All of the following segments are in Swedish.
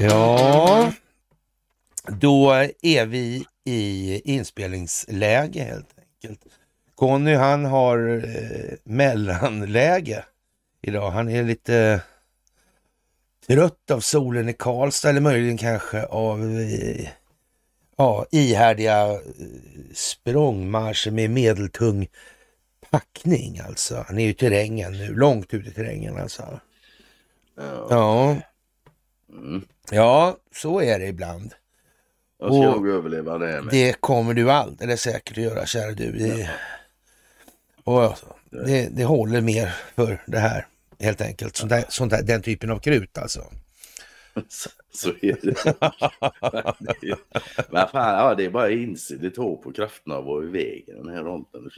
Ja, då är vi i inspelningsläge helt enkelt. Conny han har eh, mellanläge idag. Han är lite trött av solen i Karlstad eller möjligen kanske av eh, ja, ihärdiga eh, språngmarscher med medeltung packning alltså. Han är ju i terrängen nu, långt ut i terrängen alltså. Ja. Ja, Mm. ja så är det ibland. Jag ska nog överleva det här med. Det kommer du alldeles säkert att göra, kära du. Det, och alltså, det, det håller mer för det här, helt enkelt. Sånt där, sånt där, den typen av krut alltså. Så, är det. Men fan, ja, det är bara inse. Det tar på krafterna att vara i vägen den här ronden.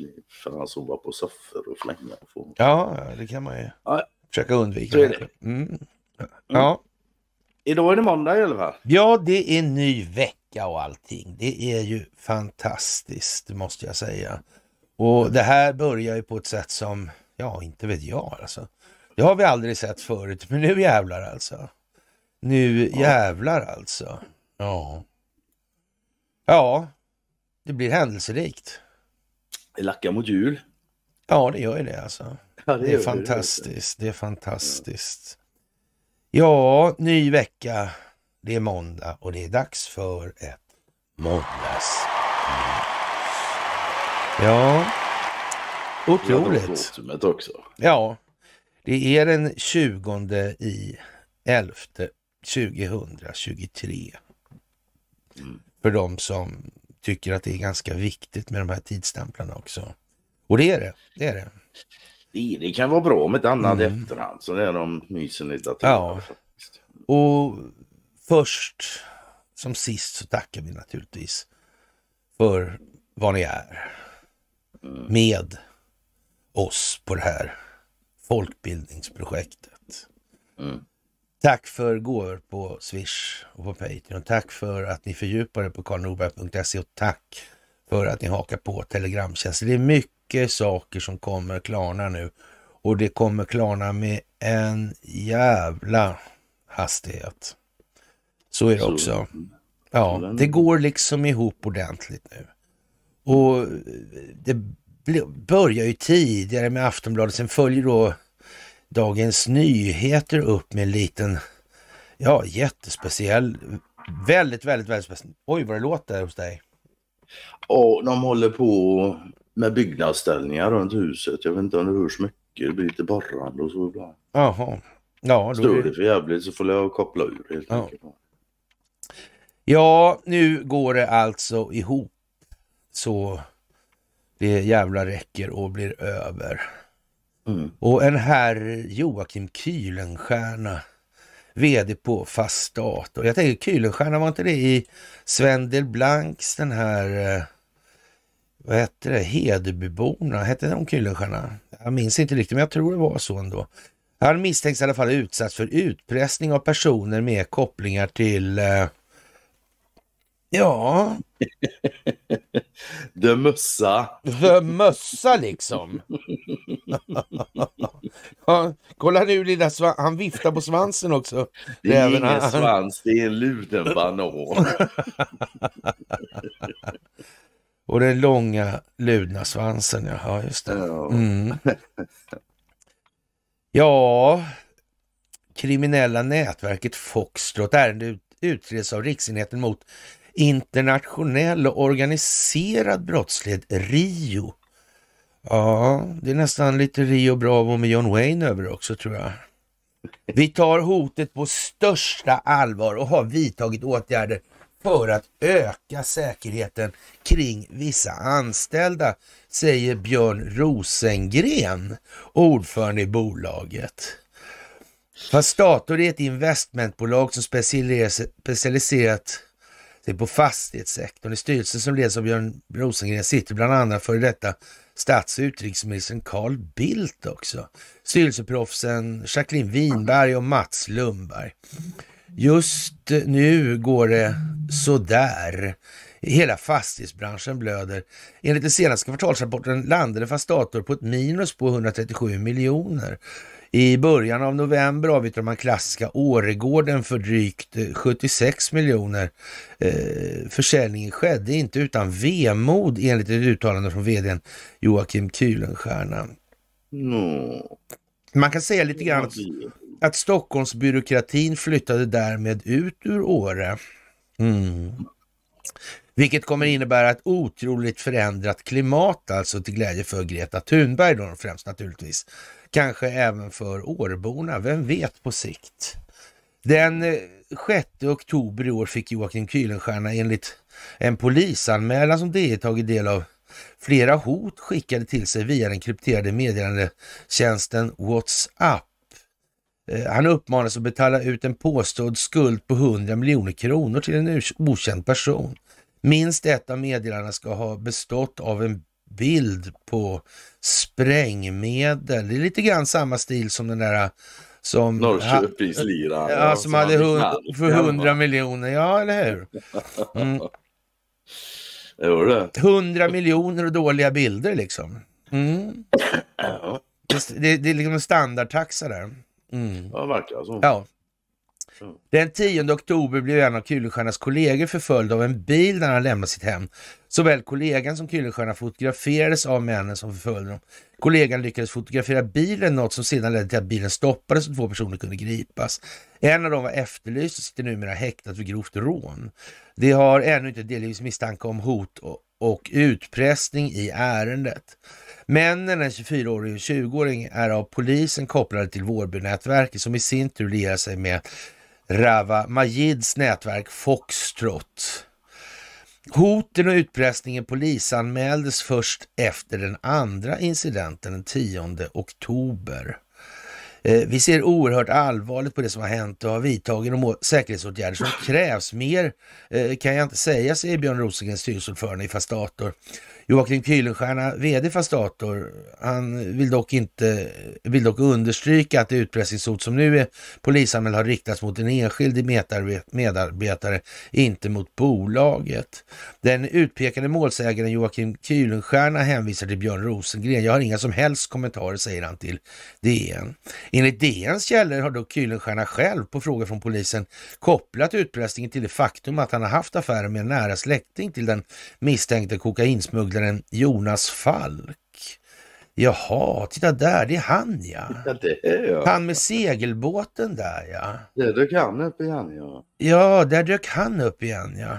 Fan, sova på soffor och flänga. Få... Ja, det kan man ju Ja. försöka undvika. Det. Mm. Ja. Idag är det måndag i alla fall. ja, det är ny vecka och allting. Det är ju fantastiskt, måste jag säga. Och det här börjar ju på ett sätt som, ja, inte vet jag alltså. Det har vi aldrig sett förut, men nu jävlar alltså. Nu jävlar alltså. Ja. Ja, det blir händelserikt. Det lackar mot jul. Ja, det gör ju det alltså. Ja, Det gör är det. fantastiskt. Det är fantastiskt. Ja, ny vecka. Det är måndag och det är dags för ett måndags. Ja, otroligt. Ja, det är den 20 i 11 2023. Mm. För de som tycker att det är ganska viktigt med de här tidsstämplarna också. Och det är det. Det är det. Det, det kan vara bra med ett annat Mm. efterhand. Så är de mysen i datorer. Ja. Och först som sist så tackar vi naturligtvis för vad ni är med oss på det här folkbildningsprojektet. Mm. Tack för gåvor på Swish och på Patreon. Tack för att ni fördjupar er på karlnorberg.se och tack för att ni hakar på Telegramtjänsten. Det är mycket saker som kommer klarna nu och det kommer klarna med en jävla hastighet. Så är det Så- också. Ja, det går liksom ihop ordentligt nu. Och det börjar ju tidigare med Aftonbladet, sen följer då Dagens Nyheter upp med en liten, ja jättespeciell, väldigt, väldigt, väldigt speciell. Oj vad det låter hos dig. Och de håller på med byggnadsställningar runt huset. Jag vet inte om det hörs mycket. Det blir lite borrande och så ibland. Jaha. Ja, då det det... för jävligt så får jag koppla ur helt Ja. enkelt. ja, nu går det alltså ihop så det jävla räcker och blir över. Mm. Och en herr Joakim Kühlenstierna, vd på Fast Dator. Jag tänker Kühlenstierna, var inte det i Sven Delblancs den här, eh, vad hette det, Hedebyborna, hette de Kühlenstierna? Jag minns inte riktigt, men jag tror det var så ändå. Han misstänks i alla fall ha utsatts för utpressning av personer med kopplingar till, eh, ja, The Mössa. The mössa liksom. ja, kolla nu lilla han viftar på svansen också. Det är ingen han- svans, det är en luden banan. Och den långa ludna svansen, ja, just det. Mm. Ja, kriminella nätverket Foxtrot, ärendet utreds av Riksenheten mot internationell och organiserad brottslighet, RIO. Ja, det är nästan lite Rio Bravo med John Wayne över också tror jag. Vi tar hotet på största allvar och har vidtagit åtgärder för att öka säkerheten kring vissa anställda, säger Björn Rosengren, ordförande i bolaget. Fastator är ett investmentbolag som specialiserat sig på fastighetssektorn. I styrelsen som leds av Björn Rosengren sitter bland annat före detta stats och utrikesministern Carl Bildt också. Styrelseproffsen Jacqueline Winberg och Mats Lundberg. Just nu går det sådär Hela fastighetsbranschen blöder. Enligt den senaste kvartalsrapporten landade Fastator på ett minus på 137 miljoner. I början av november avyttrade man klassiska Åregården för drygt 76 miljoner. Eh, försäljningen skedde inte utan vemod enligt ett uttalande från vdn Joakim Kühlenstierna. No. Man kan säga lite grann att, att Stockholmsbyråkratin flyttade därmed ut ur Åre. Mm. Vilket kommer innebära ett otroligt förändrat klimat, alltså till glädje för Greta Thunberg då främst naturligtvis. Kanske även för Åreborna, vem vet på sikt. Den eh, 6 oktober i år fick Joakim Kühlenstierna enligt en polisanmälan som DE tagit del av flera hot skickade till sig via den krypterade meddelandetjänsten WhatsApp. Eh, han uppmanas att betala ut en påstådd skuld på 100 miljoner kronor till en okänd person. Minst ett av meddelandena ska ha bestått av en bild på sprängmedel. Det är lite grann samma stil som den där som... Norrköpingsliran. Ja, som hade hund, för 100 miljoner. Ja, eller hur? Mm. Jo, det. 100 miljoner och dåliga bilder liksom. Mm. Ja, Det, det är liksom en standardtaxa där. Mm. det verkar så. Ja. Mm. Den 10 oktober blev en av Kühlenstiernas kollegor förföljd av en bil när han lämnade sitt hem. Såväl kollegan som Kühlenstierna fotograferades av männen som förföljde dem. Kollegan lyckades fotografera bilen, något som sedan ledde till att bilen stoppades och två personer kunde gripas. En av dem var efterlyst och sitter numera häktad för grovt rån. Det har ännu inte delgivits misstanke om hot och, och utpressning i ärendet. Männen, en 24-årig och 20-åring, är av polisen kopplade till Vårbynätverket som i sin tur lierar sig med Rava Majids nätverk Foxtrot. Hoten och utpressningen polisanmäldes först efter den andra incidenten den 10 oktober. Eh, vi ser oerhört allvarligt på det som har hänt och har vidtagit de säkerhetsåtgärder som krävs. Mer eh, kan jag inte säga, säger Björn Rosengren, styrelseordförande i Fastator. Joakim Kuylenstierna, vd Fastator, han vill dock, inte, vill dock understryka att det utpressningshot som nu är polisanmäld har riktats mot en enskild medarbetare, inte mot bolaget. Den utpekade målsägaren Joakim Kuylenstierna hänvisar till Björn Rosengren. Jag har inga som helst kommentarer, säger han till DN. Enligt DNs källor har dock Kuylenstierna själv på fråga från polisen kopplat utpressningen till det faktum att han har haft affärer med en nära släkting till den misstänkte kokainsmugglaren Jonas Falk. Jaha, titta där, det är han ja. Ja, är jag. Han med segelbåten där ja. Det du kan upp igen, ja. Ja, där dök han upp igen ja.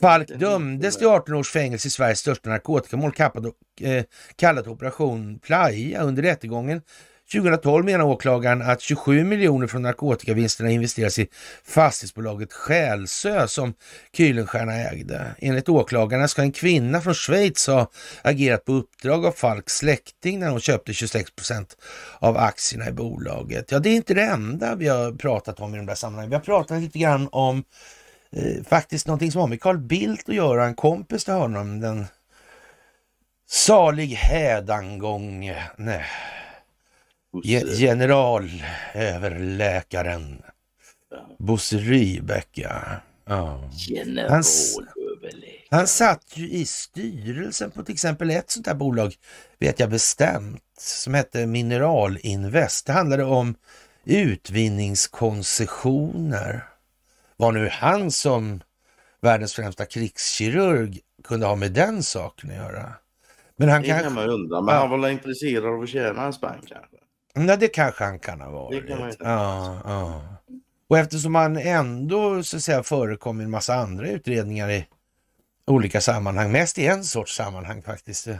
Falk dömdes till 18 års fängelse i Sveriges största narkotikamål kallat, eh, kallat Operation Playa under rättegången. 2012 menar åklagaren att 27 miljoner från narkotikavinsterna investeras i fastighetsbolaget Själsö som Kühlenstierna ägde. Enligt åklagarna ska en kvinna från Schweiz ha agerat på uppdrag av Falks släkting när hon köpte 26 procent av aktierna i bolaget. Ja, det är inte det enda vi har pratat om i de där sammanhangen. Vi har pratat lite grann om eh, faktiskt någonting som har med Carl Bildt att göra, en kompis till honom, den salig hädangång, nej, Bosse. generalöverläkaren Bosse Rydbeck, ja. ja. Han satt ju i styrelsen på till exempel ett sånt här bolag, vet jag bestämt, som hette Mineralinvest. Det handlade om utvinningskoncessioner. Var nu han som världens främsta krigskirurg kunde ha med den saken att göra? Men han Det kan man undra, men Ja. han var intresserad av att tjäna en spänn kanske? Ja, det kanske han kan ha varit. Det kan man tänka ja, ja. Och eftersom han ändå så att säga förekom i en massa andra utredningar i olika sammanhang, mest i en sorts sammanhang faktiskt. Eh,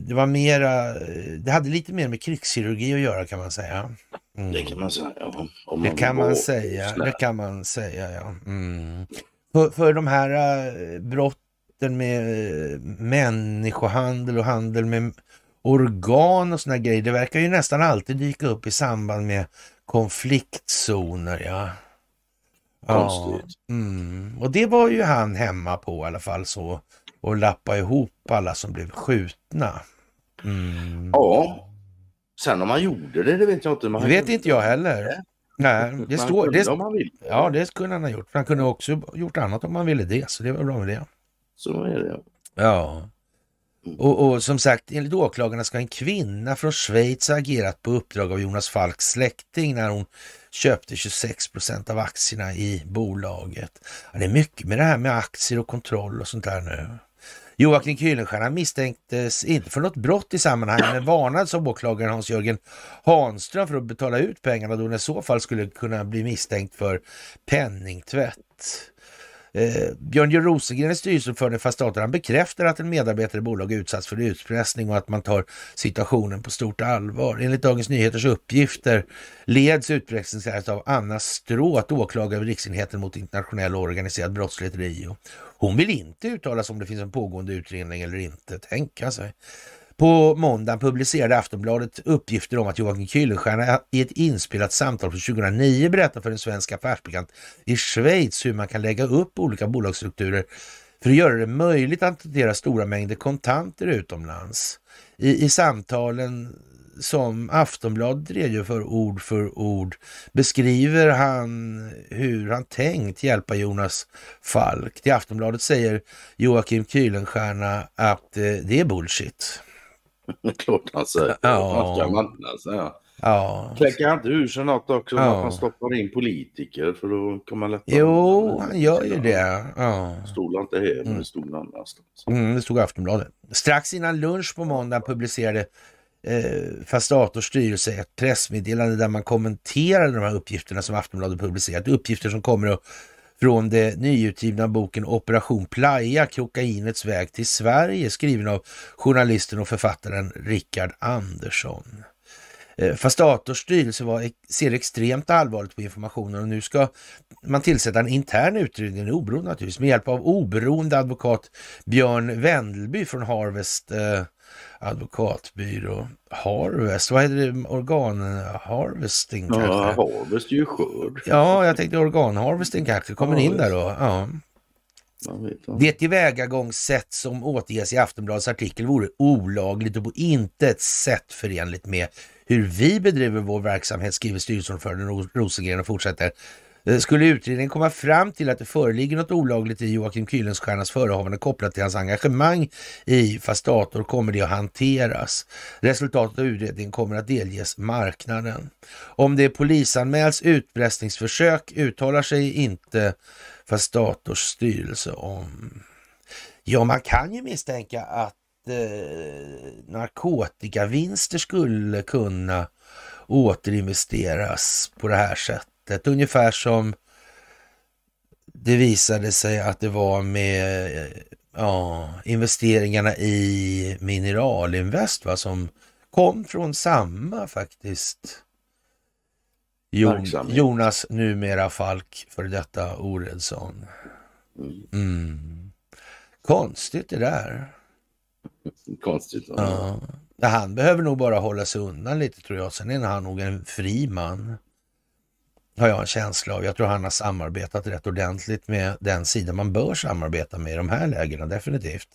Det var mera, eh, det hade lite mer med krigskirurgi att göra kan man säga. Mm. Det kan man säga. ja. Om Det kan man säga, snäll. det kan man säga ja. Mm. För, för de här eh, brotten med eh, människohandel och handel med organ och såna grejer, det verkar ju nästan alltid dyka upp i samband med konfliktzoner. Ja. Konstigt. Ja, mm. Och det var ju han hemma på i alla fall så och lappa ihop alla som blev skjutna. Mm. Ja. Sen om han gjorde det, det vet jag inte. Men Det vet inte jag heller. Nej, det Man står... kunde Det, om man vill. ja, det skulle han ha gjort. Han kunde också gjort annat om han ville det, så det var bra med det. Så är det. Ja. Mm. Och, och som sagt, enligt åklagarna ska en kvinna från Schweiz ha agerat på uppdrag av Jonas Falks släkting när hon köpte 26 procent av aktierna i bolaget. Ja, det är mycket med det här med aktier och kontroll och sånt där nu. Joakim Kuylenstierna misstänktes inte för något brott i sammanhanget men varnades av åklagaren Hans-Jörgen Hanström för att betala ut pengarna då den i så fall skulle kunna bli misstänkt för penningtvätt. Eh, Björn J Rosengren är styrelseordförande i staten. Han bekräftar att en medarbetare i bolaget utsatts för utpressning och att man tar situationen på stort allvar. Enligt Dagens Nyheters uppgifter leds utpressningsärendet av Anna Stråth, åklagare vid Riksenheten mot internationell och organiserad brottslighet Rio. Hon vill inte uttala sig om det finns en pågående utredning eller inte. Tänka sig. På måndag publicerade Aftonbladet uppgifter om att Joakim Kuylenstierna i ett inspelat samtal från 2009 berättar för en svensk affärsbekant i Schweiz hur man kan lägga upp olika bolagsstrukturer för att göra det möjligt att hantera stora mängder kontanter utomlands. I, i samtalen som Aftonbladet redogör för ord för ord beskriver han hur han tänkt hjälpa Jonas Falk. Till Aftonbladet säger Joakim Kuylenstierna att eh, det är bullshit. Det är klart han säger. Ja. Ska manna sig. Ja. Ja, Kläcker han inte ur sig något också? Ja. Att han stoppar in politiker för då kommer man lättare... jo, han gör ju det. Ja. Stod inte här, men Mm. det stod någon annanstans. Mm, det stod i Aftonbladet. Strax innan lunch på måndag publicerade eh, Fastators styrelse ett pressmeddelande där man kommenterade de här uppgifterna som Aftonbladet publicerat. Uppgifter som kommer att från den nyutgivna boken Operation Playa, kokainets väg till Sverige, skriven av journalisten och författaren Rickard Andersson. Eh, fast Fastators styrelse var, ser extremt allvarligt på informationen och nu ska man tillsätta en intern utredning, en oberoende naturligtvis, med hjälp av oberoende advokat Björn Wendelby från Harvest eh, advokatbyrå. Harvest, vad heter det? Organ Harvesting kanske? Ja, Harvest är ju skörd. Ja, jag tänkte organharvesting kanske kommer in där då. Ja. Det tillvägagångssätt som återges i Aftonbladets artikel vore olagligt och på intet sätt förenligt med hur vi bedriver vår verksamhet, skriver styrelseordförande Ros- Rosengren och fortsätter. Eh, skulle utredningen komma fram till att det föreligger något olagligt i Joakim Kuylenstiernas förehavande kopplat till hans engagemang i Fastator kommer det att hanteras. Resultatet av utredningen kommer att delges marknaden. Om det polisanmäls utpressningsförsök uttalar sig inte Fastators styrelse om. Ja, man kan ju misstänka att eh, narkotikavinster skulle kunna återinvesteras på det här sättet. Ungefär som det visade sig att det var med eh, ja, investeringarna i Mineralinvest va, som kom från samma faktiskt. Jon. Jonas numera Falk för detta Oredsson. Mm. Mm. Konstigt det där. Konstigt. Ja. Ja, han behöver nog bara hålla sig undan lite tror jag. Sen är han nog en fri man. Har jag en känsla av. Jag tror han har samarbetat rätt ordentligt med den sida man bör samarbeta med i de här lägena, definitivt.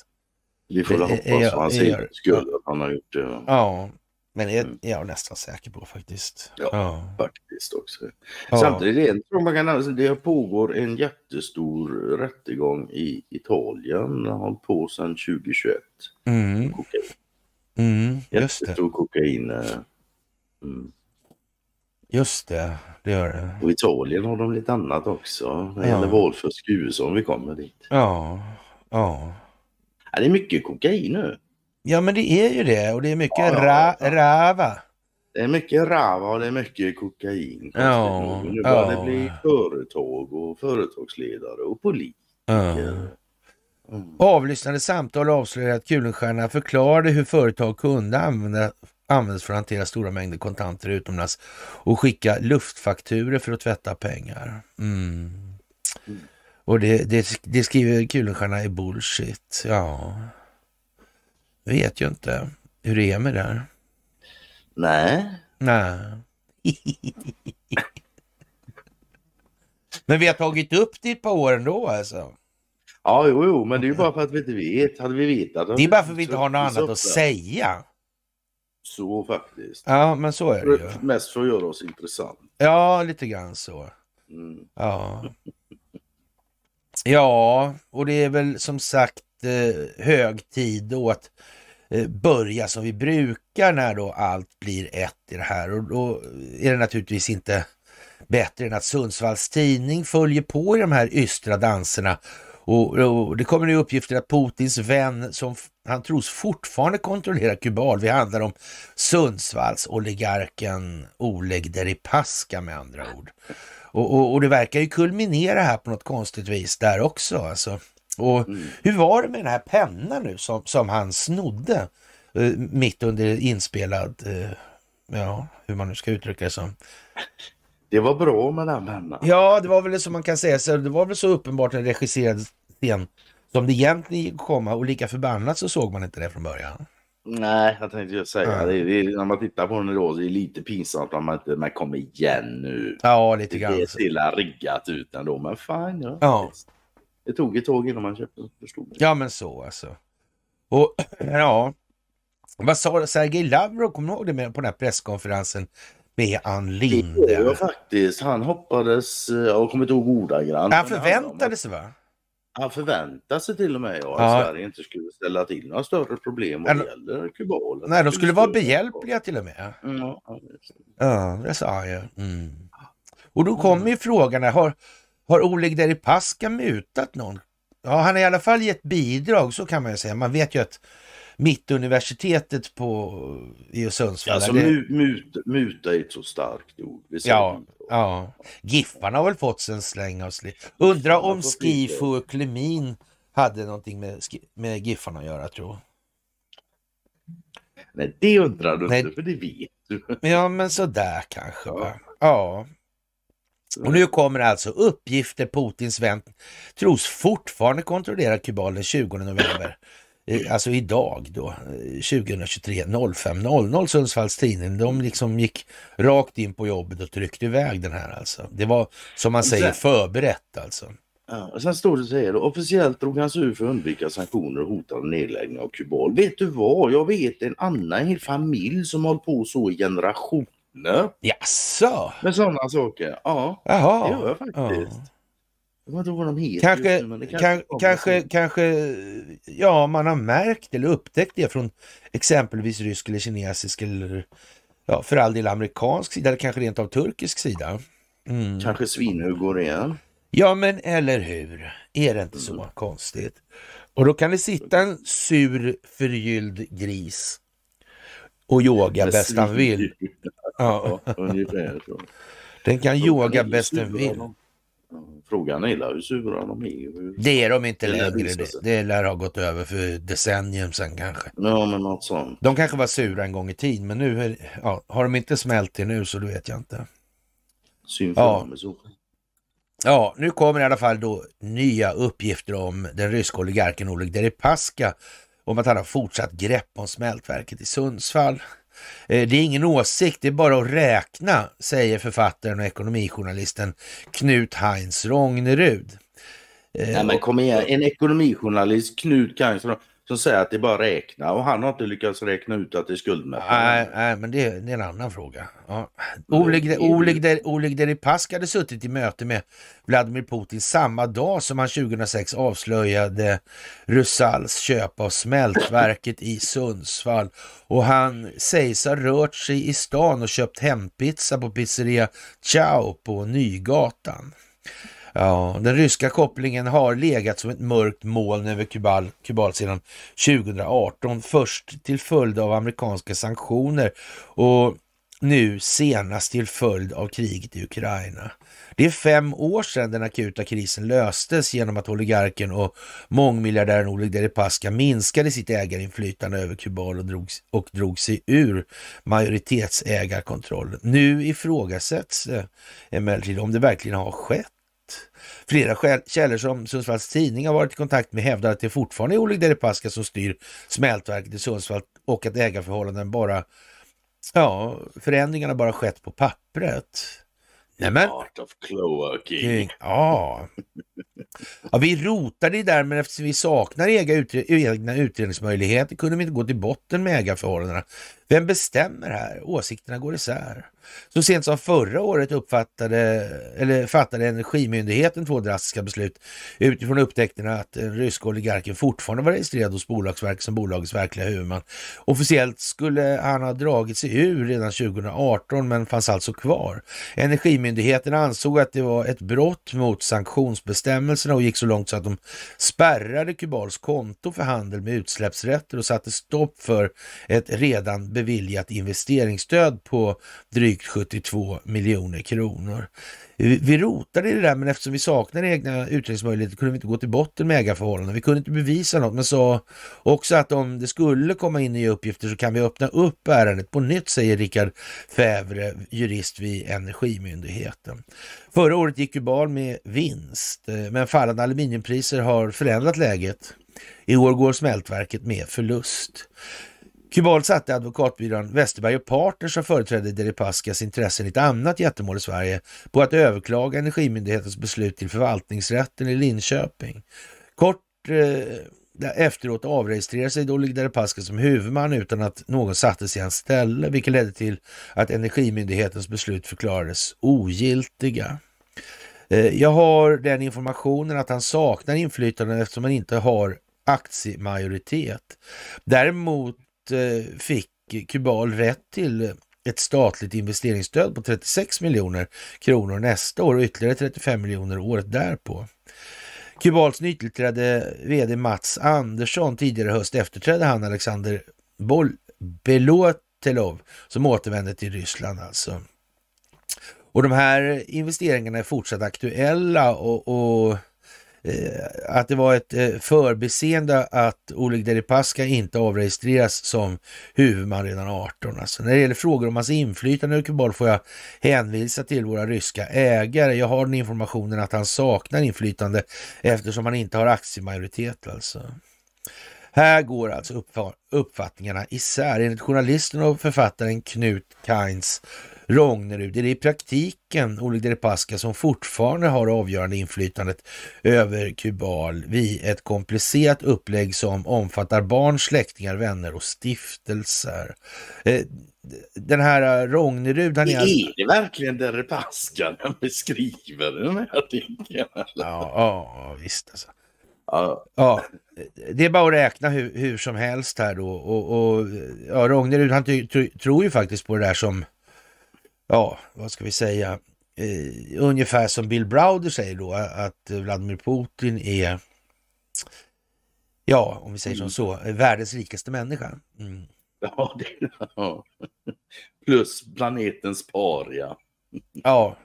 Vi får väl hoppas för hans egen skull att han har gjort det. Ja, men det Mm. är jag nästan säker på faktiskt. Ja. ja. Faktiskt också. Ja. Samtidigt är det, tror man kan, alltså, det pågår en jättestor rättegång i Italien. har hållit på sedan 2021. Mm, Kokain. mm, just det. Jättestor kokain. eh, Mm. Just det, det gör det. Och Italien har de lite annat också. Det Ja. gäller valfusk i USA om vi kommer dit. Ja, ja. Ja, det är mycket kokain nu. Ja, men det är ju det och det är mycket Ja, ra- ja. rava. Det är mycket rava och det är mycket kokain. Ja. Nu börjar ja. det bli företag och företagsledare och politiker. Mm. Avlyssnade samtal avslöjar att Kulenstierna förklarade hur företag kunde använda används för att hantera stora mängder kontanter utomlands och skicka luftfakturer för att tvätta pengar. Mm. Och det, det, det skriver Kulenstierna är bullshit. Ja, vet ju inte hur det är med det här. Nej, Nej. Men vi har tagit upp det ett par år ändå alltså. ja jo, jo, men det är ju bara för att vi inte vet. Hade vi vetat. Det är bara för att vi inte har något annat att säga. Så faktiskt. Ja, men så är det ju. Mest för att göra oss intressant. Ja, lite grann så. Mm. Ja. Ja, och det är väl som sagt eh, hög tid då att eh, börja som vi brukar när då allt blir ett i det här. Och då är det naturligtvis inte bättre än att Sundsvalls tidning följer på i de här ystra danserna. Och, och det kommer nu uppgifter att Putins vän som han tros fortfarande kontrollera Kubal. Vi handlar om Sundsvalls oligarken Oleg Deripaska med andra ord. Och, och, och, det verkar ju kulminera här på något konstigt vis där också. Alltså. Och mm. Hur var det med den här pennan nu som, som han snodde eh, mitt under inspelad, eh, ja, hur man nu ska uttrycka det som. Det var bra med den pennan. Ja, det var väl som man kan säga. Så det var väl så uppenbart en regisserad scen som det egentligen komma och lika förbannat så såg man inte det från början. Nej, jag tänkte just säga ja. det, det. När man tittar på den idag så är det lite pinsamt om man inte, men kom igen nu. Ja, lite grann. Det är till riggat ut ändå, men fine. Ja. ja. Det tog ett tag innan man köpte, förstod det. Ja, men så alltså. Och ja, vad sa Sergej Lavrov, kommer du ihåg det med på den här presskonferensen med Ann Linde? Ja, faktiskt. Han hoppades, jag kommer inte ihåg ordagrant. Han förväntade sig va? Han förväntade sig till och med ja, att ja. Sverige inte skulle ställa till några större problem vad det gäller kubaler. Nej, de skulle vara behjälpliga till och med. Mm, ja, ja, det sa ju. Mm. Och då kommer ju frågan, har, har Oleg Deripaska mutat någon? Ja, han har i alla fall gett bidrag, så kan man ju säga. Man vet ju att Mittuniversitetet på, i Sundsvall. Alltså det... mut, muta är ett så starkt ord. Ja, ja. Giffarna har väl fått en släng av sliv. Undra om Skifu och Klemin hade någonting med, med Giffarna att göra, tror. Nej, det undrar du inte, för det vet du. Ja, men sådär kanske. Ja. ja. Och nu kommer alltså uppgifter Putins vän tros fortfarande kontrollera Kubal den 20 november. Alltså idag då, 2023 05.00 Sundsvalls Tidning. De liksom gick rakt in på jobbet och tryckte iväg den här alltså. Det var som man säger förberett alltså. Ja, och sen står det så här, officiellt drog han sig ur för att undvika sanktioner och hotade nedläggning av Kubal. Vet du vad, jag vet en annan hel familj som hållit på så i generationer. Jaså? Med sådana saker. Ja, Jaha. det gör jag faktiskt. Ja. Jag vet inte vad de heter kanske, nu, kanske, kan, kanske, kanske, ja man har märkt eller upptäckt det från exempelvis rysk eller kinesisk eller ja, för all del amerikansk sida eller kanske rent av turkisk sida. Mm. Kanske svinhugor igen. Ja men eller hur, är det inte så mm. konstigt? Och då kan det sitta en sur förgylld gris och yoga bäst han vill. Ja. Den kan yoga bäst den vill. Frågan är hur sura de är. Det är de inte det längre. Det, det lär ha gått över för decennium sen kanske. Ja, men något sånt. De kanske var sura en gång i tiden, men nu är, ja, har de inte smält det nu så då vet jag inte. Synd för ja. dem så. Ja, nu kommer i alla fall då nya uppgifter om den ryska oligarken Oleg Deripaska om att han har fortsatt grepp om smältverket i Sundsvall. Eh, det är ingen åsikt, det är bara att räkna, säger författaren och ekonomijournalisten Knut Heinz Rognerud. Eh, Nej men kom igen, en ekonomijournalist, Knut Heinz som säger att det bara att räkna och han har inte lyckats räkna ut att det är skuldmättnad. Nej, nej, men det, det, är en annan fråga. Ja. Oleg, Oleg, Oleg Deripask hade suttit i möte med Vladimir Putin samma dag som han 2006 avslöjade Rusals köp av smältverket i Sundsvall och han sägs ha rört sig i stan och köpt hempizza på pizzeria Ciao på Nygatan. Ja, den ryska kopplingen har legat som ett mörkt moln över Kubal, Kubal sedan 2018, först till följd av amerikanska sanktioner och nu senast till följd av kriget i Ukraina. Det är fem år sedan den akuta krisen löstes genom att oligarken och mångmiljardären Oleg Deripaska minskade sitt ägarinflytande över Kubal och drog, och drog sig ur majoritetsägarkontrollen. Nu ifrågasätts eh, emellertid om det verkligen har skett. Flera källor som Sundsvalls Tidning har varit i kontakt med hävdar att det fortfarande är Oleg Deripaska som styr smältverket i Sundsvall och att ägarförhållanden bara, ja, förändringarna bara skett på pappret. Nämen. Art of King. Ja ja, vi rotade i där, men eftersom vi saknar egna, utredningsmöjligheter kunde vi inte gå till botten med ägarförhållandena. Vem bestämmer här? Åsikterna går isär. Så sent som förra året uppfattade, eller fattade Energimyndigheten två drastiska beslut utifrån upptäckterna att den ryska oligarken fortfarande var registrerad hos Bolagsverket som bolagets verkliga huvudman. Officiellt skulle han ha dragit sig ur redan 2018 men fanns alltså kvar. Energimyndigheten ansåg att det var ett brott mot sanktionsbestämmelserna bestämmelserna och gick så långt så att de spärrade Kubals konto för handel med utsläppsrätter och satte stopp för ett redan beviljat investeringsstöd på drygt 72 miljoner kronor. Vi rotade i det där, men eftersom vi saknade egna utredningsmöjligheter kunde vi inte gå till botten med ägarförhållanden. Vi kunde inte bevisa något, men sa också att om det skulle komma in nya uppgifter så kan vi öppna upp ärendet på nytt, säger Rickard Fävre, jurist vid Energimyndigheten. Förra året gick Kubal med vinst, eh, men fallande aluminiumpriser har förändrat läget. I år går smältverket med förlust. Kubal satte advokatbyrån Westerberg och Partners som företrädde Deripaskas intressen i ett annat jättemål i Sverige på att överklaga Energimyndighetens beslut till förvaltningsrätten i Linköping. Kort eh, efteråt avregistrerade sig då Deripaska som huvudman utan att någon sattes i hans ställe, vilket ledde till att Energimyndighetens beslut förklarades ogiltiga. Eh, jag har den informationen att han saknar inflytande eftersom han inte har aktiemajoritet. Däremot eh, fick Kubal rätt till ett statligt investeringsstöd på 36 miljoner kronor nästa år och ytterligare 35 miljoner året därpå. Kubals nytillträdde vd Mats Andersson tidigare höst efterträdde han Alexander Bol Belotelov som återvände till Ryssland alltså. Och de här investeringarna är fortsatt aktuella och, och Eh, att det var ett eh, förbiseende att Oleg Deripaska inte avregistreras som huvudman redan 18. Alltså, när det gäller frågor om hans inflytande i Kubal får jag hänvisa till våra ryska ägare. Jag har den informationen att han saknar inflytande eftersom han inte har aktiemajoritet. Alltså. Här går alltså uppfattningarna isär. Enligt journalisten och författaren Knut Kainz Rognerud är det i praktiken Oleg Deripaska som fortfarande har avgörande inflytandet över Kubal vid ett komplicerat upplägg som omfattar barn, släktingar, vänner och stiftelser. Eh, den här Rognerud, han är... Är det verkligen Deripaska han beskriver den här artikeln? Ja, ja, visst alltså. Ja. ja, det är bara att räkna hur, hur som helst här då. Och, och ja, Rognerud han tror ju faktiskt på det där som ja, vad ska vi säga, eh, ungefär som Bill Browder säger då, att Vladimir Putin är, ja, om vi säger mm. som så, världens rikaste människa. Mm. Ja, det, ja, plus planetens paria. Ja, Ja.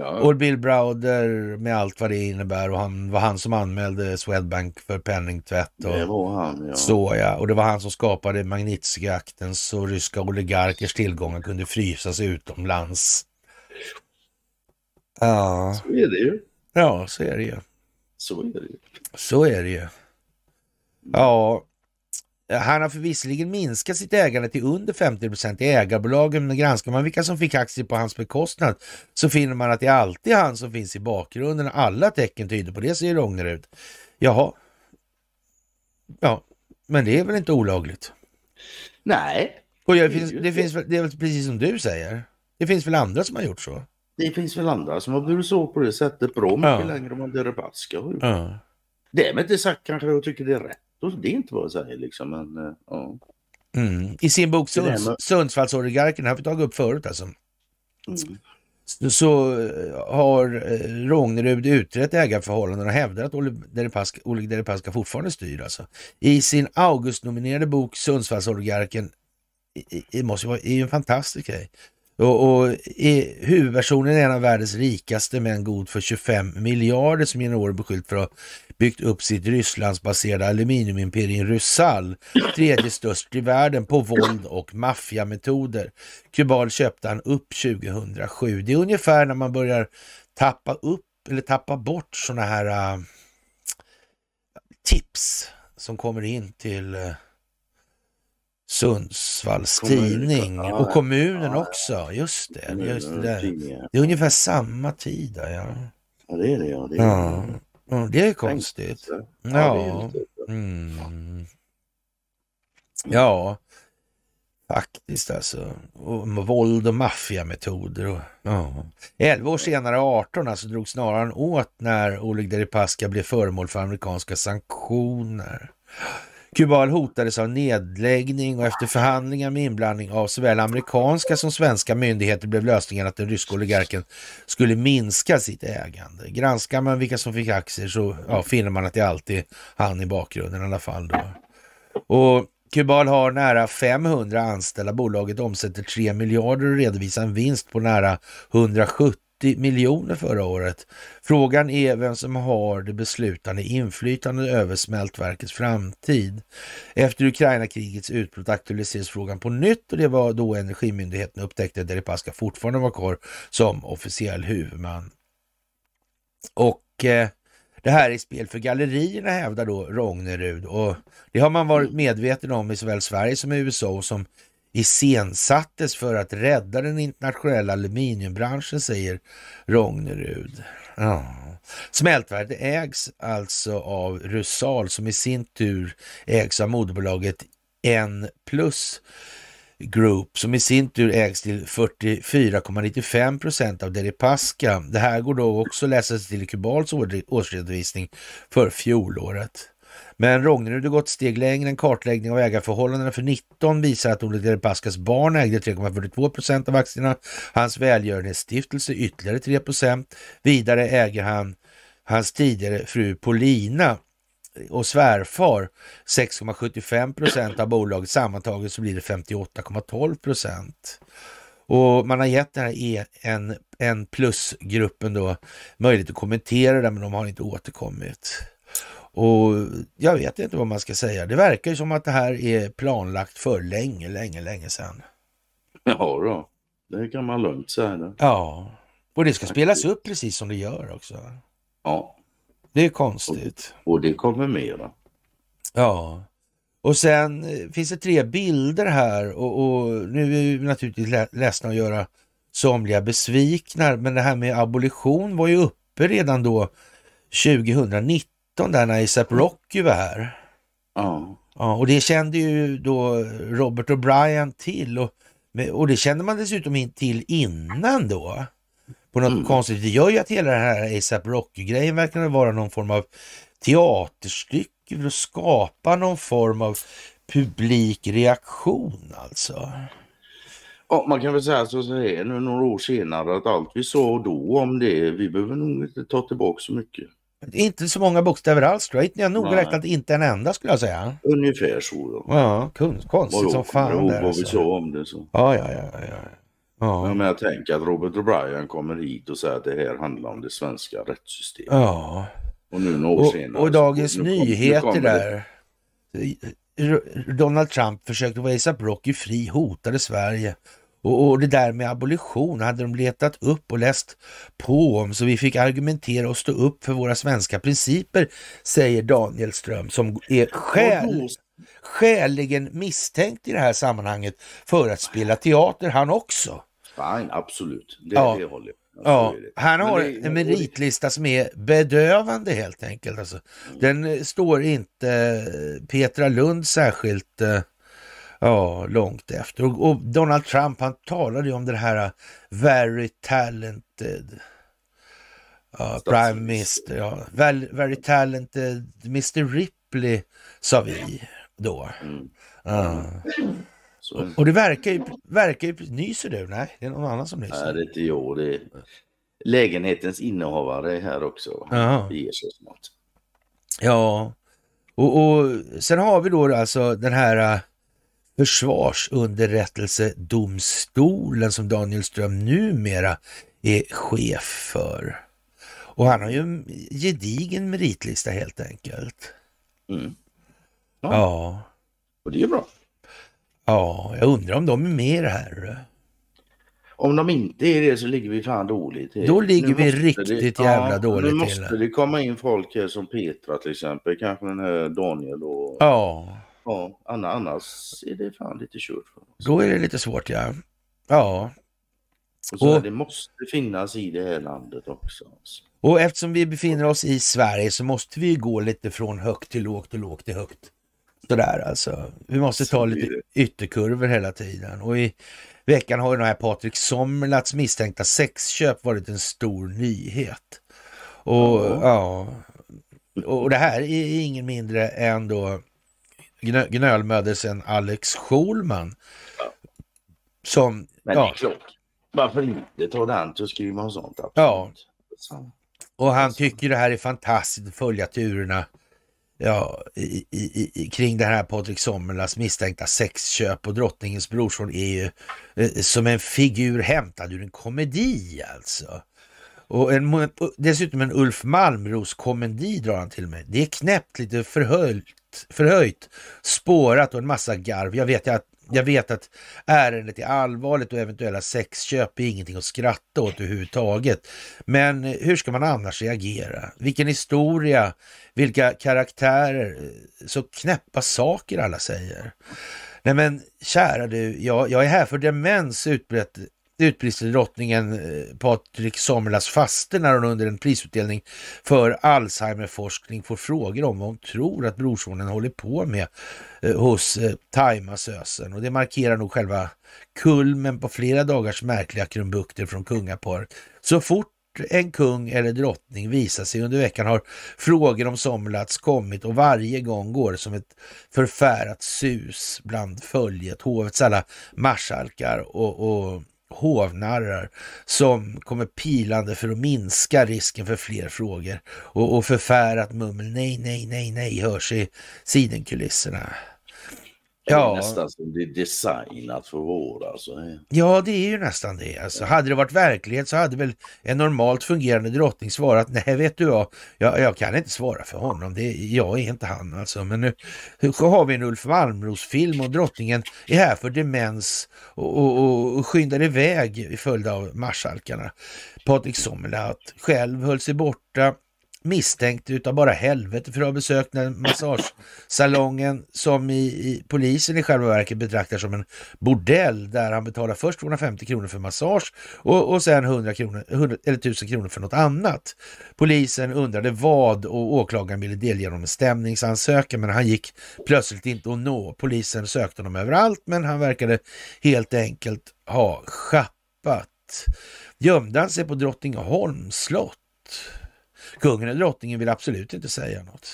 Och Bill Browder med allt vad det innebär och han var han som anmälde Swedbank för penningtvätt. Och det var han ja. Så ja, och det var han som skapade Magnitskij-akten så ryska oligarkers tillgångar kunde frysas utomlands. Ja. Så är det ju. Ja, så är det ju. Så är det ju. Så är det ju. Ja, han har förvisserligen minskat sitt ägande till under 50 procent i ägarbolagen, men granskar man vilka som fick aktier på hans bekostnad så finner man att det är alltid han som finns i bakgrunden. Alla tecken tyder på det, säger Rognerud. Jaha. Ja, men det är väl inte olagligt? Nej. Och det, finns, det, finns, det är väl precis som du säger. Det finns väl andra som har gjort så? Det finns väl andra som har burit så på det sättet bra mycket ja. längre än vad Deripaska har gjort. Ja. Därmed inte sagt kanske jag tycker det är rätt det är inte vad jag säger liksom, men uh, ja. Mm. I sin bok Sunds, Sundsvallsoligarken, har vi tagit upp förut alltså. Mm. Så, så eh, har eh, Rångnerud utrett ägarförhållanden och hävdar att Oleg Deripaska fortfarande styr. Alltså. I sin August-nominerade bok Sundsvallsoligarken, det måste vara är en fantastisk grej. Och, och är, huvudpersonen är en av världens rikaste män god för 25 miljarder som genom år beskyllt för att ha byggt upp sitt Rysslandsbaserade aluminiumimperium Rusal, tredje störst i världen på våld och maffiametoder. Kubal köpte han upp 2007. Det är ungefär när man börjar tappa upp eller tappa bort sådana här uh, tips som kommer in till uh, Sundsvalls tidning ja, och kommunen ja, också. Just det. Just det, det är ungefär samma tid. Ja. ja, det är det. Ja, det är, ja. Ja, det är konstigt. Ja. Mm. Ja. Faktiskt alltså. Och våld och maffiametoder. Och, ja. Elva år senare, 18, alltså drog snarare åt när Oleg Deripaska blev föremål för amerikanska sanktioner. Kubal hotades av nedläggning och efter förhandlingar med inblandning av såväl amerikanska som svenska myndigheter blev lösningen att den ryska oligarken skulle minska sitt ägande. Granskar man vilka som fick aktier så ja, finner man att det alltid är han i bakgrunden i alla fall. Då. Och Kubal har nära 500 anställda. Bolaget omsätter 3 miljarder och redovisar en vinst på nära 170 miljoner förra året. Frågan är vem som har det beslutande inflytandet över smältverkets framtid. Efter Ukraina-krigets utbrott aktualiseras frågan på nytt och det var då Energimyndigheten upptäckte att Deripaska fortfarande var kvar som officiell huvudman. Och eh, det här är spel för gallerierna hävdar då Rognerud och det har man varit medveten om i såväl Sverige som i USA och som iscensattes för att rädda den internationella aluminiumbranschen, säger Rognerud. Ja. Smältverket ägs alltså av Rusal som i sin tur ägs av moderbolaget N plus Group som i sin tur ägs till 44,95 procent av Deripaska. Det här går då också att läsa sig till Kubals årsredovisning för fjolåret. Men Rognerud har gått steg längre. En kartläggning av ägarförhållandena för 19 visar att Olle Deripaskas barn ägde 3,42 procent av aktierna. Hans välgörenhetsstiftelse ytterligare 3 procent. Vidare äger han hans tidigare fru Polina och svärfar 6,75 procent av bolaget. Sammantaget så blir det 58,12 procent. Och man har gett den här en, en plusgruppen då möjlighet att kommentera det, men de har inte återkommit. Och jag vet inte vad man ska säga. Det verkar ju som att det här är planlagt för länge, länge, länge sedan. Ja då, det kan man lugnt säga. Det. Ja, och det ska spelas upp precis som det gör också. Ja. Det är konstigt. Och, och det kommer mera. Ja. Och sen eh, finns det tre bilder här och, och nu är vi naturligtvis ledsna att göra somliga besvikna, men det här med abolition var ju uppe redan då 2019 där när ASAP Rocky var här. Ja. ja. Och det kände ju då Robert O'Brien till och, och det kände man dessutom till innan då. På något mm. konstigt. Det gör ju att hela den här ASAP Rocky-grejen verkar vara någon form av teaterstycke för att skapa någon form av publik reaktion alltså. Ja, man kan väl säga så här nu några år senare att allt vi sa då om det, vi behöver nog inte ta tillbaka så mycket. Inte så många bokstäver alls tror jag. Jag noga räknat inte en enda skulle jag säga. Ungefär så. Ja, ja konstigt som fan. Jag vad vi sa om det så. Ja, ja, ja. ja. Ja. men jag tänker att Robert O'Brien kommer hit och säger att det här handlar om det svenska rättssystemet. Ja. Och nu några år och, senare. Och Dagens nu, Nyheter nu där. Donald Trump försökte vara ASAP Rocky fri, hotade Sverige. Och, och, det där med abolition hade de letat upp och läst på om så vi fick argumentera och stå upp för våra svenska principer, säger Daniel Ström som är skäl, skäligen misstänkt i det här sammanhanget för att spela teater han också. Fine, absolut. Det, ja. det håller jag. Ja, han har det, en meritlista som är bedövande helt enkelt. Alltså. Mm. Den eh, står inte eh, Petra Lund särskilt uh, ja, långt efter. Och, och, Donald Trump han talade ju om det här very talented ja, prime minister. Ja, very, very talented Mr Ripley sa vi då. Mm. Ja. Och, och, det verkar ju, verkar ju... Nyser du? Nej, det är någon annan som nyser. Nej, det är inte jag. Det är lägenhetens innehavare här också. Han beger sig snart. Ja, och, och sen har vi då alltså den här försvarsunderrättelsedomstolen som Daniel Ström numera är chef för. Och han har ju en gedigen meritlista helt enkelt. Mm. Ja. ja. Och det är bra. Ja, jag undrar om de är med i det här. Om de inte är det så ligger vi fan dåligt till. Då ligger vi riktigt det, jävla ja, dåligt till. Nu måste det komma in folk här som Petra till exempel, kanske den här Daniel och... Ja. Ja, annars är det fan lite kört för oss. Då är det lite svårt ja. Ja. Och så och, det måste finnas i det här landet också. Alltså. Och eftersom vi befinner oss i Sverige så måste vi gå lite från högt till lågt och lågt till högt. sådär alltså. Vi måste ta lite ytterkurvor hela tiden. Och i veckan har ju den här Patrik Sommerlats misstänkta sexköp varit en stor nyhet. Och ja, och det här är ingen mindre än då gnölmödelsen Alex Schulman. Som, Men ja. det är klart, varför inte ta den till att skriva om sånt? Absolut. Ja. Och han tycker det här är fantastiskt att följa turerna ja, i, i, i, kring det här Patrik Sommerlas misstänkta sexköp och drottningens brorson är ju eh, som en figur hämtad ur en komedi alltså. Och en, dessutom en Ulf Malmros-komedi drar han till med. Det är knäppt, lite förhöjt, förhöjt, spårat och en massa garv. Jag vet att jag vet att ärendet är allvarligt och eventuella sexköp är ingenting att skratta åt överhuvudtaget. Men hur ska man annars reagera? Vilken historia, vilka karaktärer, så knäppa saker alla säger. Nej men kära du, jag, jag är här för demens utbrett utbrister drottningen eh, Patrik Sommerlas faster när hon under en prisutdelning för Alzheimerforskning får frågor om vad hon tror att brorsonen håller på med eh, hos eh, Taimasösen. Och det markerar nog själva kulmen på flera dagars märkliga krumbukter från kungaparet. Så fort en kung eller drottning visar sig under veckan har frågor om Somlats kommit och varje gång går det som ett förfärat sus bland följet, hovets alla marskalkar och, och hovnarrar som kommer pilande för att minska risken för fler frågor och, och förfärat mummel nej, nej, nej, nej hörs i sidenkulisserna. Ja. Det är nästan som det är designat för vår alltså. Ja, det är ju nästan det. Alltså, hade det varit verklighet så hade väl en normalt fungerande drottning svarat nej, vet du vad, jag, jag kan inte svara för honom. Det, jag är inte han alltså. Men nu så har vi en Ulf Malmros-film och drottningen är här för demens och, och, och skyndar iväg i följd av marskalkarna. Patrik Sommerlath själv höll sig borta misstänkt utav bara helvete för att ha besökt den massagesalongen som i, i, polisen i själva verket betraktar som en bordell där han betalar först 250 kronor för massage och, och sen 100 kronor, 100, eller 1000 kronor för något annat. Polisen undrade vad och åklagaren ville delge honom en stämningsansökan men han gick plötsligt inte att nå. Polisen sökte honom överallt men han verkade helt enkelt ha schappat. Gömde han sig på Drottningholms slott? Kungen eller drottningen vill absolut inte säga något.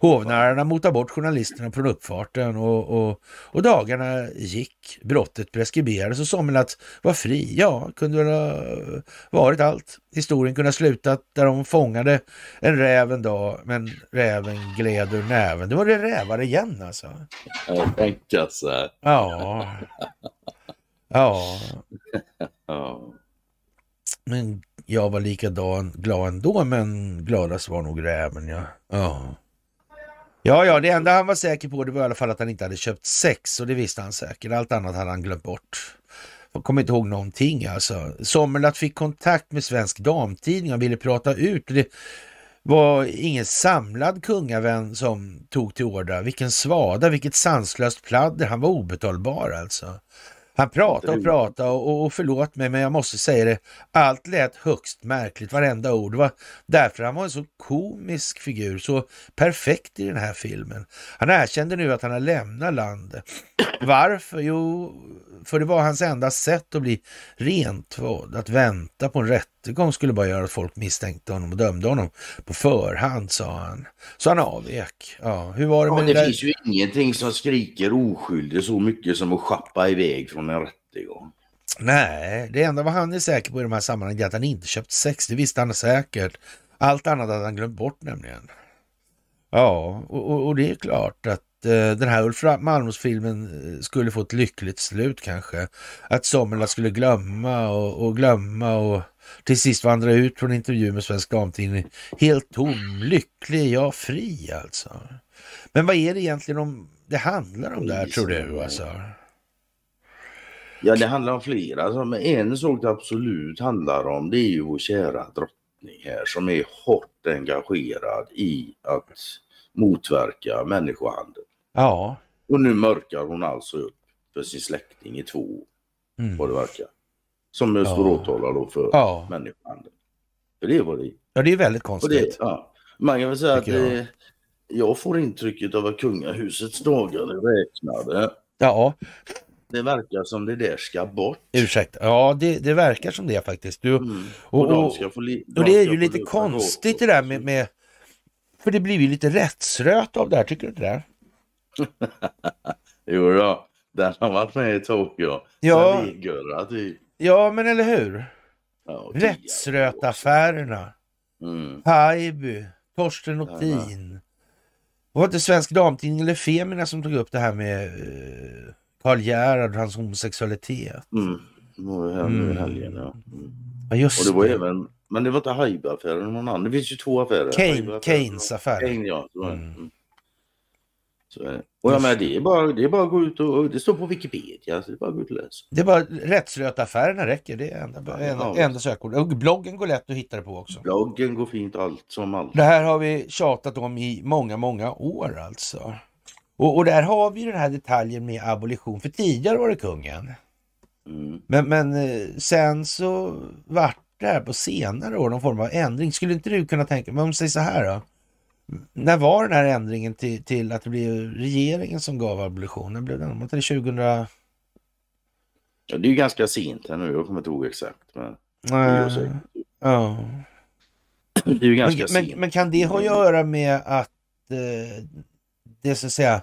Hovnararna motar bort journalisterna från uppfarten och, och, och dagarna gick. Brottet preskriberades och Sommerlath var fri. Ja, kunde väl ha varit allt. Historien kunde ha slutat där de fångade en räv en dag, men räven gled ur näven. Det var det rävar igen alltså. Här. Ja. Ja. ja. Men jag var likadan glad ändå, men gladast var nog räven ja. Ja. Ja, ja, det enda han var säker på det var i alla fall att han inte hade köpt sex och det visste han säkert. Allt annat hade han glömt bort. Jag kommer inte ihåg någonting alltså. Sommerlath fick kontakt med Svensk Damtidning och ville prata ut. Det var ingen samlad kungavän som tog till orda. Vilken svada, vilket sanslöst pladder. Han var obetalbar alltså. Han pratade och pratade och, och förlåt mig men jag måste säga det, allt lät högst märkligt, varenda ord. Det var därför han var en så komisk figur, så perfekt i den här filmen. Han erkände nu att han har lämnat landet. Varför? Jo, för det var hans enda sätt att bli rentvådd. Att vänta på en rättegång skulle bara göra att folk misstänkte honom och dömde honom på förhand, sa han. Så han avvek. Ja, hur var det med ja, det, det finns ju ingenting som skriker oskyldig så mycket som att schappa iväg från en rättegång. Nej, det enda vad han är säker på i de här sammanhangen är att han inte köpt sex. Det visste han säkert. Allt annat hade han glömt bort nämligen. Ja, och, och, och det är klart att eh, den här Ulf Malmros-filmen eh, skulle få ett lyckligt slut kanske. Att Sommerla skulle glömma och, och, glömma och till sist vandra ut från intervju med Svensk Damtidning helt tom, lycklig, ja fri alltså. Men vad är det egentligen om det handlar om där tror du alltså? Ja, det handlar om flera. Alltså, men en sak det absolut handlar om det är ju vår kära drottning här som är hårt engagerad i att motverka människohandel. Ja. Och nu mörkar hon alltså upp för sin släkting i två år, mm. vad det verkar. Som ja. står åtalad då för ja. människohandel. För det var det Ja, det är väldigt konstigt. Det, ja. Man kan väl säga Tycker att det, jag får intrycket av att kungahusets dagar är räknade. Ja, Det verkar som det där ska bort. ursäkta. Ja, det, det verkar som det faktiskt. Du, Mm. och, Och och, och det är ju lite konstigt det där med, med... För det blir ju lite rättsröt av det här, tycker du inte det? Jo då, den har varit med ett tag ja. Ja. Sen Vigöra, typ. Ja, men eller hur? Ja, Rättsrötaffärerna. Mm. Haijby, Torsten Nothin. Var det inte Svensk Damtidning eller Femina som tog upp det här med eh, Karl Gerhard och hans homosexualitet? Mm. Det var här nu i helgen ja. Mm. Ja, just Och det var det. även, men det var inte Haijby-affären någon annan. Det finns ju två affärer. Kane, Keynes och- affär. Kane, ja. Det. Mm. mm. så är det. Och jag menar, det är, bara, det är bara att gå ut och, det står på Wikipedia. Så det är bara att gå ut och läsa. Det är bara rättsrötaffärerna räcker. Det är enda, enda, enda sökord. Och bloggen går lätt att hitta det på också. Bloggen går fint allt som allt. Det här har vi tjatat om i många, många år alltså. Och, och där har vi den här detaljen med abolition. För tidigare var det kungen. Mm. Men, men eh, sen så vart det här på senare år någon form av ändring. Skulle inte du kunna tänka men om säger så här då. När var den här ändringen till, till att det blev regeringen som gav abolitionen? Blev den, var det 2000? Ja, det är ju ganska sent här nu. Jag kommer inte ihåg exakt. Men det är ju säkert. ja. det är ju ganska Men, sent. men, men kan det ha att göra med att eh, det så att säga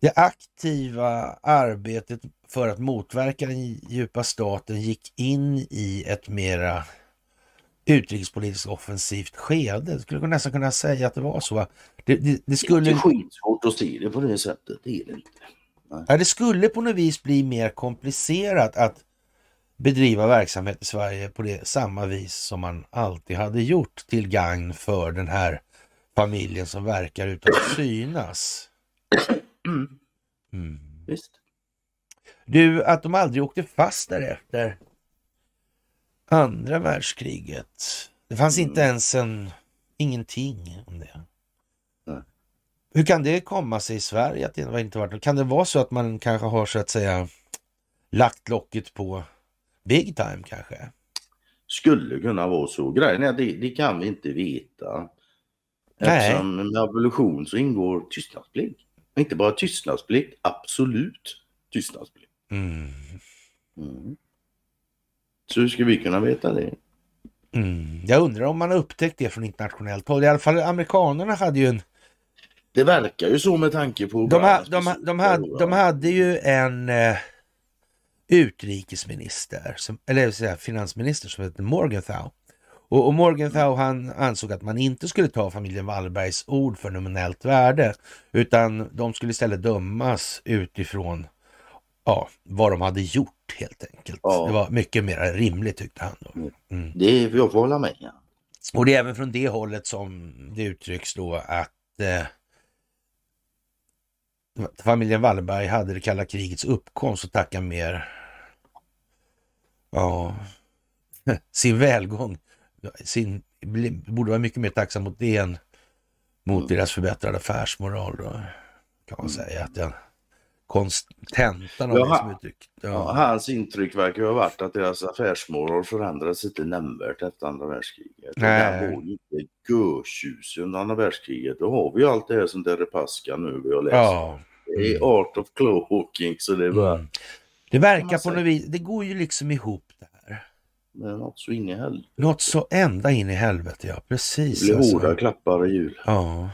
det aktiva arbetet för att motverka den djupa staten gick in i ett mera utrikespolitiskt offensivt skede. Skulle man nästan kunna säga att det var så. Det, det, det, Det är skulle, skitsvårt att se det på det sättet. Det är det inte. ja, det skulle på något vis bli mer komplicerat att bedriva verksamhet i Sverige på det samma vis som man alltid hade gjort till gagn för den här familjen som verkar utan att synas. Mm. Visst. Du, att de aldrig åkte fast därefter andra världskriget. Det fanns inte ens en, ingenting om det. Nej. Hur kan det komma sig i Sverige att det inte varit Kan det vara så att man kanske har så att säga lagt locket på big time kanske? Skulle kunna vara så. Grejen är det, det kan vi inte veta. Nej. Eftersom med abolition så ingår tystnadsplikt. Inte bara tystnadsplikt, absolut tystnadsplikt. Mm. Mm. Så hur ska vi kunna veta det? Mm. Jag undrar om man har upptäckt det från internationellt håll. I alla fall amerikanerna hade ju en Det verkar ju så med tanke på... De, ha, de, de, hade, de hade ju en eh, utrikesminister, som, eller säga finansminister som heter Morgenthau. Och, och Morgenthau han ansåg att man inte skulle ta familjen Wallbergs ord för nominellt värde, utan de skulle istället dömas utifrån ja, vad de hade gjort helt enkelt. Ja. Det var mycket mer rimligt tyckte han. Då. Mm. Det är, jag får hålla med. Ja. Och det är även från det hållet som det uttrycks då att eh, familjen Wallenberg hade det kalla krigets uppkomst och tacka mer ja, sin välgång. Sin, borde vara mycket mer tacksam mot det än mot deras förbättrade affärsmoral. Då, kan man säga att den kontentan av det Jaha. som uttryckt. Ja, Ja. hans intryck verkar ha varit att deras affärsmoral förändrades inte nämnvärt efter andra världskriget. Nej. Det var ju inte görtjusig under andra världskriget. Då har vi ju allt det här som Deripaska nu vi har läst. ja. Det är art of cloaking så det är bara Mm. Det verkar på något vis, det går ju liksom ihop det här. det är något så in i helvete. Något så ända in i helvete, ja Det precis. blir alltså. hårda klappar i jul. Ja.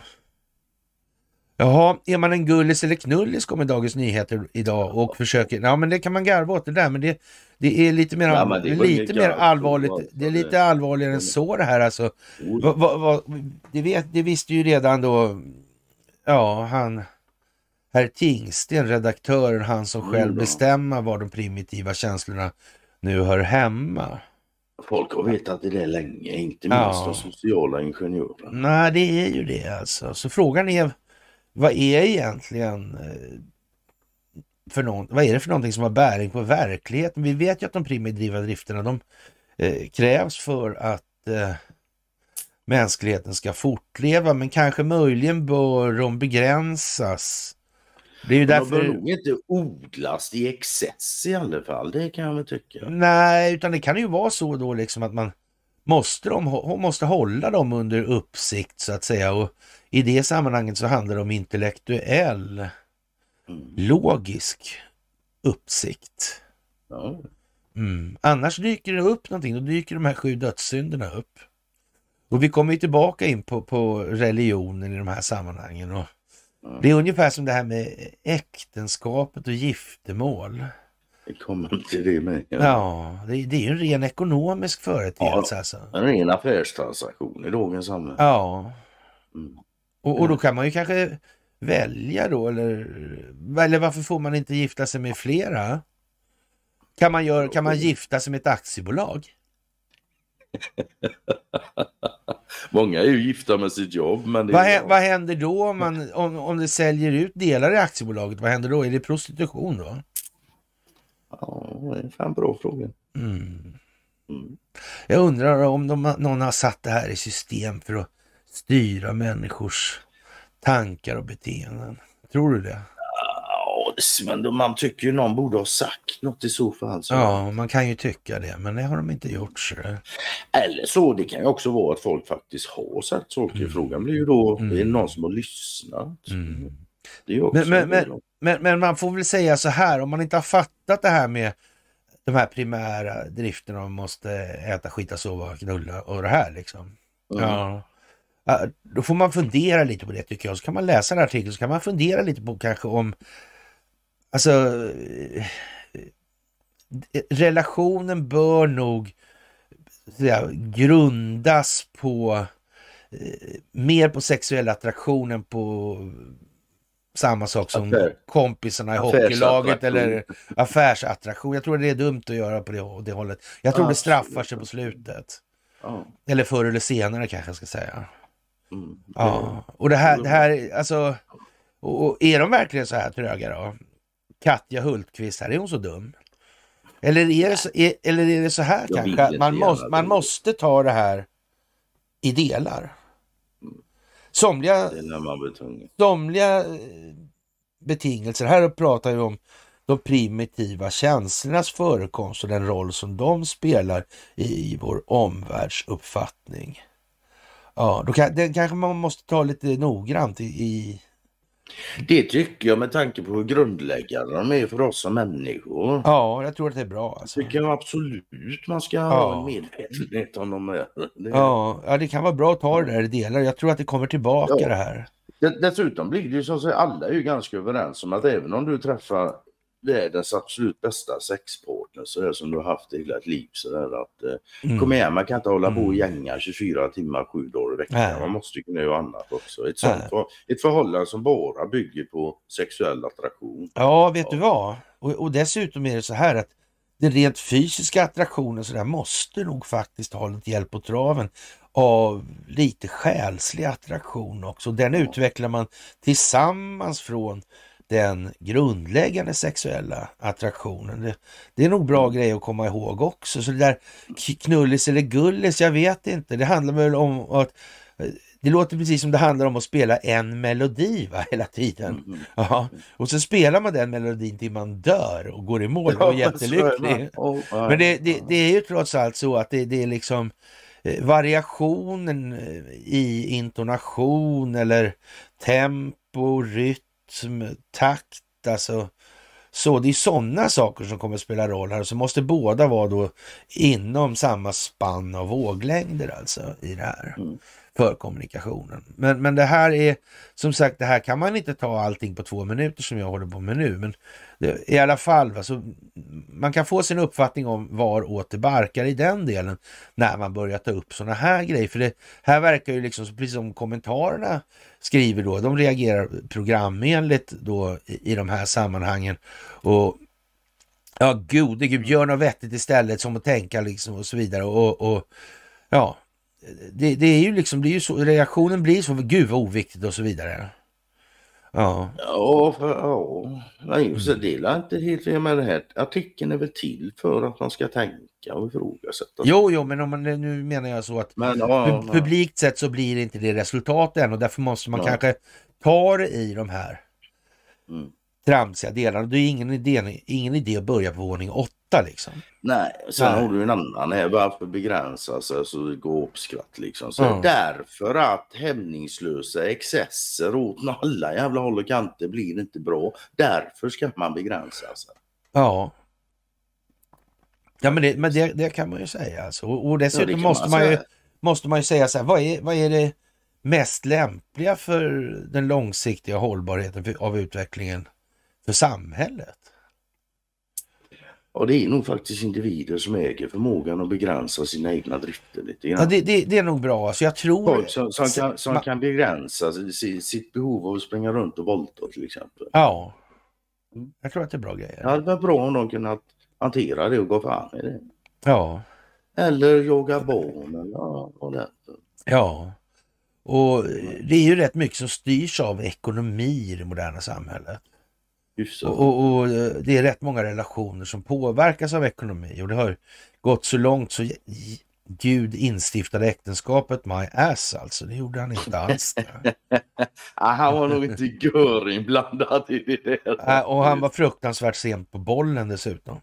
Jaha, är man en gullis eller knullis kommer Dagens Nyheter idag och försöker, ja men det kan man garva åt det där men det, det är lite mer, Ja, det lite mer allvarligt, det är lite allvarligare än så det här alltså. Va, va, va, det, vet, det visste ju redan då, ja han, herr Tingsten, redaktören, han som själv Mm, ja. bestämmer var de primitiva känslorna nu hör hemma. Folk har vetat det där länge, inte Ja. minst de sociala ingenjörerna. Nej, det är ju det alltså. Så frågan är, vad är egentligen eh, för någon, vad är det för någonting som har bäring på verkligheten? Vi vet ju att de primitiva drifterna, de eh, krävs för att eh, mänskligheten ska fortleva, men kanske möjligen bör de begränsas. Det är ju De bör därför... nog inte odlas i excess i alla fall, det kan jag väl tycka. Nej, utan det kan ju vara så då liksom att man, måste, de, måste hålla dem under uppsikt så att säga. Och i det sammanhanget så handlar det om intellektuell, Mm. logisk uppsikt. Ja. Mm. Annars dyker det upp någonting, då dyker de här sju dödssynderna upp. Och vi kommer ju tillbaka in på, på religionen i de här sammanhangen. Och det är ungefär som det här med äktenskapet och giftermål. Vi kommer till det med. Ja, det, det är ju en ren ekonomisk företeelse alltså. En ren affärstransaktion i dagens samhälle. Ja, Mm. Och, och då kan man ju kanske välja då, eller, eller varför får man inte gifta sig med flera? Kan man, göra, kan man gifta sig med ett aktiebolag? Många är ju gifta med sitt jobb. Men Vad, är vad händer då om, man, om, om det säljer ut delar i aktiebolaget? Vad händer då? Är det prostitution då? Ja, det är fan bra fråga. Mm. Mm. Jag undrar om de, någon har satt det här i system för att styra människors tankar och beteenden. Tror du det? Ja, det- men man tycker ju någon borde ha sagt något i så fall. Så. Ja, man kan ju tycka det, men det har de inte gjort. Så. det- Eller så, det kan ju också vara att folk faktiskt har sagt saker. Frågan blir ju då, Mm. är det någon som har lyssnat? Mm. Det är ju också Men, men, men, men, men man får väl säga så här, om man inte har fattat det här med de här primära drifterna, man måste äta, skita, sova, knulla och det här liksom. Mm. Ja. Då får man fundera lite på det tycker jag. Så kan man läsa den här artikeln så kan man fundera lite på kanske om Alltså eh, relationen bör nog säga, grundas på eh, mer på sexuell attraktion än på samma sak som Affär. kompisarna i hockeylaget eller affärsattraktion. Jag tror det är dumt att göra på det, det hållet. Jag tror det Absolut. straffar sig på slutet. Ja. Eller förr eller senare kanske jag ska säga. Mm. Ja, och det här, det här alltså, och, och är de verkligen så här tröga då? Katja Hultqvist här, är hon så dum? Eller är det så, är, eller är det så här Jag kanske, att man måste, man måste ta det här i delar? Somliga, somliga eh, betingelser, här pratar vi om de primitiva känslornas förekomst och den roll som de spelar i vår omvärldsuppfattning. Ja, då kan, den kanske man måste ta lite noggrant i... i Det tycker jag med tanke på hur grundläggande de är för oss som människor. ja, jag tror att det är bra. Alltså. tycker jag absolut man ska Ja. ha en medvetenhet om de är. Det, Ja, ja, det kan vara bra att ta det där i delar. Jag tror att det kommer tillbaka Ja. det här. det, dessutom blir det ju så att alla är ju ganska överens om att även om du träffar världens absolut bästa sexpartner så där som du har haft i hela ditt liv så där att eh, Mm. kom igen man kan inte hålla på och Mm. gänga 24 timmar sju dagar i veckan. Nej. Man måste ju kunna göra annat också. Ett, sånt, för, ett förhållande som bara bygger på sexuell attraktion. Ja, vet Ja. du vad? Och, och dessutom är det så här att den rent fysiska attraktionen så där måste nog faktiskt ha lite hjälp på traven av lite själslig attraktion också. Den Ja. utvecklar man tillsammans från den grundläggande sexuella attraktionen. Det, det är nog bra Mm. grej att komma ihåg också. Så det där knullis eller gullis, jag vet inte. Det handlar väl om att det låter precis som det handlar om att spela en melodi va, hela tiden. Mm. Ja, och så spelar man den melodin till man dör och går i mål och är jättelycklig. Men det, det, det är ju trots allt så att det, det är liksom eh, variationen eh, i intonation eller tempo, rytm, takt, alltså så det är sådana saker som kommer att spela roll här. och Så måste båda vara då inom samma spann av våglängder alltså i det här Mm för kommunikationen. Men, men det här är som sagt, det här kan man inte ta allting på två minuter som jag håller på med nu. Men det, i alla fall, va, så man kan få sin uppfattning om var åt det barkar i den delen när man börjar ta upp sådana här grejer. För det här verkar ju liksom, precis som kommentarerna skriver då, de reagerar programenligt då i, i de här sammanhangen. Och ja, gode gud, gör något vettigt istället som att tänka liksom och så vidare. Och, och ja, det, det, är ju liksom, det är ju så, reaktionen blir så, gud vad oviktigt och så vidare. Ja, ja, för, ja. Nej, just det är inte helt fel med det här. Artikeln är väl till för att man ska tänka och ifrågasätta. Jo, jo, men om man, nu menar jag så att men, ja, pu publikt sett så blir det inte det resultatet än och därför måste man ja. kanske ta det i de här mm. tramsiga delarna. Det är ingen idé, ingen idé att börja på våning åtta skratta liksom. Nej, sen Nej. har du en annan här. Varför begränsa sig så det går uppskratt liksom? Så mm. Därför att hämningslösa excesser åt alla jävla håll och kanter blir inte bra. Därför ska man begränsa sig. Ja. Ja men det, men det, det kan man ju säga alltså. Och, och dessutom ja, måste, man, man ju, måste man ju säga så här, vad är, vad är det mest lämpliga för den långsiktiga hållbarheten för, av utvecklingen för samhället? Och det är nog faktiskt individer som äger förmågan att begränsa sina egna drifter lite grann. Ja, det, det, det är nog bra. Alltså jag tror... Folk som, som, kan, som Ma- kan begränsa sitt, sitt behov av att springa runt och volta till exempel. Ja. Jag tror att det är bra grejer. Det hade varit bra om de kunnat hantera det och gå fan i det. Ja. Eller jaga barn eller ja, vad det. Ja. Och det är ju rätt mycket som styrs av ekonomi i det moderna samhället. Och, och, och eh, det är rätt många relationer som påverkas av ekonomi och det har gått så långt så Gud instiftade äktenskapet my ass alltså. Det gjorde han inte alls. Ah, han var nog inte gör inblandad i det. Äh, och han var fruktansvärt sent på bollen dessutom.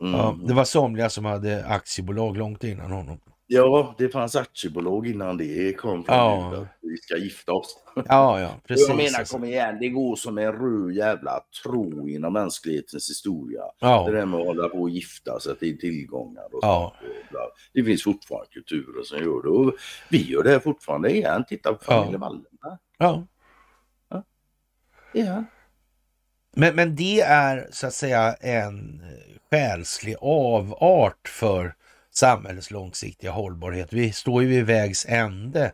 Mm. Ja, det var somliga som hade aktiebolag långt innan honom. Ja, det fanns aktiebolag innan det kom Ja. Vi ska gifta oss. Ja, ja, precis. jag menar, alltså. kom igen, det går som en röd jävla tro inom mänsklighetens historia. Det Ja, där med att hålla på och gifta sig till tillgångar och ja, sånt. Det finns fortfarande kulturer som gör det och vi gör det fortfarande igen. Titta på familjen Ja. Wallenberg. ja. Ja. Men, men det är så att säga en eh, själslig avart för samhällets långsiktiga hållbarhet. Vi står ju vid vägs ände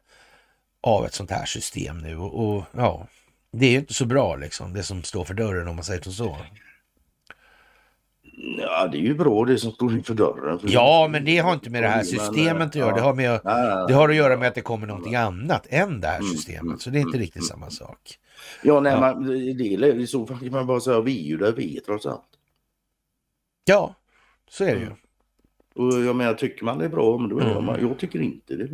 av ett sånt här system nu och, och ja, det är ju inte så bra liksom, det som står för dörren om man säger så. ja, det är ju bra det som står inför dörren. Ja, men det har inte med det här systemet att göra. Det har, med, det har att göra med att det kommer någonting annat än det här systemet. Så det är inte mm, riktigt mm, samma sak. Ja, nej, Ja. Man, det är i så fall kan man bara säga vi är ju där vi är trots allt. Ja, så är det ju. Och jag menar, tycker man det är bra, men då Mm. man, jag tycker inte det.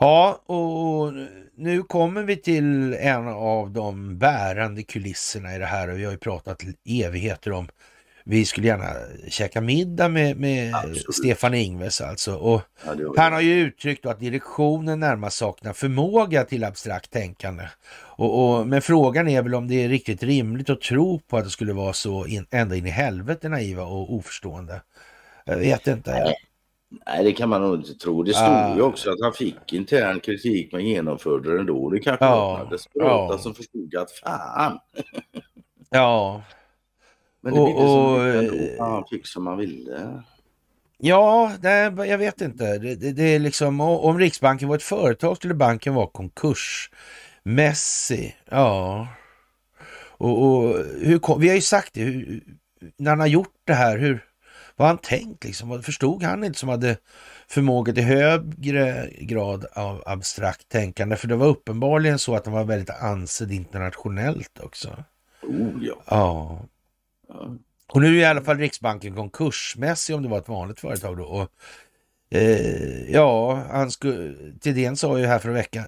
Ja, och nu kommer vi till en av de bärande kulisserna i det här och vi har ju pratat evigheter om vi skulle gärna käka middag med, med. Stefan Ingves alltså. Och Ja, han har ju uttryckt att direktionen närmast saknar förmåga till abstrakt tänkande. Och, och, men frågan är väl om det är riktigt rimligt att tro på att det skulle vara så in, ända in i helvete naiva och oförstående. Jag vet inte. Nej, det kan man nog inte tro. Det stod Ah. ju också att han fick intern kritik men genomförde den då. Det kanske Ja, var desperata ja. som förstod att fan. Ja, Men det Och- blev så och, mycket ändå. eh, Han fick som han ville. Ja, nej, jag vet inte. Det, det, det är liksom, om Riksbanken var ett företag skulle banken vara konkursmässig. Ja. Och, och hur, vi har ju sagt det, hur, när han har gjort det här, hur, vad han tänkt liksom? Vad Förstod han inte som hade förmåga till högre grad av abstrakt tänkande? För det var uppenbarligen så att han var väldigt ansedd internationellt också. Oh. Ja. ja. Och nu är i alla fall Riksbanken konkursmässig om det var ett vanligt företag då. Och, eh, ja, han skulle, Thedéen sa ju här för, en vecka,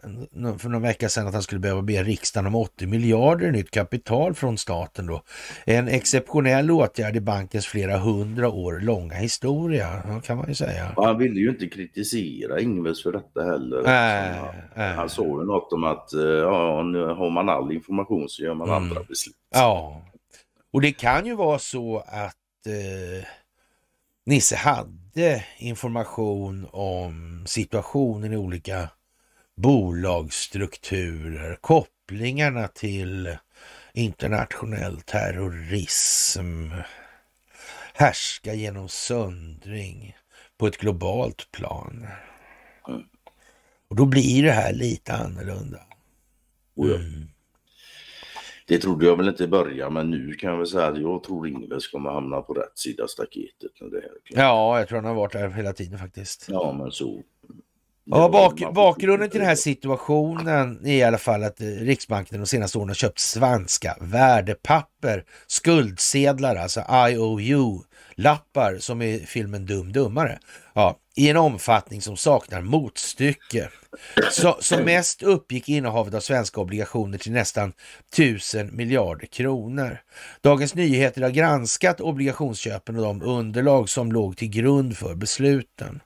för någon vecka sedan att han skulle behöva be riksdagen om 80 miljarder i nytt kapital från staten då. En exceptionell åtgärd i bankens flera hundra år långa historia, kan man ju säga. Han ville ju inte kritisera Ingves för detta heller. Eftersom han, nej. han sa ju något om att eh, ja, nu har man all information så gör man Mm. andra beslut. Ja, och det kan ju vara så att eh, Nisse hade information om situationen i olika bolagsstrukturer, kopplingarna till internationell terrorism, härska genom söndring på ett globalt plan. Och då blir det här lite annorlunda. Mm. Det trodde jag väl inte i början men nu kan jag väl säga att jag tror Ingves kommer hamna på rätt sida staketet. När det är klart. Ja, jag tror han har varit där hela tiden faktiskt. ja men så. Ja, bak, bakgrunden till den här situationen är i alla fall att eh, Riksbanken de senaste åren har köpt svenska värdepapper, skuldsedlar, alltså IOU, lappar som i filmen Dum Dummare. Ja, I en omfattning som saknar motstycke. Så, som mest uppgick innehavet av svenska obligationer till nästan tusen miljarder kronor. Dagens Nyheter har granskat obligationsköpen och de underlag som låg till grund för besluten.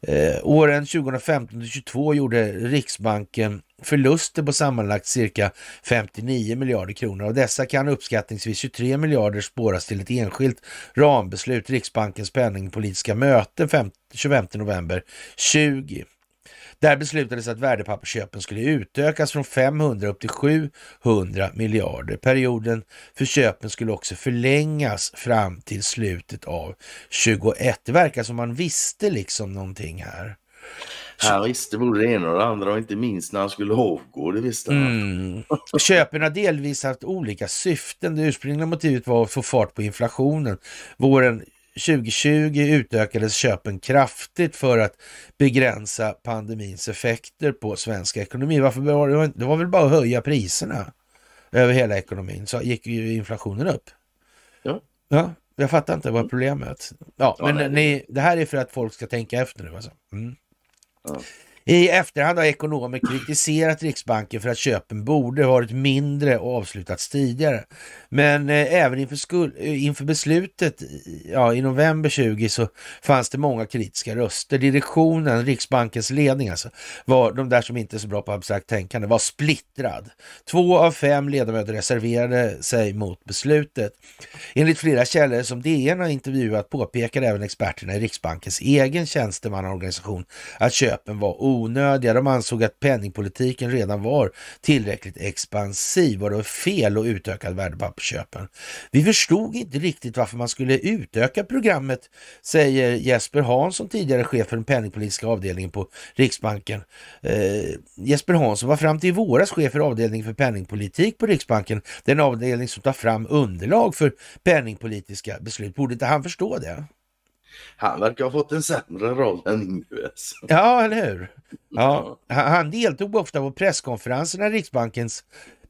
Eh, åren 2015-2022 gjorde Riksbanken förluster på sammanlagt cirka 59 miljarder kronor. Av dessa kan uppskattningsvis 23 miljarder spåras till ett enskilt rambeslut, Riksbankens penningpolitiska möte 25 november 20. Där beslutades att värdepappersköpen skulle utökas från 500 upp till 700 miljarder. Perioden för köpen skulle också förlängas fram till slutet av 21. Det verkar som man visste liksom någonting här. Han visste både det ena och det andra och inte minst när han skulle avgå, det visste han. Mm. Köpen har delvis haft olika syften. Det ursprungliga motivet var att få fart på inflationen. Våren 2020 utökades köpen kraftigt för att begränsa pandemins effekter på svensk ekonomi. Varför var det, det var väl bara att höja priserna över hela ekonomin så gick ju inflationen upp. Ja. Ja, jag fattar inte vad problemet. Ja, Ja, men nej. ni, det här är för att folk ska tänka efter nu alltså. Mm. Ja. I efterhand har ekonomer kritiserat Riksbanken för att köpen borde varit mindre och avslutats tidigare. Men eh, även inför, skuld, eh, inför beslutet i- ja, i november 20 så fanns det många kritiska röster. Direktionen, Riksbankens ledning alltså, var de där som inte är så bra på abstrakt tänkande, var splittrad. Två av fem ledamöter reserverade sig mot beslutet. Enligt flera källor som DN har intervjuat påpekade även experterna i Riksbankens egen tjänstemannaorganisation att köpen var onödiga. De ansåg att penningpolitiken redan var tillräckligt expansiv och det var fel att utöka värdepappersköpen. Vi förstod inte riktigt varför man skulle utöka programmet, säger Jesper Hansson, tidigare chef för den penningpolitiska avdelningen på Riksbanken. Eh, Jesper Hansson var fram till i våras chef för avdelningen för penningpolitik på Riksbanken, den avdelning som tar fram underlag för penningpolitiska beslut. Borde inte han förstå det? Han verkar ha fått en sämre roll än Ingves. Ja, eller hur? Ja, han han deltog ofta på presskonferenser när Riksbankens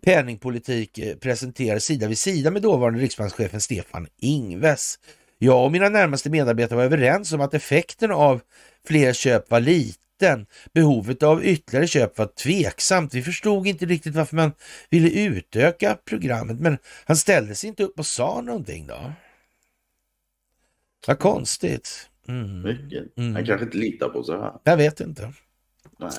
penningpolitik eh, presenterades sida vid sida med dåvarande riksbankschefen Stefan Ingves. Jag och mina närmaste medarbetare var överens om att effekten av fler köp var liten. Behovet av ytterligare köp var tveksamt. Vi förstod inte riktigt varför man ville utöka programmet, men han ställde sig inte upp och sa någonting då. Vad konstigt. Mm. Mycket. Mm. Han kanske inte litar på sig här. Jag vet inte. Nej.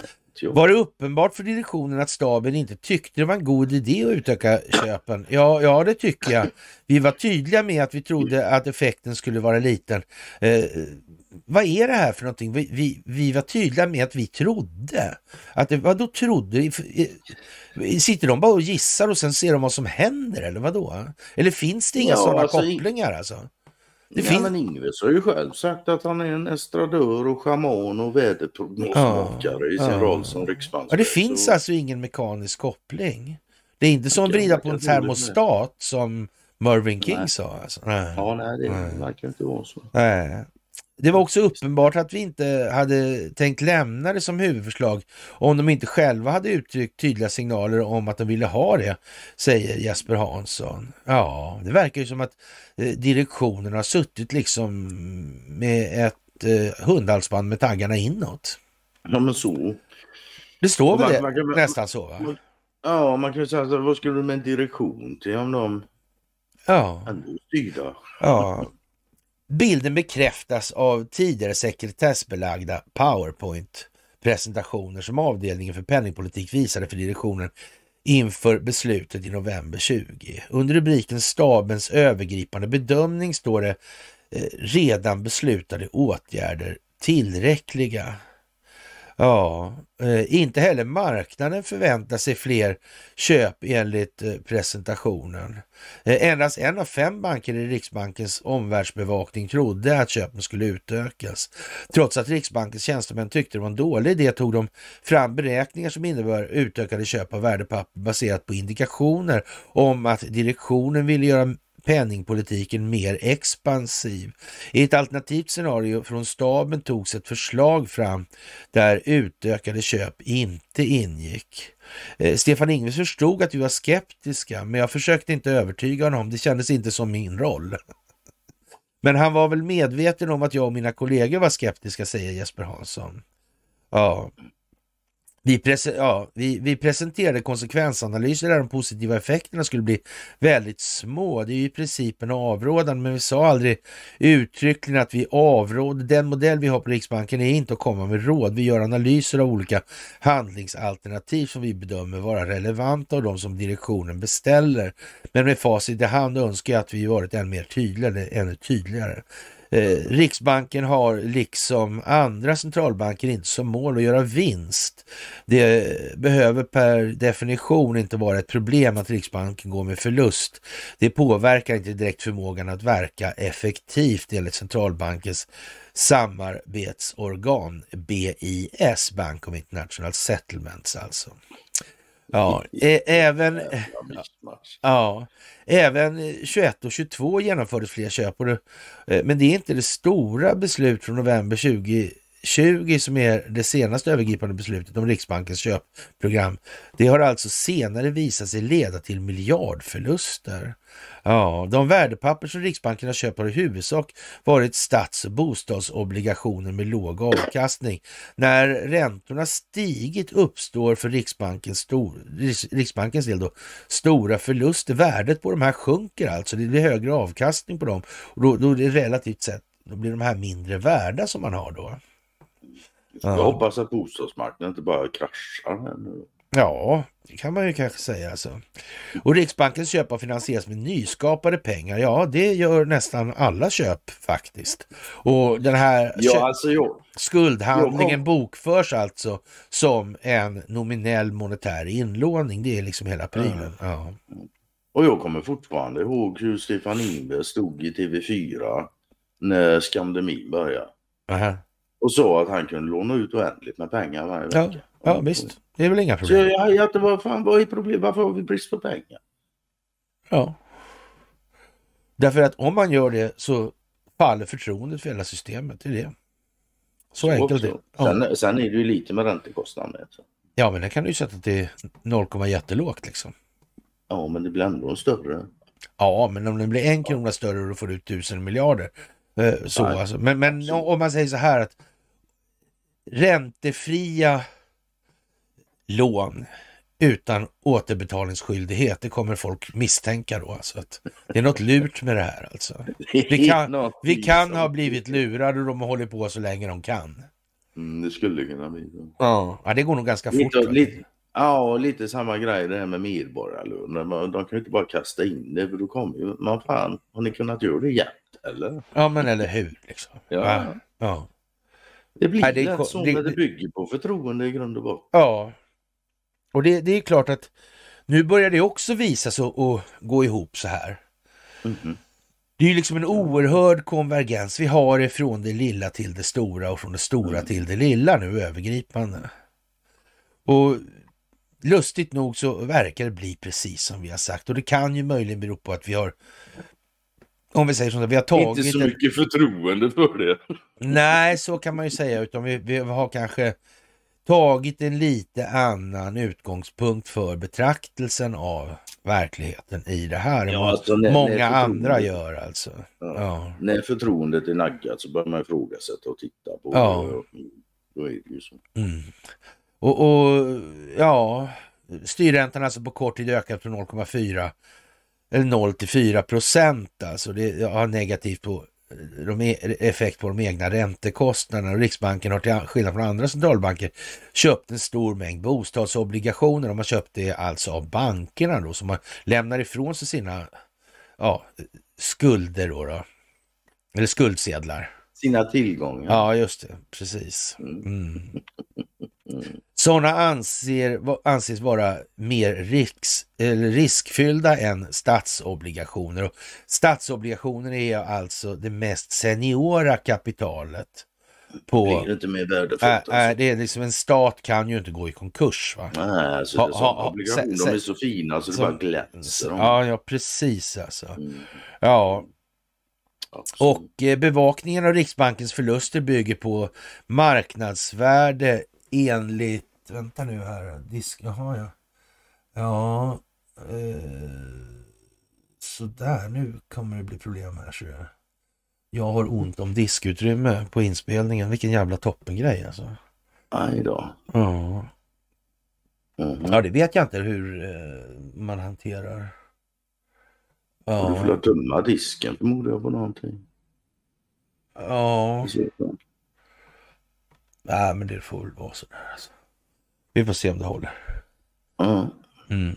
Var det uppenbart för direktionen att staben inte tyckte det var en god idé att utöka köpen? Ja, ja det tycker jag. Vi var tydliga med att vi trodde att effekten skulle vara liten. Eh, vad är det här för någonting? Vi, vi, vi var tydliga med att vi trodde. Att det, vad då trodde? Sitter de bara och gissar och sen ser de vad som händer eller vad då? Eller finns det inga Ja, sådana alltså, kopplingar alltså? Det ja, finns- men Ingves har ju själv sagt att han är en estradör och schaman och väderprognosmakare i sin Ja. roll som riksbankschef. Ja, det finns Så- alltså ingen mekanisk koppling. Det är inte som att vrida på en termostat som Mervyn King Nej. sa. Alltså. Nej. Ja, nej, det Nej. verkar inte vara så. Nej. Det var också uppenbart att vi inte hade tänkt lämna det som huvudförslag om de inte själva hade uttryckt tydliga signaler om att de ville ha det, säger Jesper Hansson. Ja, det verkar ju som att eh, direktionen har suttit liksom med ett eh, hundhalsband med taggarna inåt. Ja, men så. Det står väl Man- det, man nästan så va? Ja, man kan ju säga så vad skulle du med en direktion till om de Ja. ändå styrda? Ja. Bilden bekräftas av tidigare sekretessbelagda PowerPoint-presentationer som avdelningen för penningpolitik visade för direktionen inför beslutet i november 20. Under rubriken Stabens övergripande bedömning står det eh, redan beslutade åtgärder tillräckliga. Ja, eh, inte heller marknaden förväntar sig fler köp enligt eh, presentationen. Eh, endast en av fem banker i Riksbankens omvärldsbevakning trodde att köpen skulle utökas. Trots att Riksbankens tjänstemän tyckte det var en dålig idé tog de fram beräkningar som innebär utökade köp av värdepapper baserat på indikationer om att direktionen ville göra penningpolitiken mer expansiv. I ett alternativt scenario från staben togs ett förslag fram där utökade köp inte ingick. Eh, Stefan Ingves förstod att vi var skeptiska, men jag försökte inte övertyga honom. Det kändes inte som min roll. Men han var väl medveten om att jag och mina kollegor var skeptiska, säger Jesper Hansson. Ja, vi, ja, vi, vi, presenterade konsekvensanalyser där de positiva effekterna skulle bli väldigt små. Det är ju i princip en avrådan, men vi sa aldrig uttryckligen att vi avråder. Den modell vi har på Riksbanken är inte att komma med råd. Vi gör analyser av olika handlingsalternativ som vi bedömer vara relevanta och de som direktionen beställer. Men med facit i hand önskar jag att vi varit än mer tydliga, ännu tydligare. Eh, Riksbanken har liksom andra centralbanker inte som mål att göra vinst. Det behöver per definition inte vara ett problem att Riksbanken går med förlust. Det påverkar inte direkt förmågan att verka effektivt enligt centralbankens samarbetsorgan BIS, Bank of International Settlements alltså. Ja, även, ja, även 21 och 22 genomfördes fler köp. Det, eh, men det är inte det stora beslut från november 2020 som är det senaste övergripande beslutet om Riksbankens köpprogram. Det har alltså senare visat sig leda till miljardförluster. Ja, de värdepapper som Riksbanken har köpt har i huvudsak varit stats och bostadsobligationer med låg avkastning. När räntorna stigit uppstår för Riksbankens, stor, Riksbankens del då stora förluster. Värdet på de här sjunker alltså. Det blir högre avkastning på dem och då, då är det relativt sett då blir de här mindre värda som man har då. Jag hoppas att bostadsmarknaden inte bara kraschar. Nu. Ja, det kan man ju kanske säga. Alltså. Och Riksbankens köp har finansierats med nyskapade pengar. Ja, det gör nästan alla köp faktiskt. Och den här ja, alltså, jo. skuldhandlingen kom... bokförs alltså som en nominell monetär inlåning. Det är liksom hela prylen. Mm. Ja. Och jag kommer fortfarande ihåg hur Stefan Ingves stod i TV4 när skandemin började. Aha. Och sa att han kunde låna ut oändligt med pengar varje vecka. Ja. Ja, visst. Det är väl inga problem. Så jag hajar vad fan, vad är problemet? Varför har vi brist på pengar? Ja. Därför att om man gör det så faller förtroendet för hela systemet. Det är det. Så, så enkelt det. Ja. Sen, sen, är det ju lite med räntekostnaden med. Så. Ja, men det kan du ju sätta till 0, jättelågt liksom. Ja, men det blir ändå större. Ja, men om det blir en krona större och du får ut tusen miljarder. Eh, så alltså. Men, men om man säger så här att räntefria lån utan återbetalningsskyldighet. Det kommer folk misstänka då. Alltså att det är något lurt med det här alltså. Vi kan, vi kan ha blivit lurade och de har hållit på så länge de kan. Mm, det skulle kunna bli så. Ja, ja det går nog ganska lite, fort. Lite, ja, lite samma grej det här med medborgarlön. De kan ju inte bara kasta in det för då kommer ju man fan, har ni kunnat göra det jämt eller? Ja, men eller hur liksom. Ja. ja. ja. Det blir Nej, det, lätt så det, när det bygger på förtroende i grund och botten. Ja, och det, det är klart att nu börjar det också visa sig att gå ihop så här. Mm. Det är ju liksom en oerhörd konvergens. Vi har det från det lilla till det stora och från det stora mm. till det lilla nu övergripande. Och lustigt nog så verkar det bli precis som vi har sagt och det kan ju möjligen bero på att vi har om vi säger så, vi har tagit... Inte så mycket förtroende för det. Nej, så kan man ju säga, utan vi, vi har kanske tagit en lite annan utgångspunkt för betraktelsen av verkligheten i det här. Ja, alltså, när, många när andra gör alltså. Ja. Ja. När förtroendet är naggat så börjar man ifrågasätta och titta på ja. det. Då är det ju så. Mm. Och, och, ja, styrräntan alltså på kort tid ökat från 0,4 eller 0 till 4 procent alltså. Det har negativt på de e- effekt på de egna räntekostnaderna. Och Riksbanken har till skillnad från andra centralbanker köpt en stor mängd bostadsobligationer. De har köpt det alltså av bankerna då som lämnar ifrån sig sina ja, skulder då, då. Eller skuldsedlar. Sina tillgångar. Ja, just det. Precis. Mm. Sådana anser, anses vara mer eller riskfyllda än statsobligationer. Och statsobligationer är alltså det mest seniora kapitalet. På, det är inte mer värdefullt. Alltså. Äh, det är liksom en stat kan ju inte gå i konkurs. Va? Nej, alltså, ha, ha, obligationer de är så fina så det bara glänser. Ja, ja, precis alltså. Mm. Ja, och eh, bevakningen av Riksbankens förluster bygger på marknadsvärde enligt, vänta nu här, disk, jaha ja. Ja, eh, sådär, nu kommer det bli problem här så jag. Jag har ont om diskutrymme på inspelningen. Vilken jävla toppengrej alltså. Aj då. Ja. Mhm. ja, det vet jag inte hur eh, man hanterar. Du får Ja, tömma disken förmodar jag på någonting. ja. Nej, men det får väl vara sådär alltså. Vi får se om det håller. Mm.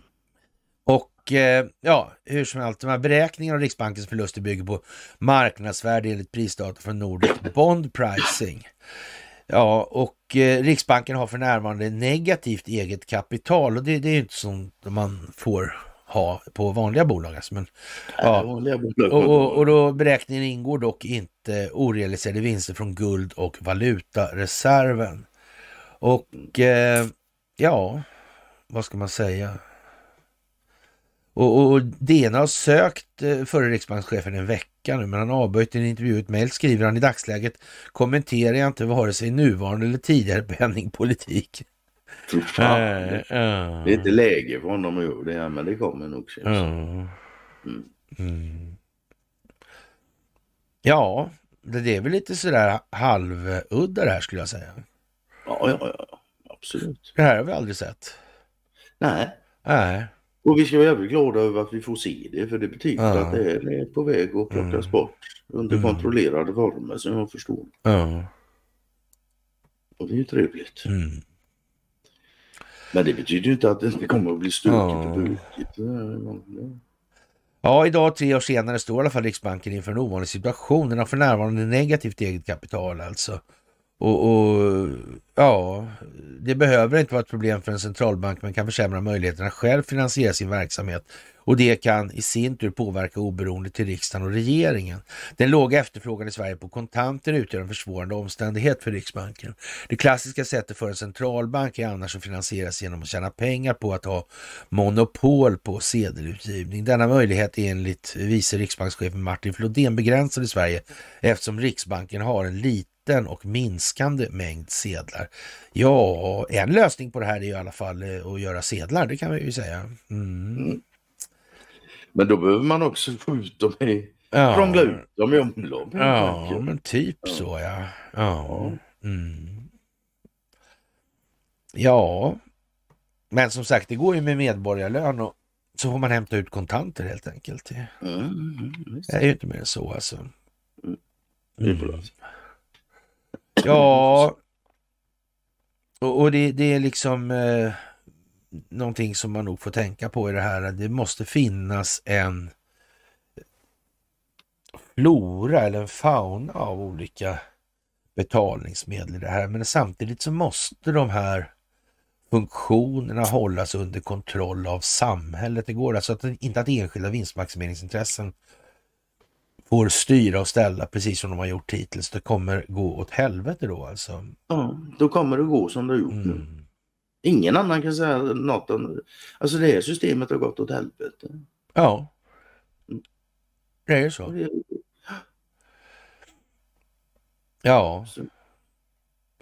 Och eh, ja, hur som helst, de här beräkningarna av Riksbankens förluster bygger på marknadsvärde enligt prisdata från Nordic Bond Pricing. Ja, och eh, Riksbanken har för närvarande negativt eget kapital och det, det är ju inte som man får ha på vanliga bolag. Alltså, men, Ja. ja. och, och, och då beräkningen ingår dock inte orealiserade vinster från guld och valutareserven. Och eh, ja, vad ska man säga? Och, och, och har sökt eh, förre riksbankschefen en vecka nu, men han avböjt en intervju ett mejl. Skriver han i dagsläget kommenterar jag inte vare sig nuvarande eller tidigare penningpolitik. Fan. Eh, Det ja. är inte läge för honom att göra det, men det kommer nog. det. Mm. Mm. Ja, det det är väl lite sådär halvudda det här skulle jag säga. Ja, ja, ja. Absolut. Det här har vi aldrig sett. Nej. Nej. Och vi ska vara jävligt glada över att vi får se det, för det betyder Ja. att det är, på väg att plockas Mm. bort under Mm. kontrollerade former som jag förstår. Ja. Och det är ju trevligt. Mm. Men det betyder ju inte att det inte kommer att bli stökigt Ja. och bökigt. Ja, idag tre år senare står i alla fall Riksbanken inför en ovanlig situation. Den har för närvarande negativt eget kapital alltså. Och, och ja, det behöver inte vara ett problem för en centralbank men kan försämra möjligheterna att själv finansiera sin verksamhet. Och det kan i sin tur påverka oberoende till riksdagen och regeringen. Den låga efterfrågan i Sverige på kontanter utgör en försvårande omständighet för Riksbanken. Det klassiska sättet för en centralbank är annars att finansieras genom att tjäna pengar på att ha monopol på sedelutgivning. Denna möjlighet är enligt vice riksbankschefen Martin Flodén begränsad i Sverige eftersom Riksbanken har en liten och minskande mängd sedlar. Ja, en lösning på det här är i alla fall eh, att göra sedlar, det kan vi ju säga. Mm. Mm. Men då behöver man också få ut dem i, Ja. prångla ut dem i omlopp. Ja, enkelt. men typ Ja. så ja. Ja. Mm. ja, men som sagt, det går ju med medborgarlön och så får man hämta ut kontanter helt enkelt. Det Mm, mm, visst. är ju inte mer än så alltså. Det är bra. Ja, och, och det, det är liksom eh, någonting som man nog får tänka på i det här. Det måste finnas en flora eller en fauna av olika betalningsmedel i det här. Men samtidigt så måste de här funktionerna hållas under kontroll av samhället. Det går alltså att, inte att enskilda vinstmaximeringsintressen får styra och ställa precis som de har gjort hittills. Det kommer gå åt helvete då alltså. Ja, då kommer det gå som det har gjort nu. Mm. Ingen annan kan säga något om... Alltså det här systemet har gått åt helvete. Ja, Mm. det är ju så. det- Ja.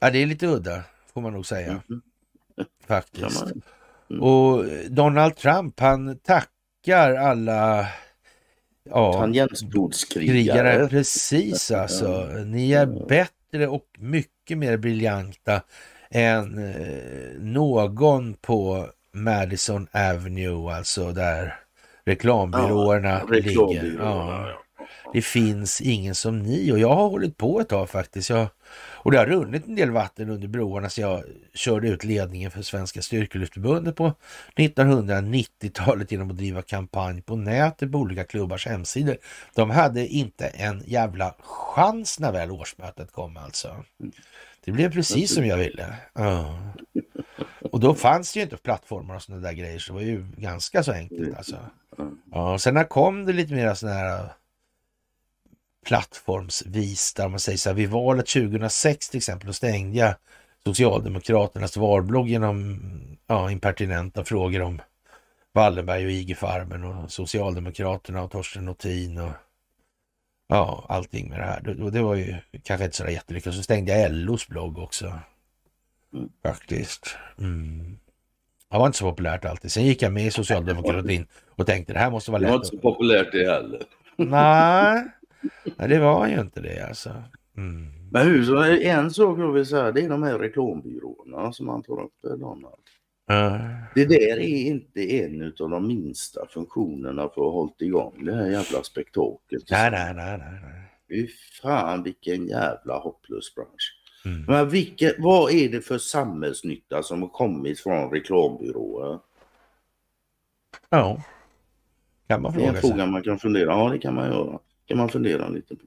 Ja, det är lite udda får man nog säga Mhm. faktiskt. Mm. Och Donald Trump han tackar alla ja, Tangentbordskrigare. krigare. Precis alltså. Ni är bättre och mycket mer briljanta än eh, någon på Madison Avenue, alltså där reklambyråerna ligger. Reklambyråerna, Ja. Det finns ingen som ni och jag har hållit på ett tag faktiskt. Jag, och det har runnit en del vatten under broarna så jag körde ut ledningen för Svenska Styrkelyftförbundet på 1990-talet genom att driva kampanj på nätet på olika klubbars hemsidor. De hade inte en jävla chans när väl årsmötet kom alltså. Det blev precis som jag ville. Ja. Och då fanns det ju inte plattformar och sådana där grejer så det var ju ganska så enkelt alltså. Ja, och sen när kom det lite mer sådana här plattformsvis där man säger så här, vid valet 2006 till exempel, då stängde jag Socialdemokraternas valblogg genom ja, impertinenta frågor om Wallenberg och IG Farmen och Socialdemokraterna och Torsten Nothin och ja, allting med det här. Det, det var ju kanske inte sådär jättelyckat. Så stängde jag LOs blogg också. Faktiskt. Mm. Det var inte så populärt alltid. Sen gick jag med i Socialdemokratin och tänkte det här måste vara Det var lätt. inte så populärt det heller. Nej, Nej, det var ju inte det alltså. Mm. Men hur, så en sak jag vill säga, det är de här reklambyråerna som man tar upp, Donald. Ja. Det där är inte en av de minsta funktionerna för att ha hållit igång det här jävla spektaklet. Nej, nej, nej, nej. Fy fan vilken jävla hopplös bransch. Mm. Men vilket, vad är det för samhällsnytta som har kommit från reklambyråer? Ja, kan man Det är en fråga sig. fråga man kan fundera. Ja, det kan man göra. Kan man fundera lite på.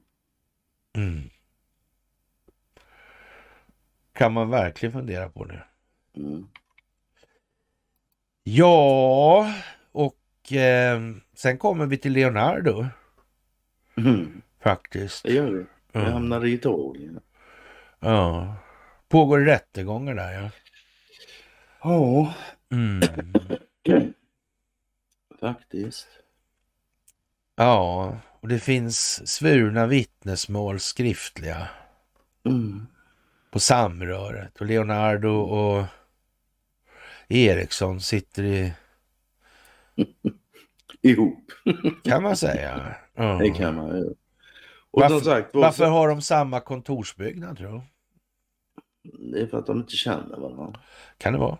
Mm. Kan man verkligen fundera på det. Mm. Ja, och eh, sen kommer vi till Leonardo Mm. faktiskt. Det gör vi. Vi Mm. hamnar i Italien. Ja. Pågår rättegångar där ja. Ja, Mm. faktiskt. Ja, och det finns svurna vittnesmål skriftliga Mm. på samröret och Leonardo och Eriksson sitter i, Ihop. kan man säga. Ja. Det kan man göra. Och Varför- sagt, Varför har de samma kontorsbyggnad tror du? det är för att de inte känner varandra. Kan det vara?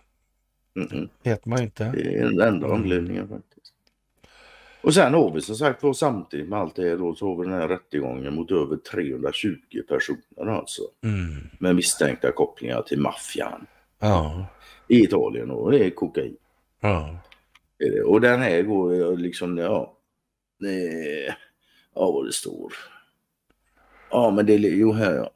Mm. Vet man ju inte. Det är den enda anledningen faktiskt. Och sen har vi som sagt var samtidigt med allt det här då så har vi den här rättegången mot över 320 personer alltså. Mm. Med misstänkta kopplingar till maffian Ja. i Italien och det är kokain. Ja. Och den här går ju liksom, ja. Ja vad det står. Ja men det är, jo här ja.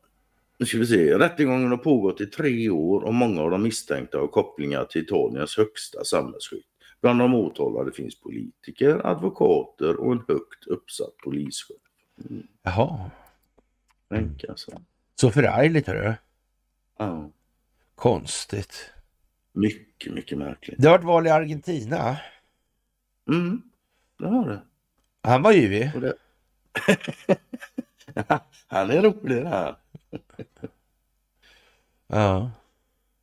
Nu ska vi se. Rättegången har pågått i tre år och många av de misstänkta har kopplingar till Italiens högsta samhällsskick. Bland de åtalade finns politiker, advokater och en högt uppsatt polischef. Jaha. Tänk alltså. Så förargligt hörru. Ja. Konstigt. Mycket, mycket märkligt. Det har varit val i Argentina. Mm, det har det. Han var ju Och det... Han är rolig det här. Ja.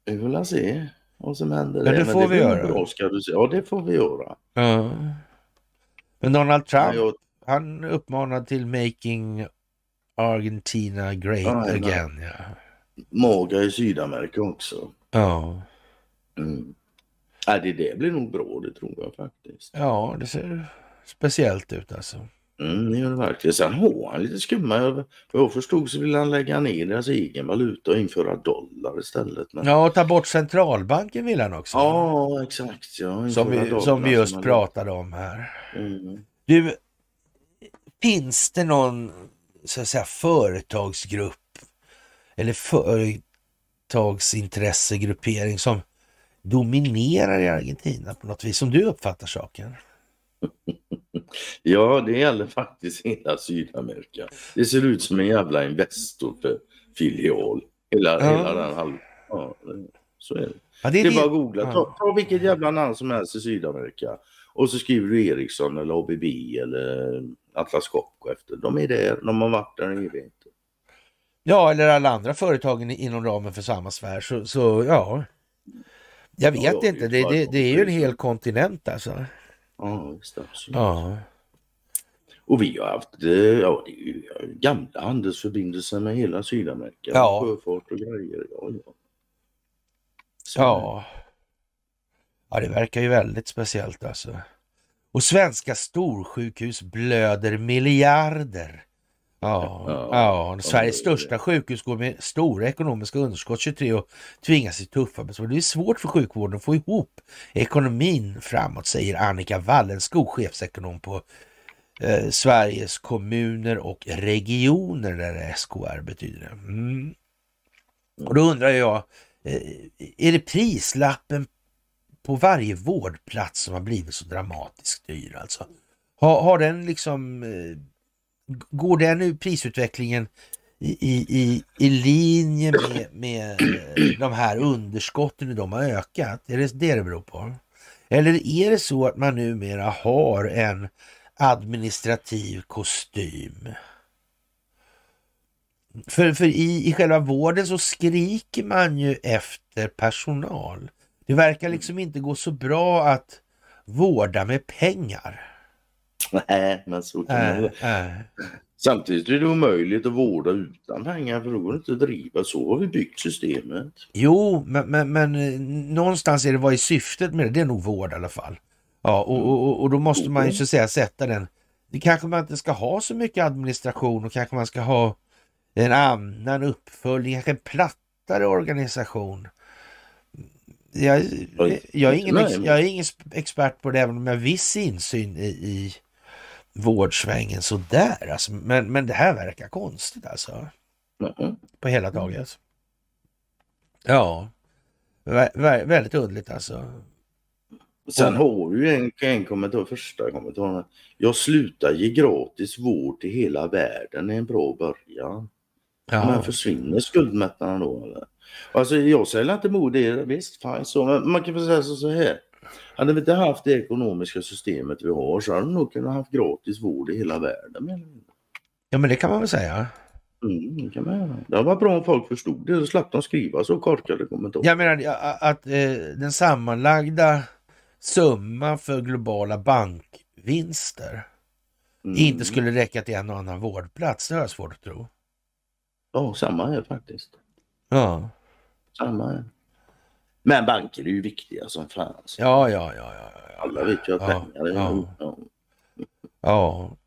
Vi får se vad som händer. Där. det får vi göra. Bra, ska du se. Ja, det får vi göra. ja. Men Donald Trump, Men jag, han uppmanade till making Argentina great ja. again. Ja. maga i Sydamerika också. Ja. Mm. Ja, det, det blir nog bra, det tror jag faktiskt. ja, det ser speciellt ut alltså. Mm, det gör det verkligen. Sen har han lite skumma. Vad jag förstod så vill han lägga ner deras egen valuta och införa dollar istället. Men... Ja, och ta bort centralbanken vill han också. Ja, exakt. Ja, som, vi, som vi just man- pratade om här. Mm. Du, finns det någon så att säga, företagsgrupp eller företagsintressegruppering som dominerar i Argentina på något vis, som du uppfattar saken? Ja, det gäller faktiskt hela Sydamerika. Det ser ut som en jävla Investor-filial. Hela, Ja. hela den halv... Ja, det- så är det. Ja, Det är bara att det. googla. Ja. Ta, ta vilket jävla namn som helst i Sydamerika. Och så skriver du Ericsson eller ABB eller Atlas Copco efter. De är där. De har varit där i evigheter. Ja, eller alla andra företagen inom ramen för samma sfär. Så, så ja, jag vet Ja, inte. det är Det, det, det är ju en hel kontinent alltså. Ja, visst absolut. Ja, Och vi har haft eh, ja, det är ju gamla handelsförbindelser med hela Sydamerika. Ja. Sjöfart och grejer. Ja, ja. Så- ja. Ja, det verkar ju väldigt speciellt alltså. Och svenska storsjukhus blöder miljarder. Ja, Ja. ja. Sveriges största sjukhus går med stora ekonomiska underskott 23 och tvingas i tuffa beslut. Det är svårt för sjukvården att få ihop ekonomin framåt, säger Annika Wallenskog, chefsekonom på eh, Sveriges kommuner och regioner, där SKR betyder det. Mm. Och då undrar jag, eh, är det prislappen på varje vårdplats som har blivit så dramatiskt dyr alltså? Har, har den liksom, eh, går den nu prisutvecklingen i, i, i, linje med, med eh, de här underskotten hur de har ökat? Är det det det beror på? Eller är det så att man numera har en administrativ kostym? För, för i, i själva vården så skriker man ju efter personal. Det verkar liksom inte gå så bra att vårda med pengar. Nej, men så kan, man, Äh, äh. Samtidigt är det omöjligt att vårda utan pengar för då går det inte att driva. Så har vi byggt systemet. Jo, men, men, men eh, någonstans är det vad är syftet med det? Det är nog vård i alla fall. Ja, och, och, och då måste man ju så att säga sätta den. Det kanske man inte ska ha så mycket administration och kanske man ska ha en annan uppföljning, kanske en plattare organisation. Jag, jag, är ingen, jag är ingen expert på det, även om jag har viss insyn i, i vårdsvängen sådär. Alltså. Men, men det här verkar konstigt alltså. Mm. På hela taget. Ja, vä vä väldigt underligt alltså. Sen har du en, en kommentar, första kommentaren. Jag slutar ge gratis vård till hela världen är en bra början. Ja. Men försvinner skuldmättnaden då eller? Alltså jag säger inte emot det, visst, fine så. Men man kan väl säga så här. Hade vi inte haft det ekonomiska systemet vi har så hade vi nog kunnat haft gratis vård i hela världen. Ja men det kan man väl säga. Mm, det kan man göra. Det var bra om folk förstod det, så slapp de skriva så korkade kommentarer. Jag menar att eh, den sammanlagda summan för globala bankvinster mm. inte skulle räcka till en och annan vårdplats, det har jag svårt att tro. Ja, samma här faktiskt. Ja. Samma här. Men banker är ju viktiga som fan. Ja, ja, ja, ja, ja. Alla vet ju att ja, pengar är ja. ja. ja.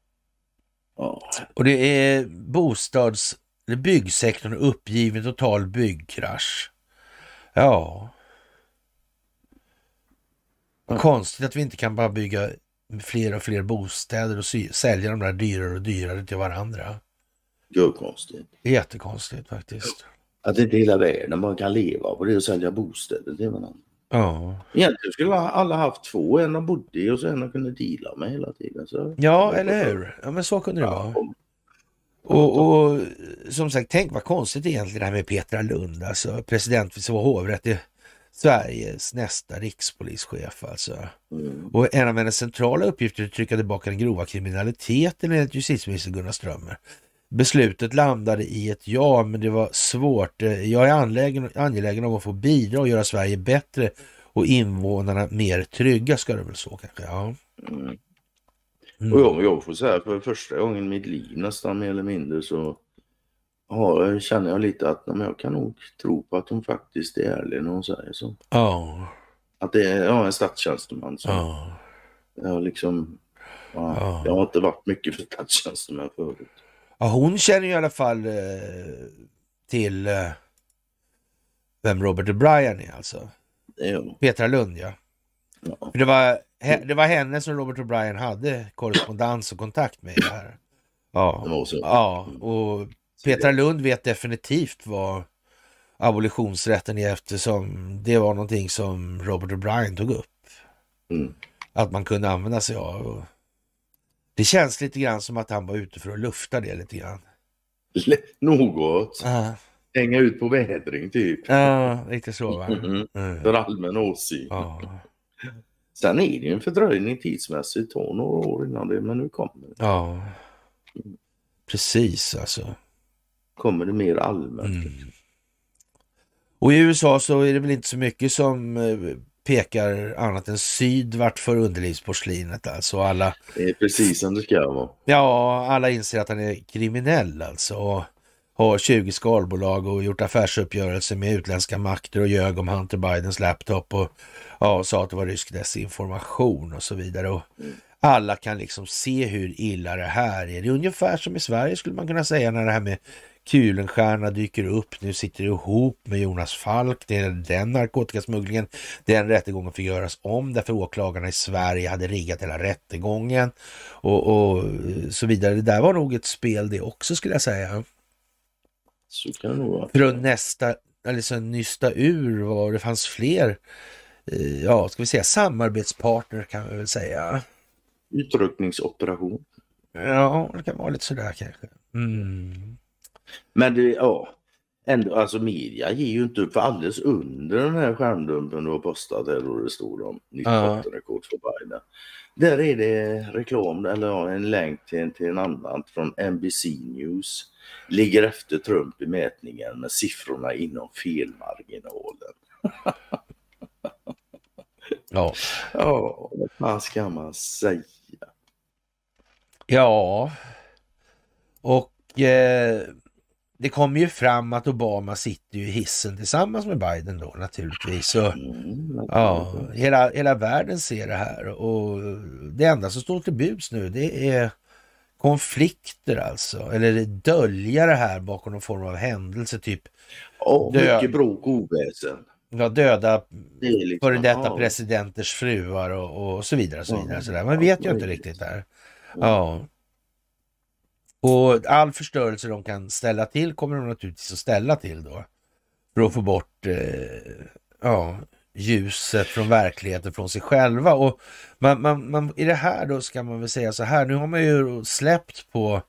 Ja. Och det är bostads... eller byggsektorn uppgiven total byggkrasch. Ja. Mm. Konstigt att vi inte kan bara bygga fler och fler bostäder och sälja de där dyrare och dyrare till varandra. Görkonstigt. Jättekonstigt faktiskt. Att inte hela världen man kan leva på det och sälja bostäder till varandra. Ja. Egentligen skulle alla haft två, en de bodde i och sen en kunde deala med hela tiden. Så... Ja, eller hur? Ja, men så kunde det vara. Och, och, som sagt, tänk vad konstigt egentligen det här med Petra Lund, alltså president för Svea hovrätt. Sveriges nästa rikspolischef alltså. Mm. Och en av hennes centrala uppgifter är att trycka tillbaka den grova kriminaliteten enligt justitieminister Gunnar Strömmer. Beslutet landade i ett ja, men det var svårt. Jag är angelägen, angelägen om att få bidra och göra Sverige bättre och invånarna mer trygga, ska det väl så kanske? Ja. Mm. Mm. Och jag, jag får säga för första gången i mitt liv nästan mer eller mindre så har, känner jag lite att men jag kan nog tro på att hon faktiskt är ärlig när hon säger så. Ja. Att det är ja, en statstjänsteman som ja. jag liksom, ja, ja. jag har inte varit mycket för statstjänstemän förut. Ja, hon känner ju i alla fall eh, till eh, vem Robert O'Brien är alltså. Jo. Petra Lund ja. ja. det, var, he, det var henne som Robert O'Brien hade korrespondens och kontakt med. Här. Ja. ja, och Petra Lund vet definitivt vad abolitionsrätten är eftersom det var någonting som Robert O'Brien tog upp. Mm. Att man kunde använda sig av. Det känns lite grann som att han var ute för att lufta det lite grann. Något. Uh. Hänga ut på vädring typ. Ja, lite så va. Mm. Mm. För allmän åsyn. Uh. Sen är det ju en fördröjning tidsmässigt, tar några år innan det, men nu kommer det. Ja, precis alltså. Kommer det mer allmänt. Mm. Och i USA så är det väl inte så mycket som eh, pekar annat än syd vart för underlivsporslinet alltså. Alla... Det är precis som det ska vara. Ja, alla inser att han är kriminell alltså. Och har 20 skalbolag och gjort affärsuppgörelser med utländska makter och ljög om Hunter Bidens laptop och ja, sa att det var rysk desinformation och så vidare. Och mm. Alla kan liksom se hur illa det här är. Det är ungefär som i Sverige skulle man kunna säga när det här med Kulenstierna dyker upp, nu sitter ihop med Jonas Falk, det är den narkotikasmugglingen. Den rättegången fick göras om därför åklagarna i Sverige hade riggat hela rättegången och, och så vidare. Det där var nog ett spel det också skulle jag säga. Så kan det vara. För att nästa, alltså nysta ur vad det fanns fler, eh, ja ska vi säga samarbetspartner kan vi väl säga. Utryckningsoperation. Ja, det kan vara lite sådär kanske. Mm. Men det, ja, ändå, alltså media ger ju inte upp för alldeles under den här skärmdumpen du har postat där och det stod om nytt ja. rekord för Biden. Där är det reklam, eller ja, en länk till, till en annan från NBC News. Ligger efter Trump i mätningen med siffrorna inom felmarginalen. ja. Ja, vad ska man säga? Ja, Och eh, det kommer ju fram att Obama sitter ju i hissen tillsammans med Biden då naturligtvis. Och, Mm, ja, hela, hela världen ser det här och det enda som står till buds nu det är konflikter alltså, eller dölja det här bakom någon form av händelse, typ Dö- mycket bråk och oväsen. ja, döda Det liksom, före detta ja. presidenters fruar och, och så vidare. Och så vidare så där. Man vet ju inte riktigt där. Ja. Och all förstörelse de kan ställa till kommer de naturligtvis att ställa till då. För att få bort eh, ja, ljuset från verkligheten från sig själva. Och man, man, man, I det här då ska man väl säga så här, nu har man ju släppt på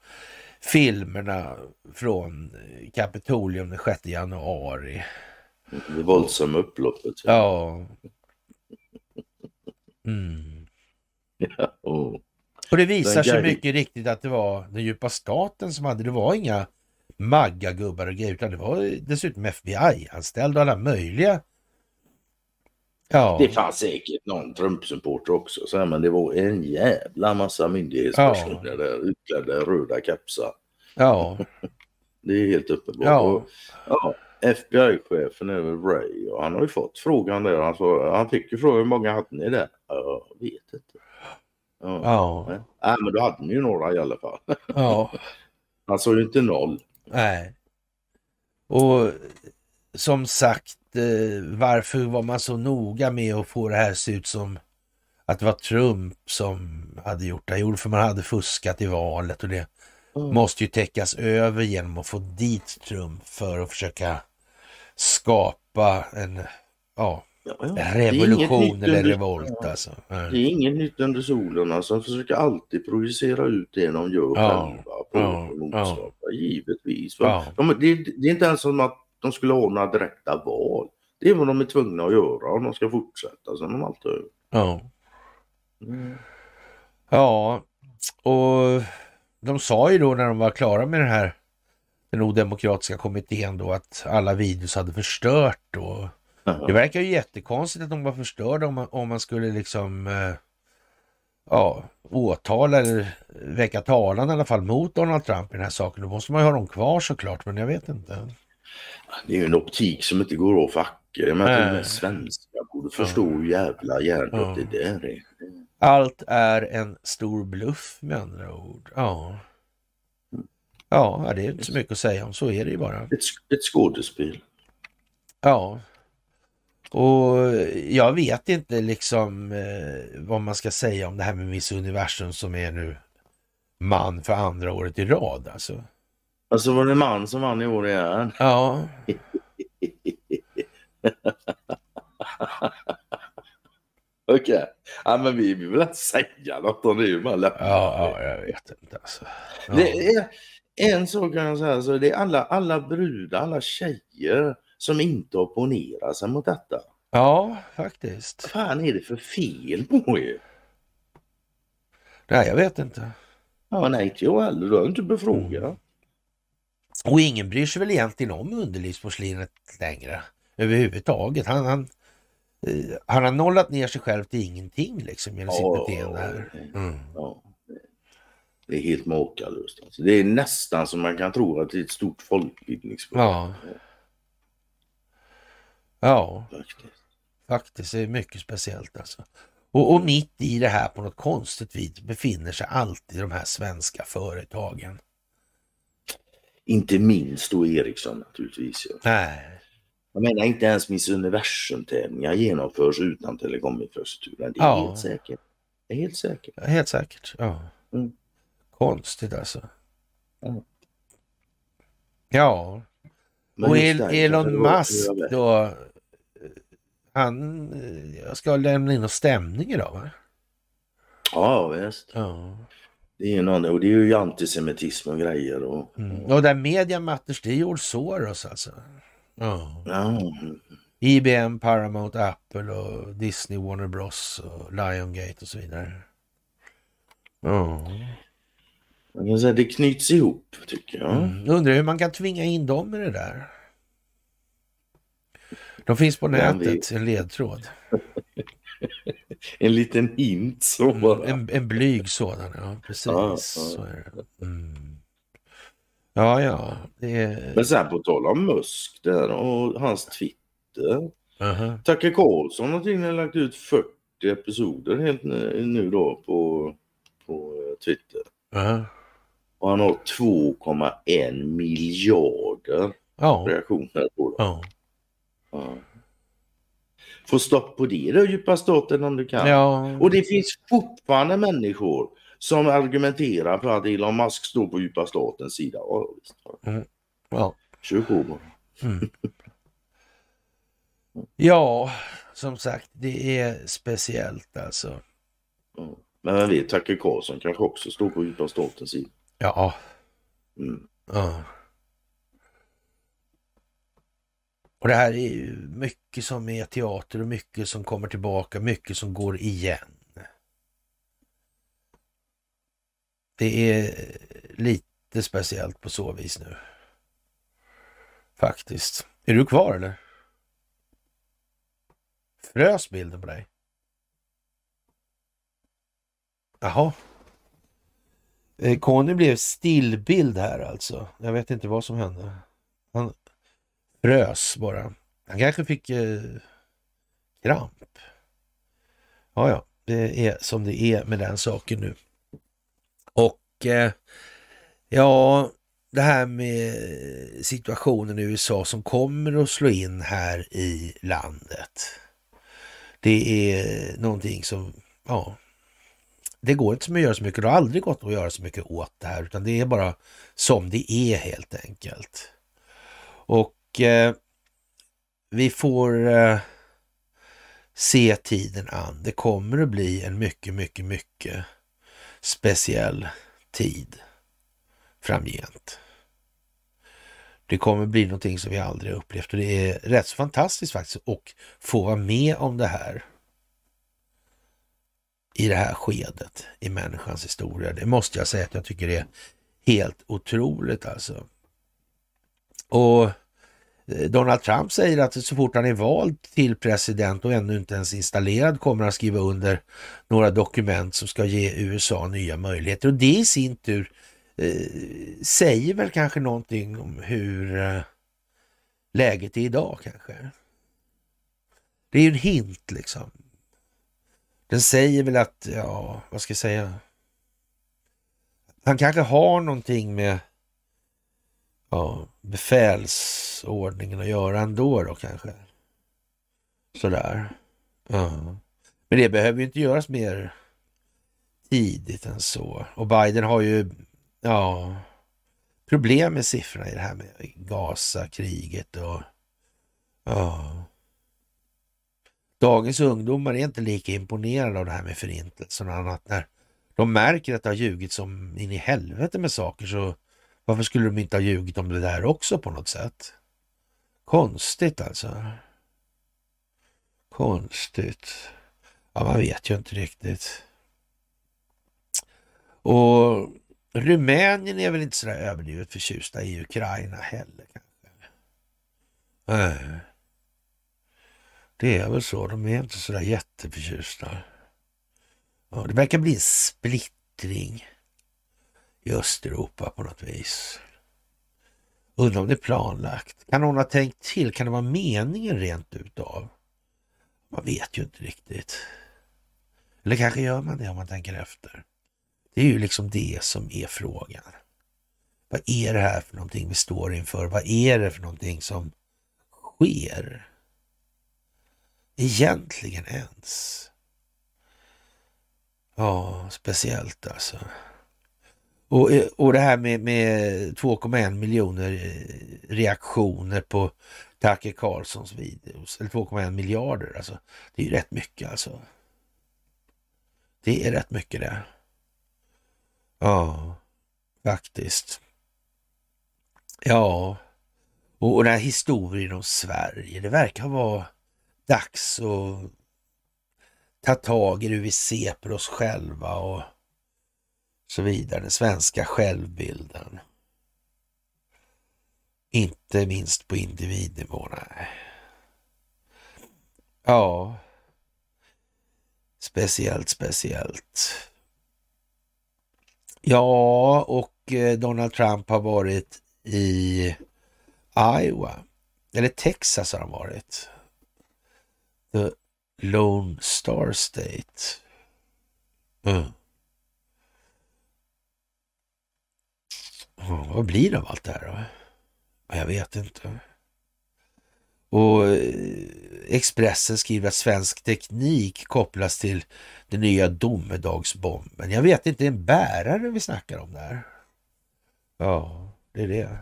filmerna från Kapitolium den 6 januari. Det våldsamma upploppet. Ja. Mm. Och, Och det visar sig mycket riktigt att det var den djupa staten som hade, det var inga maggagubbar och grejer, utan det var dessutom FBI-anställda och alla möjliga. Ja, det fanns säkert någon Trump-supporter också, så här, men det var en jävla massa myndighetspersoner där utklädda röda kepsar. ja, Det är helt uppenbart. Ja. Och, ja, FBI-chefen är väl Ray och han har ju fått frågan där. Han, sa, han fick ju frågan hur många hade ni där? Ja, Jag vet inte. Ja. ja, Nej. Nej, men då hade ni ju några i alla fall. ja, Han sa ju inte noll. nej. Och som sagt, eh, varför var man så noga med att få det här se ut som att det var Trump som hade gjort det? Jo, för man hade fuskat i valet och det måste ju täckas över genom att få dit Trump för att försöka skapa en ja, Revolution eller under- revolt alltså. Det är inget nytt under solen. Alltså, de försöker alltid projicera ut det de gör Ja, själva. På ja, ja, givetvis. Ja. de, det, det är inte ens som att de skulle ordna direkta val. Det är vad de är tvungna att göra om de ska fortsätta som de alltid har gjort. Ja. ja, och de sa ju då när de var klara med den här den odemokratiska kommittén då att alla videos hade förstört då. Det verkar ju jättekonstigt att de var förstörda om man, om man skulle liksom eh, ja, åtala eller väcka talan i alla fall mot Donald Trump i den här saken. Då måste man ju ha dem kvar såklart, men jag vet inte. Det är ju en optik som inte går för hacker. Jag menar, med svenskar borde förstå hur jävla hjärndött Ja. det där är. Allt är en stor bluff med andra ord. Ja. Ja, det är inte så mycket att säga om. Så är det ju bara. Ett, ett skådespel. Ja. Och jag vet inte liksom eh, vad man ska säga om det här med Miss Universum som är nu man för andra året i rad alltså. Alltså var det man som vann i år igen? Ja, Okej. Ja men vi vill väl inte säga något om det. ju bara ja, ja jag vet inte alltså. Ja. Det är en sak kan jag säga, så det är alla, alla brudar, alla tjejer som inte opponerar sig mot detta. ja, faktiskt. Vad fan är det för fel på er? Nej, jag vet inte. Ja, nej, inte jag heller. Du har inte befrågat. Mm. Och ingen bryr sig väl egentligen om underlivsporslinet längre överhuvudtaget. Han, han, eh, han har nollat ner sig själv till ingenting liksom genom Ja, sitt beteende här. Mm. Ja, det- det är helt makalöst. Alltså. Det är nästan som man kan tro att det är ett stort folkbildningsprogram. Ja. Ja, faktiskt. faktiskt. Det är mycket speciellt alltså. Och, och mitt i det här på något konstigt vis befinner sig alltid de här svenska företagen. Inte minst då Ericsson naturligtvis. Ja. Nej, Jag menar inte ens Miss Universum-tävlingar genomförs utan telekominfrastrukturen. Det är Ja. helt säkert. Det är helt säkert. helt säkert. Ja. Mm. Konstigt alltså. Ja. Ja, och El Elon det Musk då. Han eh, ska lämna in någon stämning idag va? Ja visst. Ja. Det är, någon, och det är ju antisemitism och grejer. Och, Mm. Och där Media Matters, det är George Soros alltså. Ja. ja. IBM, Paramount, Apple och Disney, Warner Bros och Liongate och så vidare. Ja. Man kan säga det knyts ihop tycker jag. Mm. Undrar hur man kan tvinga in dem i det där. De finns på nätet, en ledtråd. En liten hint så Mm. bara. En, en blyg sådan, ja precis. Ja, ja. Så är det. Mm. Ja, ja. Är... Men sen på tal om Musk där och hans Twitter. Uh-huh. Tucker Carlson har tydligen lagt ut 40 episoder helt nu då på, på Twitter. Uh-huh. Och han har 2,1 miljarder Ja. reaktioner på det. Ja. Ja. Få stopp på det då, djupa staten om du kan. ja. Och det finns fortfarande människor som argumenterar för att Elon Musk står på djupa statens sida. Ja, visst. ja. Mm. Ja, som sagt, det är speciellt alltså. Ja. Men vem vet, Tucker Carlson kanske också står på djupa statens sida. Ja. Mm. ja. Och det här är mycket som är teater och mycket som kommer tillbaka, mycket som går igen. Det är lite speciellt på så vis nu. Faktiskt. Är du kvar eller? Frös bilden på dig? Jaha. Eh, Conny blev stillbild här alltså. Jag vet inte vad som hände. Han frös bara. Han kanske fick eh, kramp. Ja, ja, det är som det är med den saken nu. Och eh, ja, det här med situationen i USA som kommer att slå in här i landet. Det är någonting som, ja, det går inte som att göra så mycket. Det har aldrig gått att göra så mycket åt det här, utan det är bara som det är helt enkelt. Och eh, vi får eh, se tiden an. Det kommer att bli en mycket, mycket, mycket speciell tid framgent. Det kommer bli någonting som vi aldrig upplevt och det är rätt så fantastiskt faktiskt att få vara med om det här i det här skedet i människans historia. Det måste jag säga att jag tycker det är helt otroligt alltså. Och Eh, Donald Trump säger att så fort han är vald till president och ännu inte ens installerad kommer han skriva under några dokument som ska ge USA nya möjligheter. Och det i sin tur eh, säger väl kanske någonting om hur eh, läget är idag kanske. Det är ju en hint liksom. Den säger väl att, ja, vad ska jag säga? Han kanske har någonting med ja, befälsordningen att göra ändå då kanske. Sådär. Ja. Men det behöver ju inte göras mer tidigt än så. Och Biden har ju, ja, problem med siffrorna i det här med Gaza-kriget och ja. Dagens ungdomar är inte lika imponerade av det här med förintelsen och annat. När de märker att det har ljugits som in i helvete med saker så varför skulle de inte ha ljugit om det där också på något sätt? Konstigt alltså. Konstigt. Ja, man vet ju inte riktigt. Och Rumänien är väl inte sådär överdrivet förtjusta i Ukraina heller kanske. Nej. Det är väl så, de är inte sådär jätteförtjusta. Ja, det verkar bli en splittring i Östeuropa på något vis. Undrar om det är planlagt. Kan någon ha tänkt till? Kan det vara meningen rent utav? Man vet ju inte riktigt. Eller kanske gör man det om man tänker efter. Det är ju liksom det som är frågan. Vad är det här för någonting vi står inför? Vad är det för någonting som sker? Egentligen ens. Ja, speciellt alltså. Och, och det här med, med 2,1 miljoner eh, reaktioner på Tucker Carlsons videos, eller 2,1 miljarder alltså. Det är ju rätt mycket alltså. Det är rätt mycket det. Ja, faktiskt. Ja, och, och den här historien om Sverige, det verkar vara dags att ta tag i hur vi ser på oss själva och så vidare. Den svenska självbilden. Inte minst på individnivå. Nej. Ja. Speciellt, speciellt. Ja, och eh, Donald Trump har varit i Iowa. Eller Texas har han varit. The Lone Star State. Mm. Vad blir det av allt det här då? Jag vet inte. Och eh, Expressen skriver att svensk teknik kopplas till den nya domedagsbomben. Jag vet inte, det är en bärare vi snackar om där. Ja, det är det.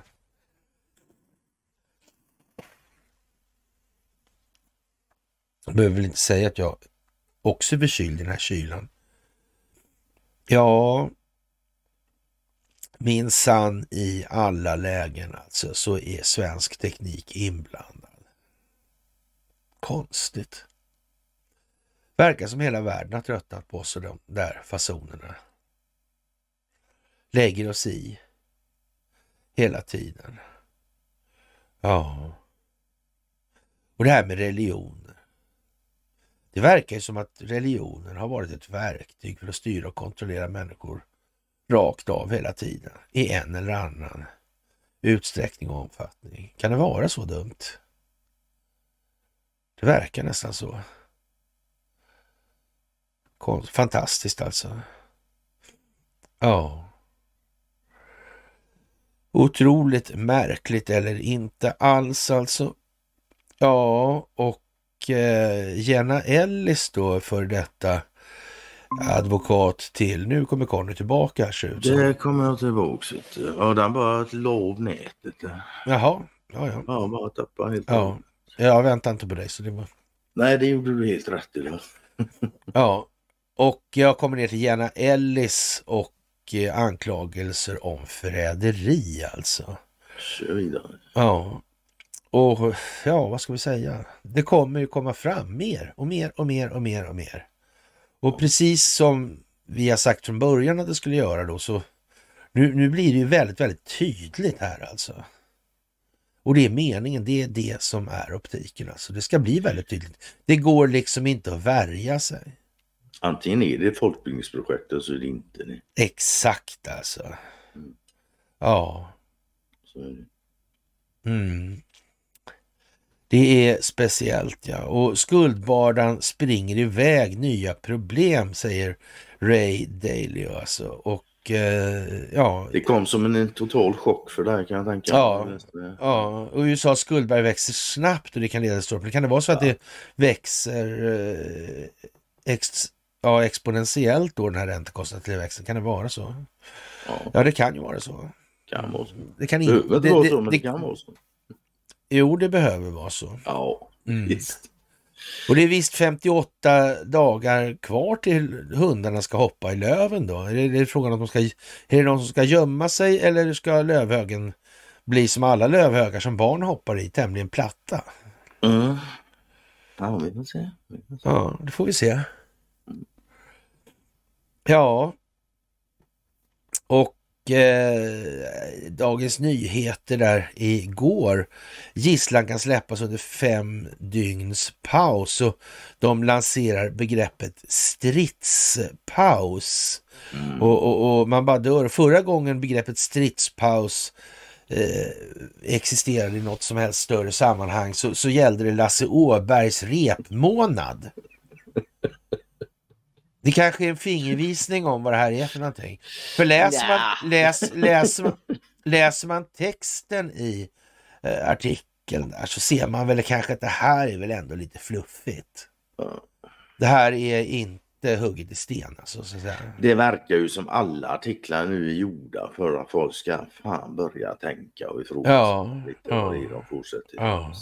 Jag behöver väl inte säga att jag också är förkyld i den här kylan. Ja, minsann i alla lägen alltså så är svensk teknik inblandad. Konstigt. Verkar som hela världen har tröttnat på oss och de där fasonerna. Lägger oss i hela tiden. Ja. Och det här med religioner. Det verkar ju som att religionen har varit ett verktyg för att styra och kontrollera människor rakt av hela tiden i en eller annan utsträckning och omfattning. Kan det vara så dumt? Det verkar nästan så. Fantastiskt alltså. Ja. Otroligt märkligt eller inte alls alltså. Ja, och eh, Jenna Ellis då för detta advokat till. Nu kommer Conny tillbaka ser ut Det kommer jag tillbaka till. Ja, den bara lov nätet. Jaha, ja ja. Ja, bara tappa helt ja. Jag väntar inte på dig så det var... Nej, det gjorde du helt rätt i. ja, och jag kommer ner till Jenna Ellis och eh, anklagelser om förräderi alltså. Kör vidare. Ja, och ja, vad ska vi säga? Det kommer ju komma fram mer och mer och mer och mer och mer. Och precis som vi har sagt från början att det skulle göra då så nu, nu blir det ju väldigt, väldigt tydligt här alltså. Och det är meningen, det är det som är optiken alltså. Det ska bli väldigt tydligt. Det går liksom inte att värja sig. Antingen är det folkbildningsprojekt eller så är det inte det. Exakt alltså. Mm. Ja. Så är det. Mm. Det är speciellt ja. Och skuldbördan springer iväg nya problem säger Ray Dalio alltså. Och eh, ja. Det kom som en total chock för dig kan jag tänka Ja, ja. och USAs skuldberg växer snabbt och det kan leda till stort. Kan det vara så ja. att det växer eh, ex, ja, exponentiellt då den här räntekostnadstillväxten? Kan det vara så? Ja. ja, det kan ju vara så. Kan vara så. Det kan inte... Det, det, det, det kan vara så. Jo, det behöver vara så. Ja, mm. visst. Och det är visst 58 dagar kvar till hundarna ska hoppa i löven då? Är det, är det frågan om de ska, är det någon som ska gömma sig eller ska lövhögen bli som alla lövhögar som barn hoppar i, tämligen platta? Mm. Ja, vi får se. Vi får se. Ja, det får vi se. Ja. Och eh, Dagens Nyheter där igår. Gisslan kan släppas under fem dygns paus och de lanserar begreppet stridspaus. Mm. Och, och, och, man bara dör. Förra gången begreppet stridspaus eh, existerade i något som helst större sammanhang så, så gällde det Lasse Åbergs repmånad. Det kanske är en fingervisning om vad det här är för någonting. För läser man, läs, läser man, läser man texten i eh, artikeln där så ser man väl kanske att det här är väl ändå lite fluffigt. Det här är inte hugget i sten alltså. Så. Det verkar ju som alla artiklar nu är gjorda för att folk ska fan börja tänka och ifrågasätta ja, lite ja, vad det är de fortsätter. Ja.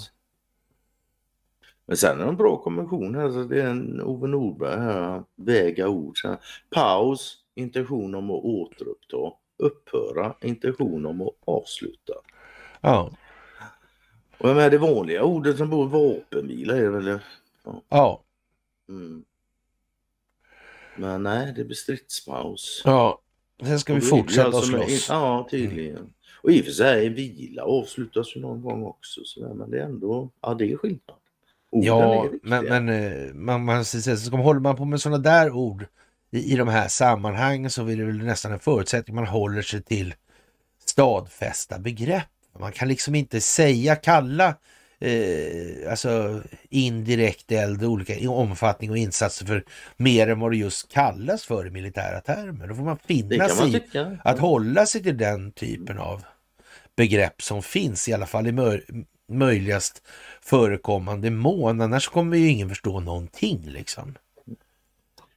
Men sen är en bra konvention här. Så det är en Ove Nordberg här. Väga ord. Här. Paus. Intention om att återuppta. Upphöra. Intention om att avsluta. Ja. Och med det vanliga ordet som bor vapenvila är väl? Ja. ja. Mm. Men nej, det blir stridspaus. Ja. Sen ska vi fortsätta alltså slåss. Ja, tydligen. Mm. Och i och för sig, vila avslutas ju någon gång också. Så men det är ändå, ja det är skillnad. Orden ja, men, men eh, man, man, så, så håller man på med sådana där ord i, i de här sammanhangen så är det väl nästan en förutsättning man håller sig till stadfästa begrepp. Man kan liksom inte säga, kalla eh, alltså indirekt eld, olika omfattning och insatser för mer än vad det just kallas för i militära termer. Då får man finna sig i att hålla sig till den typen av begrepp som finns, i alla fall i möj möjligast förekommande mån. Annars kommer ju ingen förstå någonting liksom.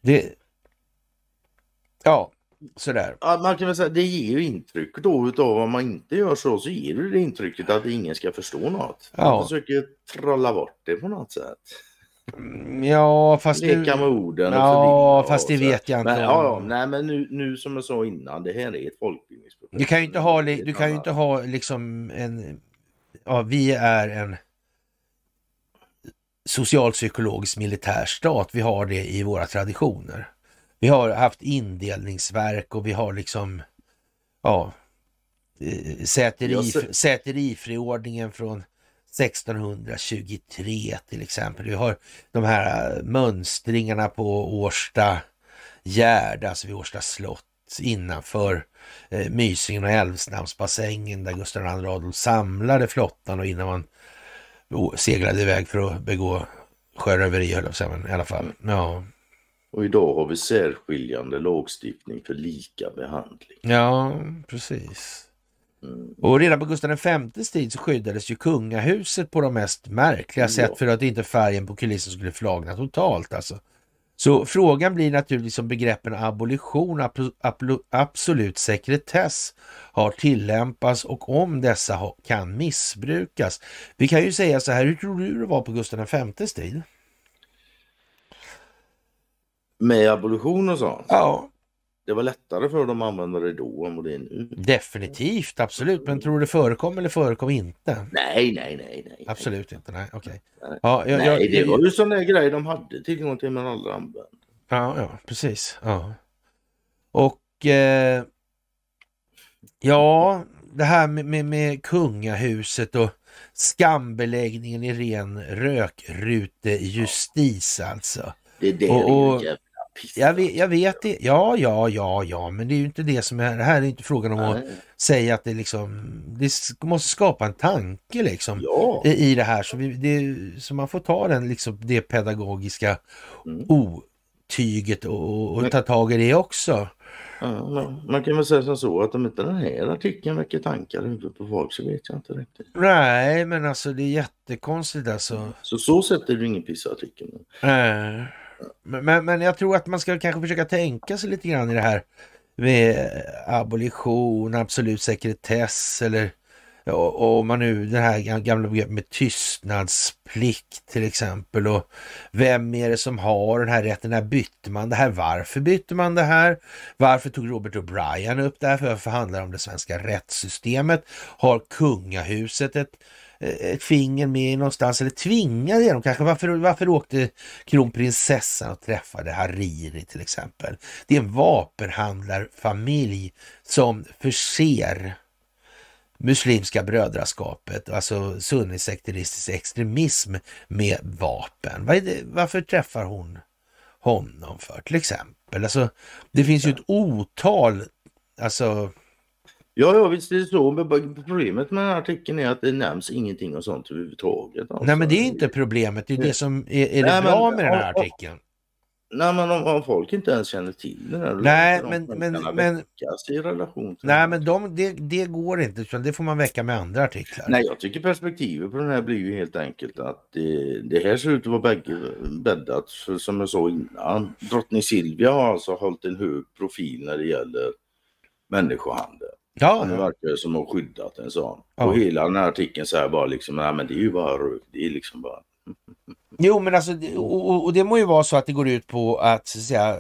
Det... Ja, sådär. Ja, man kan väl säga det ger ju intryck då utav om man inte gör så så ger det, det intrycket att ingen ska förstå något. Man ja. försöker trolla bort det på något sätt. Mm, ja, fast Leka med orden. Ja, fast det vet jag inte. Men, ja, ja, nej, men nu, nu som jag sa innan, det här är ett folkbildningsprojekt. Du kan ju inte ha, du kan ju inte ha liksom en... Ja, vi är en socialpsykologisk militärstat. Vi har det i våra traditioner. Vi har haft indelningsverk och vi har liksom, ja, eh, säteri, säteriförordningen från 1623 till exempel. Vi har de här mönstringarna på Årsta gärde, alltså vid Årsta slott innanför eh, Mysingen och Älvsnamnsbassängen där Gustav II Adolf samlade flottan och innan man seglade iväg för att begå sjöröveri, höll jag i alla fall. Ja. Och idag har vi särskiljande lagstiftning för lika behandling. Ja, precis. Mm. Och redan på Gustav Vs tid så skyddades ju kungahuset på de mest märkliga ja. sätt för att inte färgen på kulissen skulle flagna totalt. Alltså. Så frågan blir naturligtvis om begreppen abolition och absolut sekretess har tillämpats och om dessa kan missbrukas. Vi kan ju säga så här, hur tror du det var på Gustav Vs tid? Med abolition och så? Ja. Det var lättare för dem att använda det då än vad det är nu. Definitivt, absolut. Men tror du det förekom eller förekom inte? Nej, nej, nej. nej absolut inte, nej. Okej. Okay. Ja, jag, nej, jag, det var ju sån där grej de hade tillgång till men aldrig använde. Ja, ja, precis. Ja. Och eh, ja, det här med, med, med kungahuset och skambeläggningen i ren rökrutejustis alltså. Det är det och, och, jag vet, jag vet det. Ja, ja, ja, ja, men det är ju inte det som är. Det här är inte frågan om Nej. att säga att det liksom. Det måste skapa en tanke liksom ja. i, i det här. Så, vi, det, så man får ta den liksom det pedagogiska mm. otyget och, och ta tag i det också. Ja, man, man, kan väl säga som så att om inte den här artikeln väcker tankar i huvudet på folk så vet jag inte riktigt. Nej, men alltså det är jättekonstigt alltså. Så så sätt är det ingen pissartikel. Nej. Men, men jag tror att man ska kanske försöka tänka sig lite grann i det här med abolition, absolut sekretess eller om man nu det här gamla begreppet med tystnadsplikt till exempel och vem är det som har den här rätten? När bytte man det här? Varför bytte man det här? Varför tog Robert O'Brien upp det här? För handlar det om det svenska rättssystemet? Har kungahuset ett Eh, ett finger med någonstans eller tvingade igenom kanske. Varför, varför åkte kronprinsessan och träffade Hariri till exempel? Det är en vapenhandlarfamilj som förser Muslimska brödraskapet, alltså sunnisekteristisk extremism med vapen. Det, varför träffar hon honom för till exempel? Alltså, det finns ju ett otal alltså, Ja, ja visst är det så. Men problemet med den här artikeln är att det nämns ingenting om sånt överhuvudtaget. Alltså. Nej, men det är inte problemet. Det är det som är, är det Nej, bra men, med den här artikeln. Nej, men om, om, folk inte ens känner till den här Nej, men, men, men, i relation till Nej, men de, det, det går inte. Utan det får man väcka med andra artiklar. Nej, jag tycker perspektivet på den här blir ju helt enkelt att det, det här ser ut att vara bägge bäddat. För som jag sa innan, drottning Silvia har alltså hållit en hög profil när det gäller människohandel. Ja, det verkar som att skyddat en sån. Ja. Och hela den här artikeln så här bara liksom, nej men det är ju bara rök. Det är liksom bara... Jo men alltså, och, och, det må ju vara så att det går ut på att, så att säga,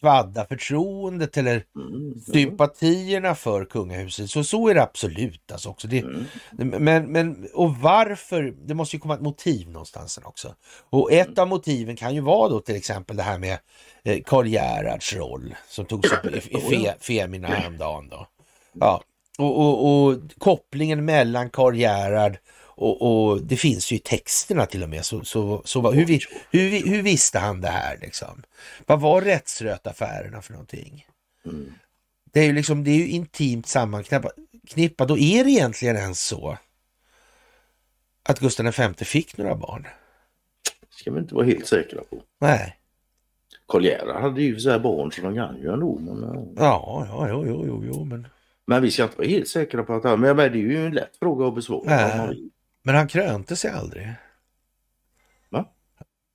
kvadda förtroendet eller mm. sympatierna för kungahuset. Så, så är det absolut alltså också. Det, mm. men, men, och varför? Det måste ju komma ett motiv någonstans också. Och ett mm. av motiven kan ju vara då till exempel det här med eh, Karl Gerhards roll som togs upp i, i fe, Femina häromdagen då. Ja, och, och, och kopplingen mellan Karl Gerhard och, och, det finns ju i texterna till och med. Så, så, så hur, hur, hur visste han det här liksom? Vad var rättsrötaffärerna för någonting? Mm. Det är ju liksom, det är ju intimt sammanknappat. förknippat? Och är det egentligen ens så att Gustav V fick några barn? ska vi inte vara helt säkra på. Nej. Karl Gerhard hade ju så här barn så de kan ju ändå. Men, ja, ja, jo, jo, jo, jo, men... Men vi ska inte vara helt säkra på att men, men det är ju en lätt fråga att besvara. Nej. Men han krönte sig aldrig. Va?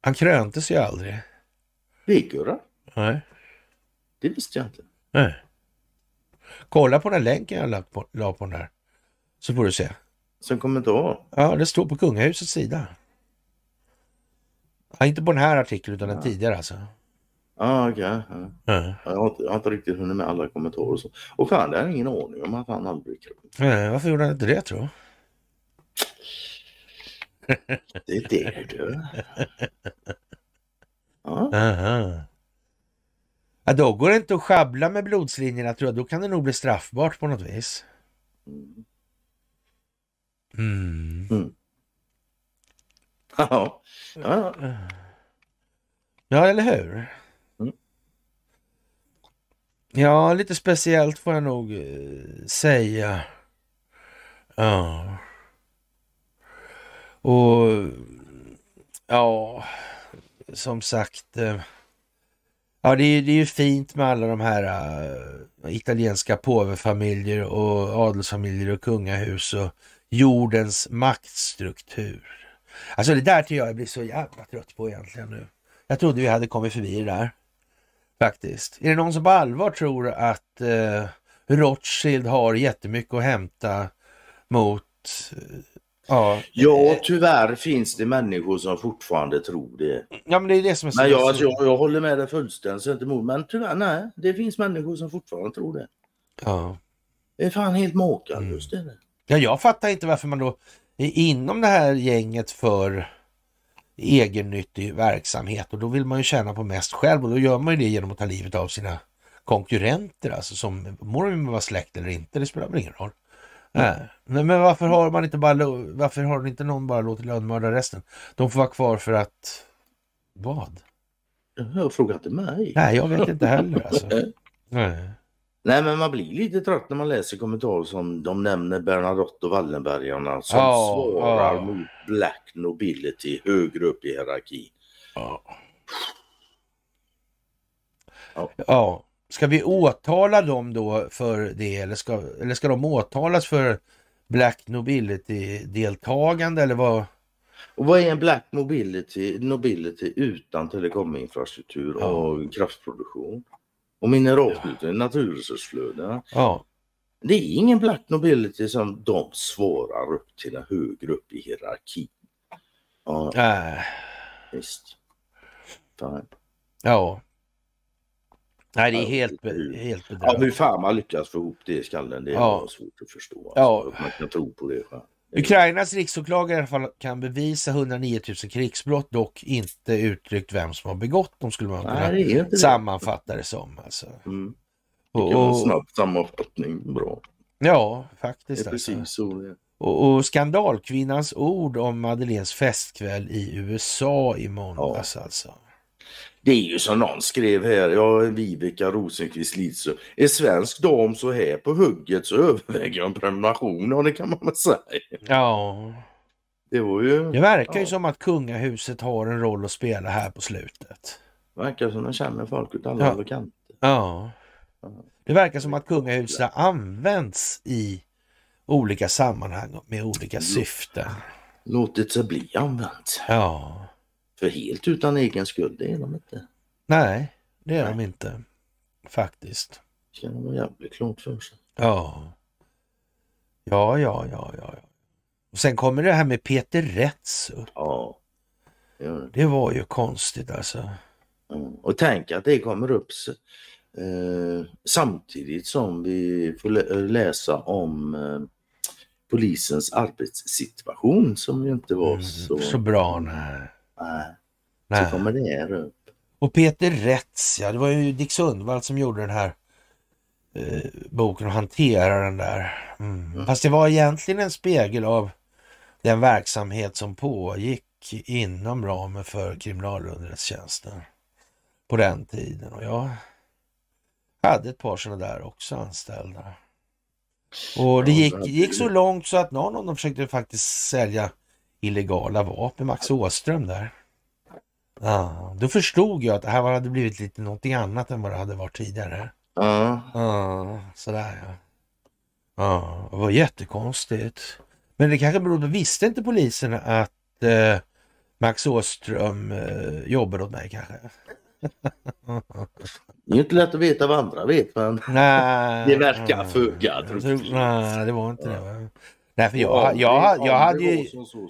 Han krönte sig aldrig. Vigora? Nej. Det visste jag inte. Nej. Kolla på den länken jag la på, la på den där. Så får du se. Som kommentar? Ja, det står på kungahusets sida. Ja, inte på den här artikeln utan den ja. tidigare alltså. Ah, okay. Ja, ja. Jag, har inte, jag har inte riktigt hunnit med alla kommentarer. Och, så. och fan, det har jag ingen aning om att han aldrig krönt. Nej, varför gjorde han inte det tror Det är det du. Ja. Aha. Ja, då går det inte att schabbla med blodslinjerna tror jag. Då kan det nog bli straffbart på något vis. Mm. Mm. Mm. Ja. ja. Ja, eller hur? Ja, lite speciellt får jag nog eh, säga. Ja. Och ja, som sagt. Eh, ja, det är, det är ju fint med alla de här äh, italienska påvefamiljer och adelsfamiljer och kungahus och jordens maktstruktur. Alltså det där tycker jag jag blir så jävla trött på egentligen nu. Jag trodde vi hade kommit förbi det där. Faktiskt. Är det någon som på allvar tror att eh, Rothschild har jättemycket att hämta mot eh, Ja, ja, tyvärr finns det människor som fortfarande tror det. Ja, men det är det som är så... Jag, alltså, jag, jag håller med dig fullständigt, inte emot. Men tyvärr, nej. Det finns människor som fortfarande tror det. Ja. Det är fan helt makalöst. Mm. Ja, jag fattar inte varför man då inom det här gänget för egennyttig verksamhet och då vill man ju tjäna på mest själv och då gör man ju det genom att ta livet av sina konkurrenter alltså som må de vara släkt eller inte, det spelar väl ingen roll. Mm. Nej, men varför har man inte bara varför har inte någon bara låtit lönnmörda resten? De får vara kvar för att vad? Jag frågar inte mig. Nej, jag vet inte heller alltså. Nej. Nej men man blir lite trött när man läser kommentarer som de nämner Bernadotte och Wallenbergarna som Ja, svarar ja. mot Black Nobility högre upp i hierarkin. Ja. Ja. ja. Ska vi åtala dem då för det eller ska, eller ska de åtalas för Black Nobility-deltagande eller vad? Och vad är en Black Mobility, Nobility utan telekominfrastruktur Ja. och kraftproduktion? Och mineralutvinning, naturresursflöden. Ja, Det är ingen Black Nobility som de svarar upp till en högre upp i hierarkin. Ja, äh, visst. Fine. ja. Nej, det är Ja, helt, be- helt Ja, bedrövligt. hur fan man lyckas få ihop det i skallen, det är Ja. svårt att förstå. Ja. Alltså, Man kan tro på det själv. Ukrainas riksåklagare i alla fall kan bevisa 109 000 krigsbrott, dock inte uttryckt vem som har begått dem skulle man Nej, kunna inte det. sammanfatta det som. Alltså. Mm. Och, Det kan vara en och, snabb sammanfattning. Bra. ja, Det faktiskt. är Alltså. precis så är. Och, och skandalkvinnans ord om Madeleines festkväll i USA i måndags alltså. Det är ju som någon skrev här, ja, Vibeke Rosenqvist Lidström. Är svensk dam så här på hugget så överväger jag en prenumeration, ja det kan man väl säga. Ja, Det var ju, det verkar ju Ja. som att kungahuset har en roll att spela här på slutet. verkar som de känner folk ut alla Ja. kanter. Ja, det verkar som att kungahuset används i olika sammanhang med olika syften. Låtit sig bli använt. Ja, För helt utan egen skuld, det är de inte. nej, det är de inte faktiskt. Ska de vara jävligt klart för sig. Ja. Ja, ja, ja, ja. Och sen kommer det här med Peter Rätts upp. Ja. det var ju konstigt alltså. Ja. Och tänk att det kommer upp eh, samtidigt som vi får lä- läsa om eh, polisens arbetssituation som ju inte var Mm, så... Så bra, nej. Nej, så kommer det här upp. Och Peter Rätts, ja det var ju Dick Sundvall som gjorde den här eh, boken och hanterade den där. Mm. Mm. Fast det var egentligen en spegel av den verksamhet som pågick inom ramen för kriminalunderrättelsetjänsten på den tiden. Och jag hade ett par sådana där också anställda. Och det gick, gick så långt så att någon av dem försökte faktiskt sälja illegala vapen, Max Åström där. Ja, då förstod jag att det här hade blivit lite någonting annat än vad det hade varit tidigare. Ja, Ja, sådär ja. Ja, det var jättekonstigt. Men det kanske berodde, visste inte polisen att eh, Max Åström eh, jobbade åt mig kanske? det är inte lätt att veta vad andra vet men Nej. Det verkar föga troligt. Nej, det var inte det. Va? Nej, för Ja, jag, jag, jag, hade ju,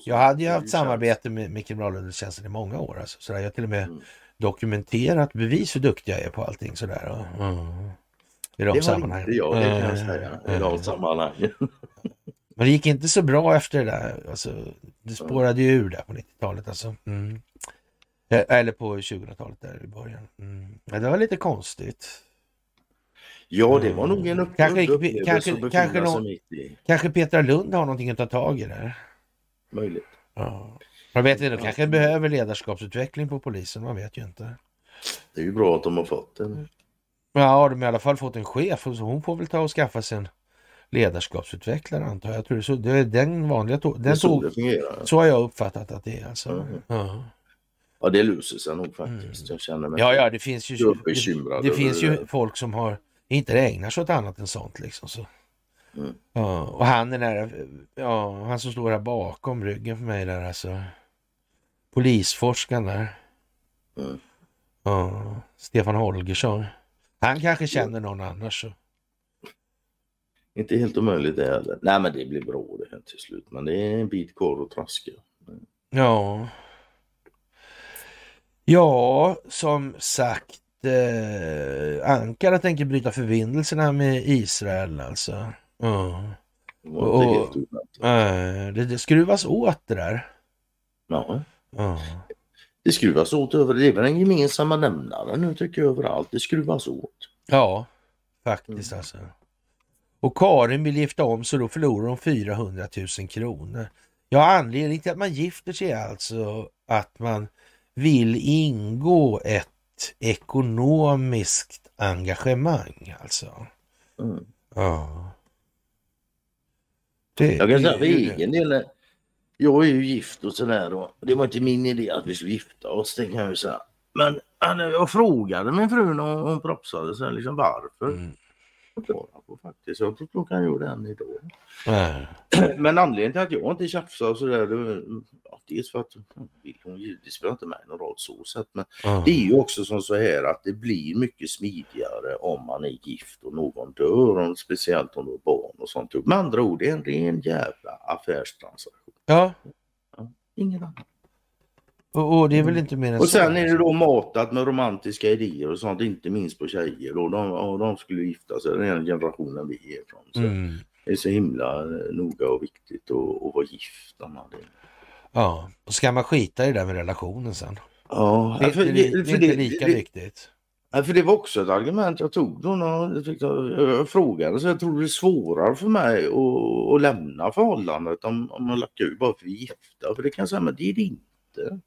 jag hade ju haft samarbete med, med kriminalunderrättelsetjänsten i många år. Alltså. Så jag har till och med Mm. dokumenterat bevis hur duktig jag är på allting sådär. Mm. I de Det var sammanhangen. inte jag, det kan jag Eh, säga. I eh. de sammanhangen. Men det gick inte så bra efter det där. Alltså, det spårade ju ur där på 90-talet. Alltså. Mm. Eh, Eller på 2000-talet där i början. Mm. Men det var lite konstigt. Ja, det var nog en upp, Kanske- upplevelse kanske- att befinna kanske sig någon- mitt i. Kanske Petra Lund har någonting att ta tag i där. Möjligt. Ja. Man vet inte, de kanske behöver ledarskapsutveckling på polisen, man vet ju inte. Det är ju bra att de har fått en. Ja, de har i alla fall fått en chef så hon får väl ta och skaffa sig en ledarskapsutvecklare antar jag. jag tror det, så, det är den vanliga tog, Det den så det fungerar. Så har jag uppfattat att det är alltså. Mhm. Ja. Ja, det löser sig nog faktiskt. Jag känner mig ja, ja, det finns ju, det, det finns ju folk som har inte ägnar sig åt annat än sånt liksom. Så. Mm. Ja, och han den där, ja, han som står här bakom ryggen för mig där alltså. Polisforskaren där. Mm. Ja, Stefan Holgersson. Han kanske känner någon annars. Så. Inte helt omöjligt det heller. Nej, men det blir bra det här till slut. Men det är en bit kvar att traska. Ja. Ja, som sagt. Eh, Ankara tänker bryta förbindelserna med Israel alltså. Inte Och-. Eh, det, det skruvas åt det där. Ja, Ja. det skruvas åt över. Det är väl den gemensamma nämnaren nu tycker jag överallt. Det skruvas åt. Ja, faktiskt Mm. alltså. Och Karin vill gifta om så då förlorar hon 400 000 kronor. Ja, anledningen till att man gifter sig är alltså att man vill ingå ett ekonomiskt engagemang alltså. Mm. Ja. Det, Jag kan säga för egen del. Jag är ju gift och sådär och det var inte min idé att vi skulle gifta oss, det kan jag ju säga. Men jag frågade min fru när hon propsade här, liksom varför. Mm. Svara på faktiskt. Jag tror kan göra det än idag. Nej. Men anledningen till att jag inte tjafsar och sådär, ja, dels för att vill hon det spelar inte mig någon roll så sett. Men Ja. det är ju också som så här att det blir mycket smidigare om man är gift och någon dör, och speciellt om du har barn och sånt. Med andra ord, det är en ren jävla affärstransaktion. ja, Ingen annan. Och, och det är väl inte mer än Och så. sen är det då matat med romantiska idéer och sånt, inte minst på tjejer. Och de, och de skulle gifta sig, den generationen vi är ifrån. Så Mm. Det är så himla eh, noga och viktigt att, att vara gift. Ja, och ska man skita i det där med relationen sen? Ja, Det är för inte, li- det är för inte lika det- viktigt. För det var också ett argument jag tog då när jag, frågade så jag tror det är svårare för mig att, att lämna förhållandet om, om man lackar ur bara för vi är gifta. För det kan jag säga, men det är det inte.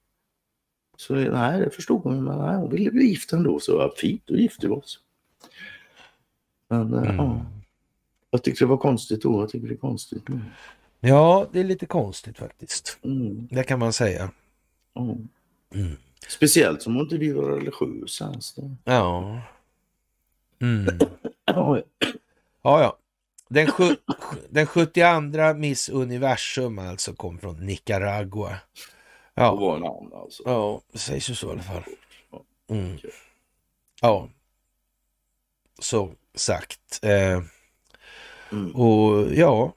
Så nej, det förstod hon. Men nej, hon ville bli gift ändå. Så ja, fint, då gifte vi oss. Men eh, Mm. ja, jag tyckte det var konstigt då. Jag tycker det är konstigt nu. Ja, det är lite konstigt faktiskt. Mm. Det kan man säga. Mm. Speciellt som hon inte vill vara religiös. Alltså. Ja. Mm. Ja, Ja, ja. Den, den 72 Miss Universum alltså kom från Nicaragua. Ja, var en annan alltså. ja det sägs ju så i alla fall. Mm. Ja, så sagt. Eh, Mm. och ja,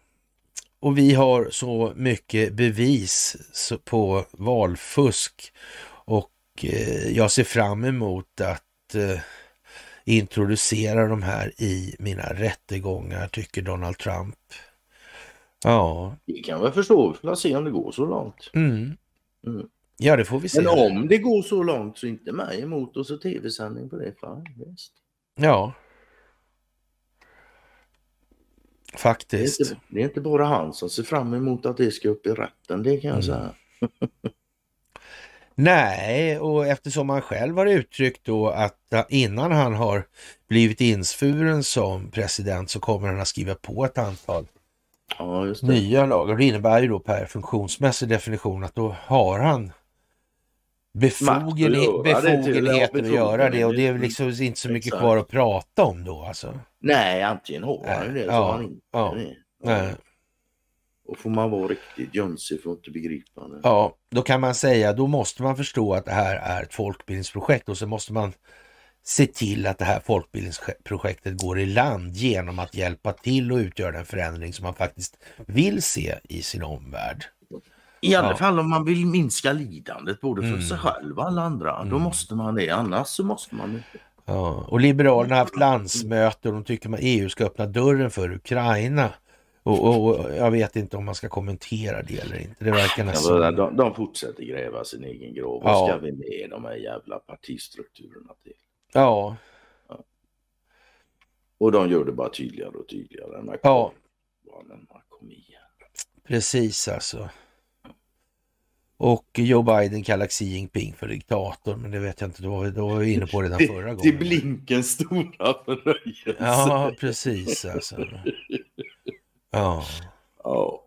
och vi har så mycket bevis på valfusk och eh, jag ser fram emot att eh, introducera de här i mina rättegångar, tycker Donald Trump. Ja, Det kan jag förstå. Vi får se om det går så långt. mm. Mm. ja det får vi se. Men om det går så långt så inte mig emot och så tv-sändning på det. Fan, visst. Ja. Det, är Faktiskt. inte, det är inte bara han som ser fram emot att det ska upp i rätten, det kan jag Mm. säga. Nej, och eftersom han själv har uttryckt då att innan han har blivit insvuren som president så kommer han att skriva på ett antal Ja, just det. nya lagar. Det innebär ju då per funktionsmässig definition att då har han befogen, göra det till- befogenheten att göra det och det är befogenhet. liksom inte så mycket kvar att prata om då alltså. Nej, antingen har han det så Ja, har han inte ja, det. Och får man vara riktigt jönsig för att inte begripa det. Ja, då kan man säga, då måste man förstå att det här är ett folkbildningsprojekt och så måste man se till att det här folkbildningsprojektet går i land genom att hjälpa till och utgöra den förändring som man faktiskt vill se i sin omvärld. I alla Ja. fall om man vill minska lidandet både för Mm. sig själv och alla andra. Då måste man det, annars så måste man inte. Ja, och Liberalerna har haft landsmöte och de tycker att EU ska öppna dörren för Ukraina. Och, och, och jag vet inte om man ska kommentera det eller inte. Det verkar Ja, nästan... de, de fortsätter gräva sin egen grav. Ja. Vad ska vi med de här jävla partistrukturerna till? Ja, Och de gör det bara tydligare och tydligare. När Ja. barnen kom igen. precis alltså. Och Joe Biden kallar Xi Jinping för diktator, men det vet jag inte, då var vi, då var vi inne på redan förra gången. Till Blinkens stora förnöjelse. Ja, precis alltså. Ja, Ja.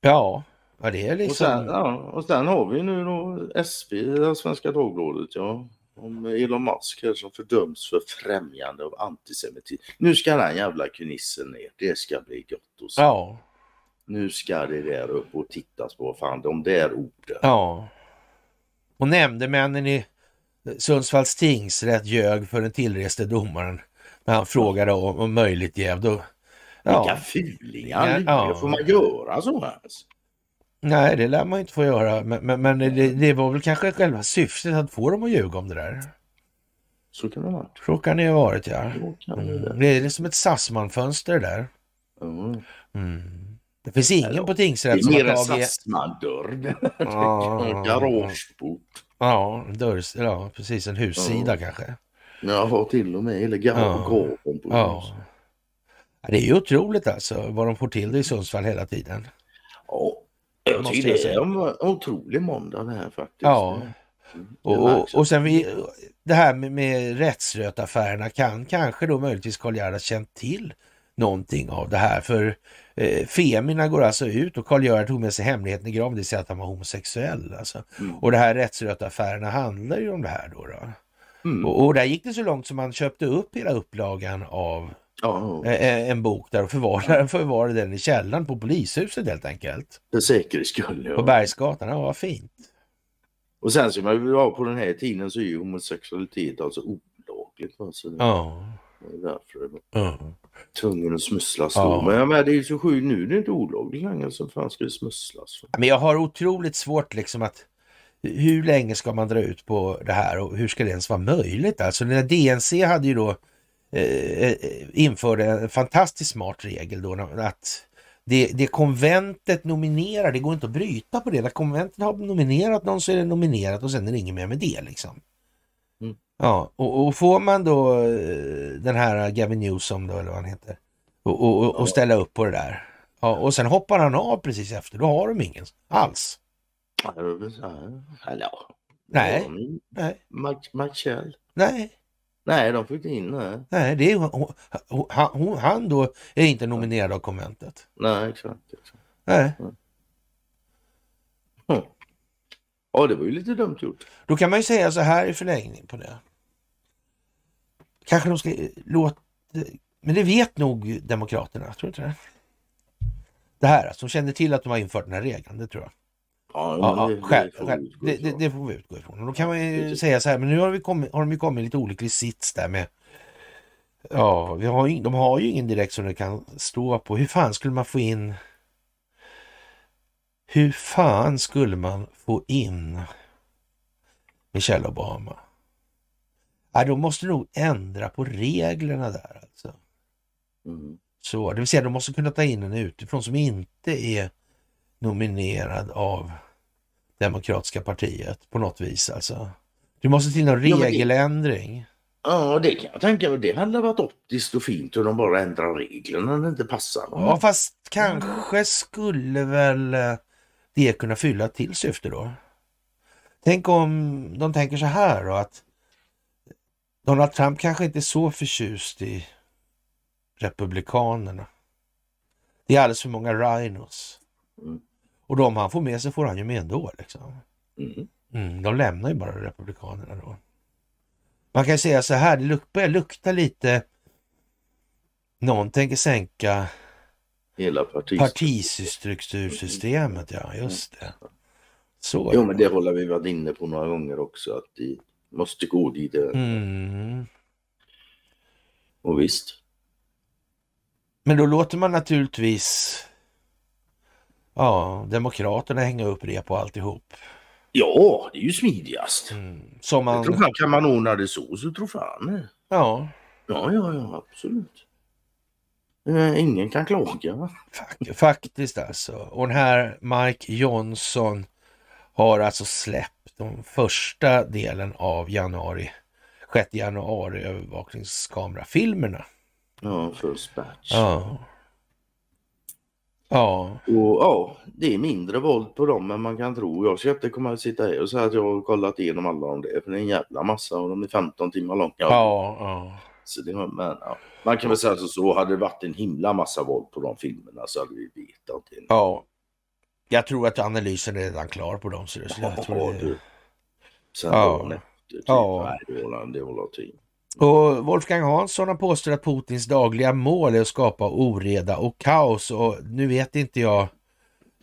ja, ja det är Och, liksom... sen, ja, och sen har vi nu då SP, Svenska Dagbladet, ja. Om Elon Musk här som fördöms för främjande av antisemitism. Nu ska den jävla kunissen ner. Det ska bli gott att se. Ja, Nu ska det där upp och tittas på. Fan, de där orden. ja. Och nämndemännen i Sundsvalls tingsrätt ljög för den tillreste domaren när han frågade om, om möjligt jäv. Då, Vilka ja, fulingar. Ja. Får man göra så ens? Nej, det lär man inte få göra. Men, men, men det, det var väl kanske själva syftet att få dem att ljuga om det där. Så kan det vara. Så kan det ha varit, ja. Det Mm. Det är som ett Sassman-fönster där. Mm. Det finns ingen Ja, på Det tingsrätt som är har mer en tagit... Sassman-dörr. Ja. Garageport. Ja, dörrs, ja, precis. En hussida kanske. Ja, till och med. Eller Ja. på Ja. huset. Ja, Det är ju otroligt alltså vad de får till det i Sundsvall hela tiden. Ja, jag tycker jag det är en otrolig måndag det här faktiskt. Ja. Mm, Och, och, sen vi, det här med, med rättsrötaffärerna kan kanske då möjligtvis Karl Gerhard ha känt till någonting av det här. För eh, Femina går alltså ut och Karl Gerhard tog med sig hemligheten i graven, det vill säga att han var homosexuell. Alltså. Mm. Och det här rättsrötaffärerna handlar ju om det här då. då. Mm. Och, och där gick det så långt som man köpte upp hela upplagan av Ja, eh, en bok där och förvarade, förvarade den i källaren på polishuset helt enkelt. för säkerhets skull. På Ja. Bergsgatan, ja vad fint. Och sen ska man ju vara på den här tiden så är ju homosexualitet alltså olagligt. va, Så det Ja. är därför det ja. tvungen att smusslas Ja. då. Men jag menar, det är ju så sjukt nu. Det är inte olagligt längre. Så fan ska det smusslas? Men jag har otroligt svårt liksom att hur länge ska man dra ut på det här och hur ska det ens vara möjligt? Alltså när DNC hade ju då eh, eh, införde en fantastiskt smart regel då att det, det konventet nominerar, det går inte att bryta på det. När konventet har nominerat någon så är det nominerat och sen är det inget mer med det liksom. Mm. Ja, och, och får man då eh, den här Gavin Newsom då, eller vad han heter, och, och, och, ställa upp på det där. Ja, och sen hoppar han av precis efter, då har de ingen alls. Nej. Men Nej, Mike- Michel. nej, Nej, de får inte in det. nej, det är, hon, han, han då är inte nominerad av konventet. Nej, exakt. exakt. Nej, Hm. Ja, det var ju lite dumt gjort. då kan man ju säga så här i förlängning på det. Kanske de ska låta, men det vet nog Demokraterna, tror du inte det? Det här, alltså, de kände till att de har infört den här regeln, det tror jag. Ja, Ja, ja, själv, får vi utgå Det, det, det får vi utgå ifrån. Och då kan man ju säga så här, men nu har, vi kommit, har de ju kommit i lite olycklig sits där med Ja, vi har ju, de har ju ingen direkt som det kan stå på. Hur fan skulle man få in Hur fan skulle man få in Michelle Obama? Ja, de måste nog ändra på reglerna där alltså. Mm. Så, det vill säga de måste kunna ta in en utifrån som inte är nominerad av Demokratiska partiet på något vis alltså. Det måste till någon regeländring. Ja, det kan jag tänka mig. Det hade varit optiskt och fint hur de bara ändrar reglerna när det inte passar. Ja, fast kanske skulle väl eh, det kunna fylla till syfte då? Tänk om de tänker så här då att Donald Trump kanske inte är så förtjust i Republikanerna. Det är alldeles för många rhinos. Mm. Och de han får med sig får han ju med ändå. Liksom. Mm. Mm, de lämnar ju bara Republikanerna då. Man kan säga så här, det luk börjar lukta lite någon tänker sänka Hela partis... partistruktursystemet, ja just det. Så. Jo, men det håller vi varit inne på några gånger också, att det måste gå dit. Mm. Och visst. Men då låter man naturligtvis ja, Demokraterna hänga upp det på alltihop. Ja, det är ju smidigast. Mm. Som Jag tror man, fan, kan man ordna det så, så tror fan ja, Ja, ja, ja, absolut. Eh, Ingen kan klaga. va? fak- faktiskt alltså. Och den här Mike Johnson har alltså släppt de första delen av januari, 6 januari övervakningskamerafilmerna. Ja, first batch. Ja. Ja, Och ja, det är mindre våld på dem än man kan tro. Jag ska inte komma och sitta här och säga att jag har kollat igenom alla om det. För det är en jävla massa och de är 15 timmar långa. ja, ja. Så det, men, ja. Man kan väl säga så, så hade det varit en himla massa våld på de filmerna så hade vi vetat det. ja. Jag tror att analysen är redan klar på dem. Så det, så jag Ja, tror det, du. Sen Ja. dagen efter. Typ. Ja. Nej, det var tid. Och Wolfgang Hansson har påstått att Putins dagliga mål är att skapa oreda och kaos och nu vet inte jag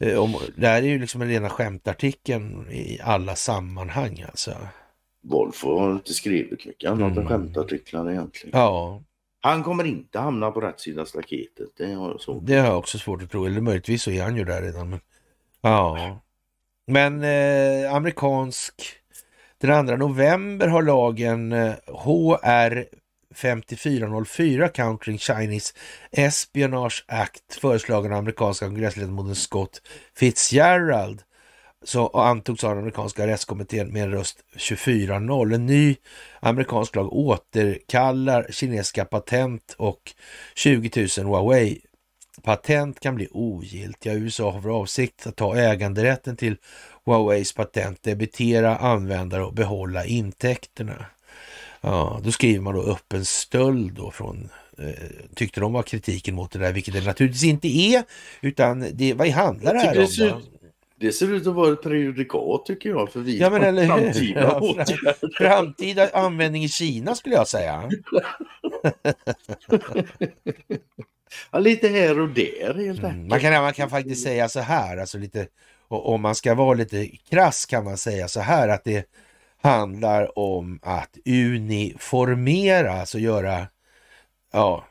eh, om, det här är ju liksom en rena skämtartikeln i alla sammanhang alltså. Wolf har inte skrivit mycket annat Mm. än skämtartiklar egentligen. Ja, Han kommer inte hamna på rätt sida staketet. Det har jag det har jag också svårt att tro, eller möjligtvis så är han ju där redan. Men, ja, men eh, amerikansk, den 2 november har lagen eh, HR 5404 Countering Chinese Espionage Act föreslagen av amerikanska kongressledamoten Scott Fitzgerald så antogs av den amerikanska arrestkommittén med en röst 24-0. En ny amerikansk lag återkallar kinesiska patent och 20 000 Huawei patent kan bli ogiltiga. USA har för avsikt att ta äganderätten till Huaweis patent, debitera användare och behålla intäkterna. Ja, då skriver man då upp en stöld då från, eh, tyckte de var kritiken mot det där, vilket det naturligtvis inte är, utan det, vad handlar det här om ser då? Det ser ut att vara ett prejudikat tycker jag för vi Ja, men eller hur? framtida Ja, fram- åtgärder. Framtida användning i Kina skulle jag säga. Ja, lite här och där helt Mm. enkelt. Man, kan, man kan faktiskt säga så här, alltså lite, och om man ska vara lite krass kan man säga så här att det handlar om att uniformera, alltså göra, ja,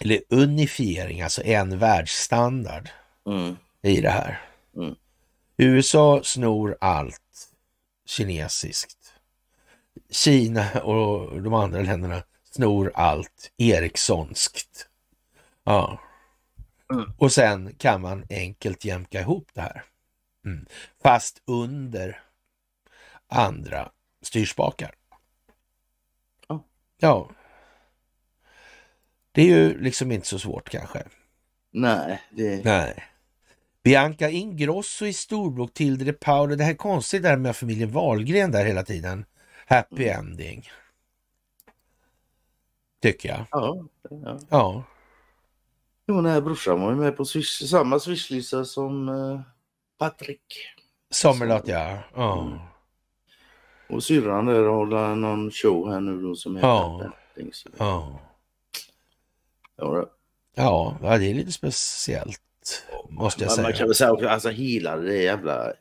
eller unifiering, alltså en världsstandard Mm. i det här. Mm. USA snor allt kinesiskt. Kina och de andra länderna snor allt Ericssonskt. Ja. Mm. Och sen kan man enkelt jämka ihop det här. Mm. Fast under andra styrspakar. Ja. Ja. Det är ju liksom inte så svårt kanske. Nej, det... Nej. Bianca Ingrosso i Storbro, Tilde de Paolo. Det här är konstigt där med familjen Wahlgren där hela tiden. Happy ending. Tycker jag. Ja, ja. Ja. Jo, här brorsan var ju med på swish, samma swishlista som eh, Patrik. Sommerlott ja. ja. Mm. Och syrran där håller någon show här nu då som heter Ja. Betting, så- Ja. Ja, det- är lite speciellt måste jag Man, man säga. kan väl säga också, alltså hela det jävla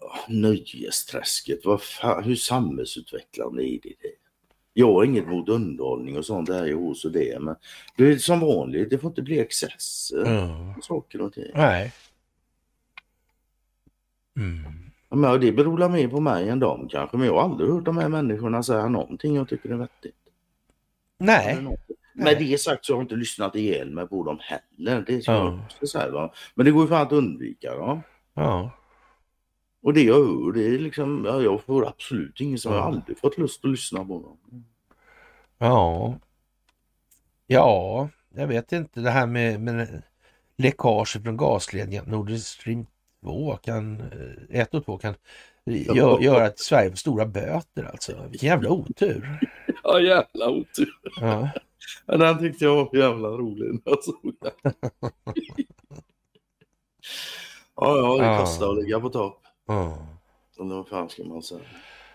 åh, nöjesträsket. Vad fan, hur samhällsutvecklande är det? Jag har inget mot underhållning och sånt där jo så det men det är som vanligt, det får inte bli excesser. Mm. Saker och ting. Nej. Mm. Men det beror mer på mig än dem kanske men jag har aldrig hört de här människorna säga någonting jag tycker är vettigt. Nej. något. Med det sagt så har jag inte lyssnat ihjäl mig på dem heller. Det ska Ja. jag säga. Va? Men det går ju fan att undvika. Va? Ja. Och det jag hör det är liksom, ja, jag får absolut ingen som Ja. jag har aldrig fått lust att lyssna på dem. Ja. Ja, jag vet inte det här med, med läckage från gasledningen Nord Stream två kan, eh, ett och två kan gö göra att Sverige får stora böter alltså. Vilken jävla otur. Ja, jävla otur. Ja. Ja, den tyckte jag var jävla rolig. när jag såg den. ja, ja, det kostar att ligga på topp. Ja. Eller vad fan ska man säga?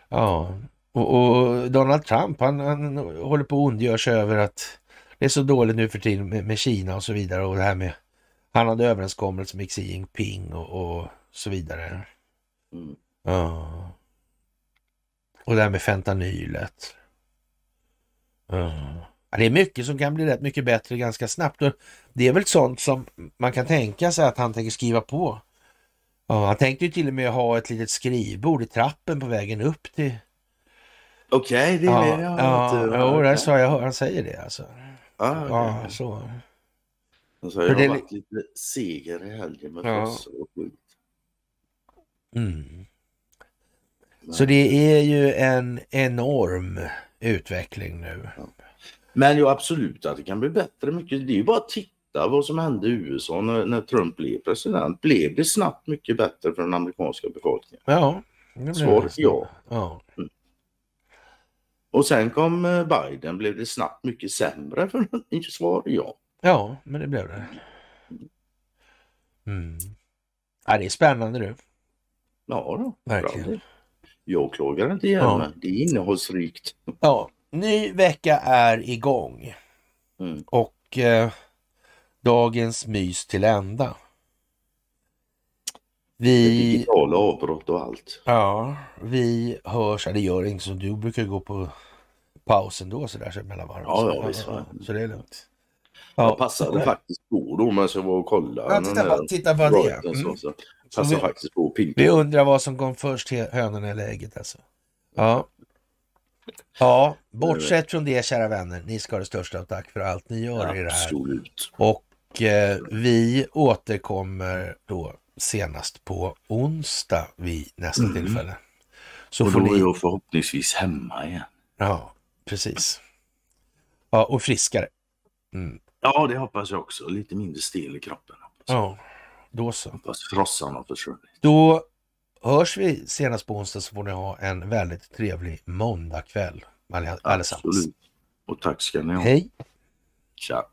Ja, och, och Donald Trump han, han håller på att ondgöra sig över att det är så dåligt nu för tiden med, med Kina och så vidare och det här med han hade överenskommelse med Xi Jinping och, och så vidare. Mm. Ja. Och det här med fentanylet. Ja. Ja, Det är mycket som kan bli rätt mycket bättre ganska snabbt. Och det är väl sånt som man kan tänka sig att han tänker skriva på. Ja, han tänkte ju till och med ha ett litet skrivbord i trappen på vägen upp till Okej, det är Ja, det jag ja, inte- jo, det sa jag, han säger det alltså. Ja, okej. Ja, så. Alltså, jag För har det- varit lite seger i helgen med Ja. Fosse och skit. Mm. Så det är ju en enorm utveckling nu. Men ju absolut att det kan bli bättre mycket. Det är ju bara att titta vad som hände i USA när, när Trump blev president. Blev det snabbt mycket bättre för den amerikanska befolkningen? Ja. det blir Svar det. ja. ja. Och sen kom eh, Biden. Blev det snabbt mycket sämre för den? Svar ja. Ja, men det blev det. Mm. Ja, det är spännande du. Ja då. Verkligen. Jag klagar inte igen Ja. Det är innehållsrikt. Ja, ny vecka är igång Mm. och eh, dagens mys till ända. Vi, Digitala avbrott och allt. ja, vi hörs, ja, det gör inget som du brukar gå på pausen då sådär så mellan varven. Ja, ja, visst, va. så det är lugnt. Jag passade faktiskt på då men jag var och kollade. Ja, titta, på, titta det. Reuters Mm. och Så. Så Passade vi- faktiskt på pinka. Vi undrar vad som kom först, hönorna eller ägget alltså. Ja. Ja, bortsett från det kära vänner, ni ska ha det största av tack för allt ni gör i det här. Absolut. Och eh, vi återkommer då senast på onsdag vid nästa Mm. tillfälle. Så Och får då är ni... jag förhoppningsvis hemma igen. Ja, precis. Ja, och friskare. Mm. Ja, det hoppas jag också. Lite mindre stel i kroppen. Ja, då så. hoppas frossan har försvunnit. Då hörs vi senast på onsdag så får ni ha en väldigt trevlig måndagkväll alle- allesammans. Absolut. Och tack ska ni ha. Hej! Tja.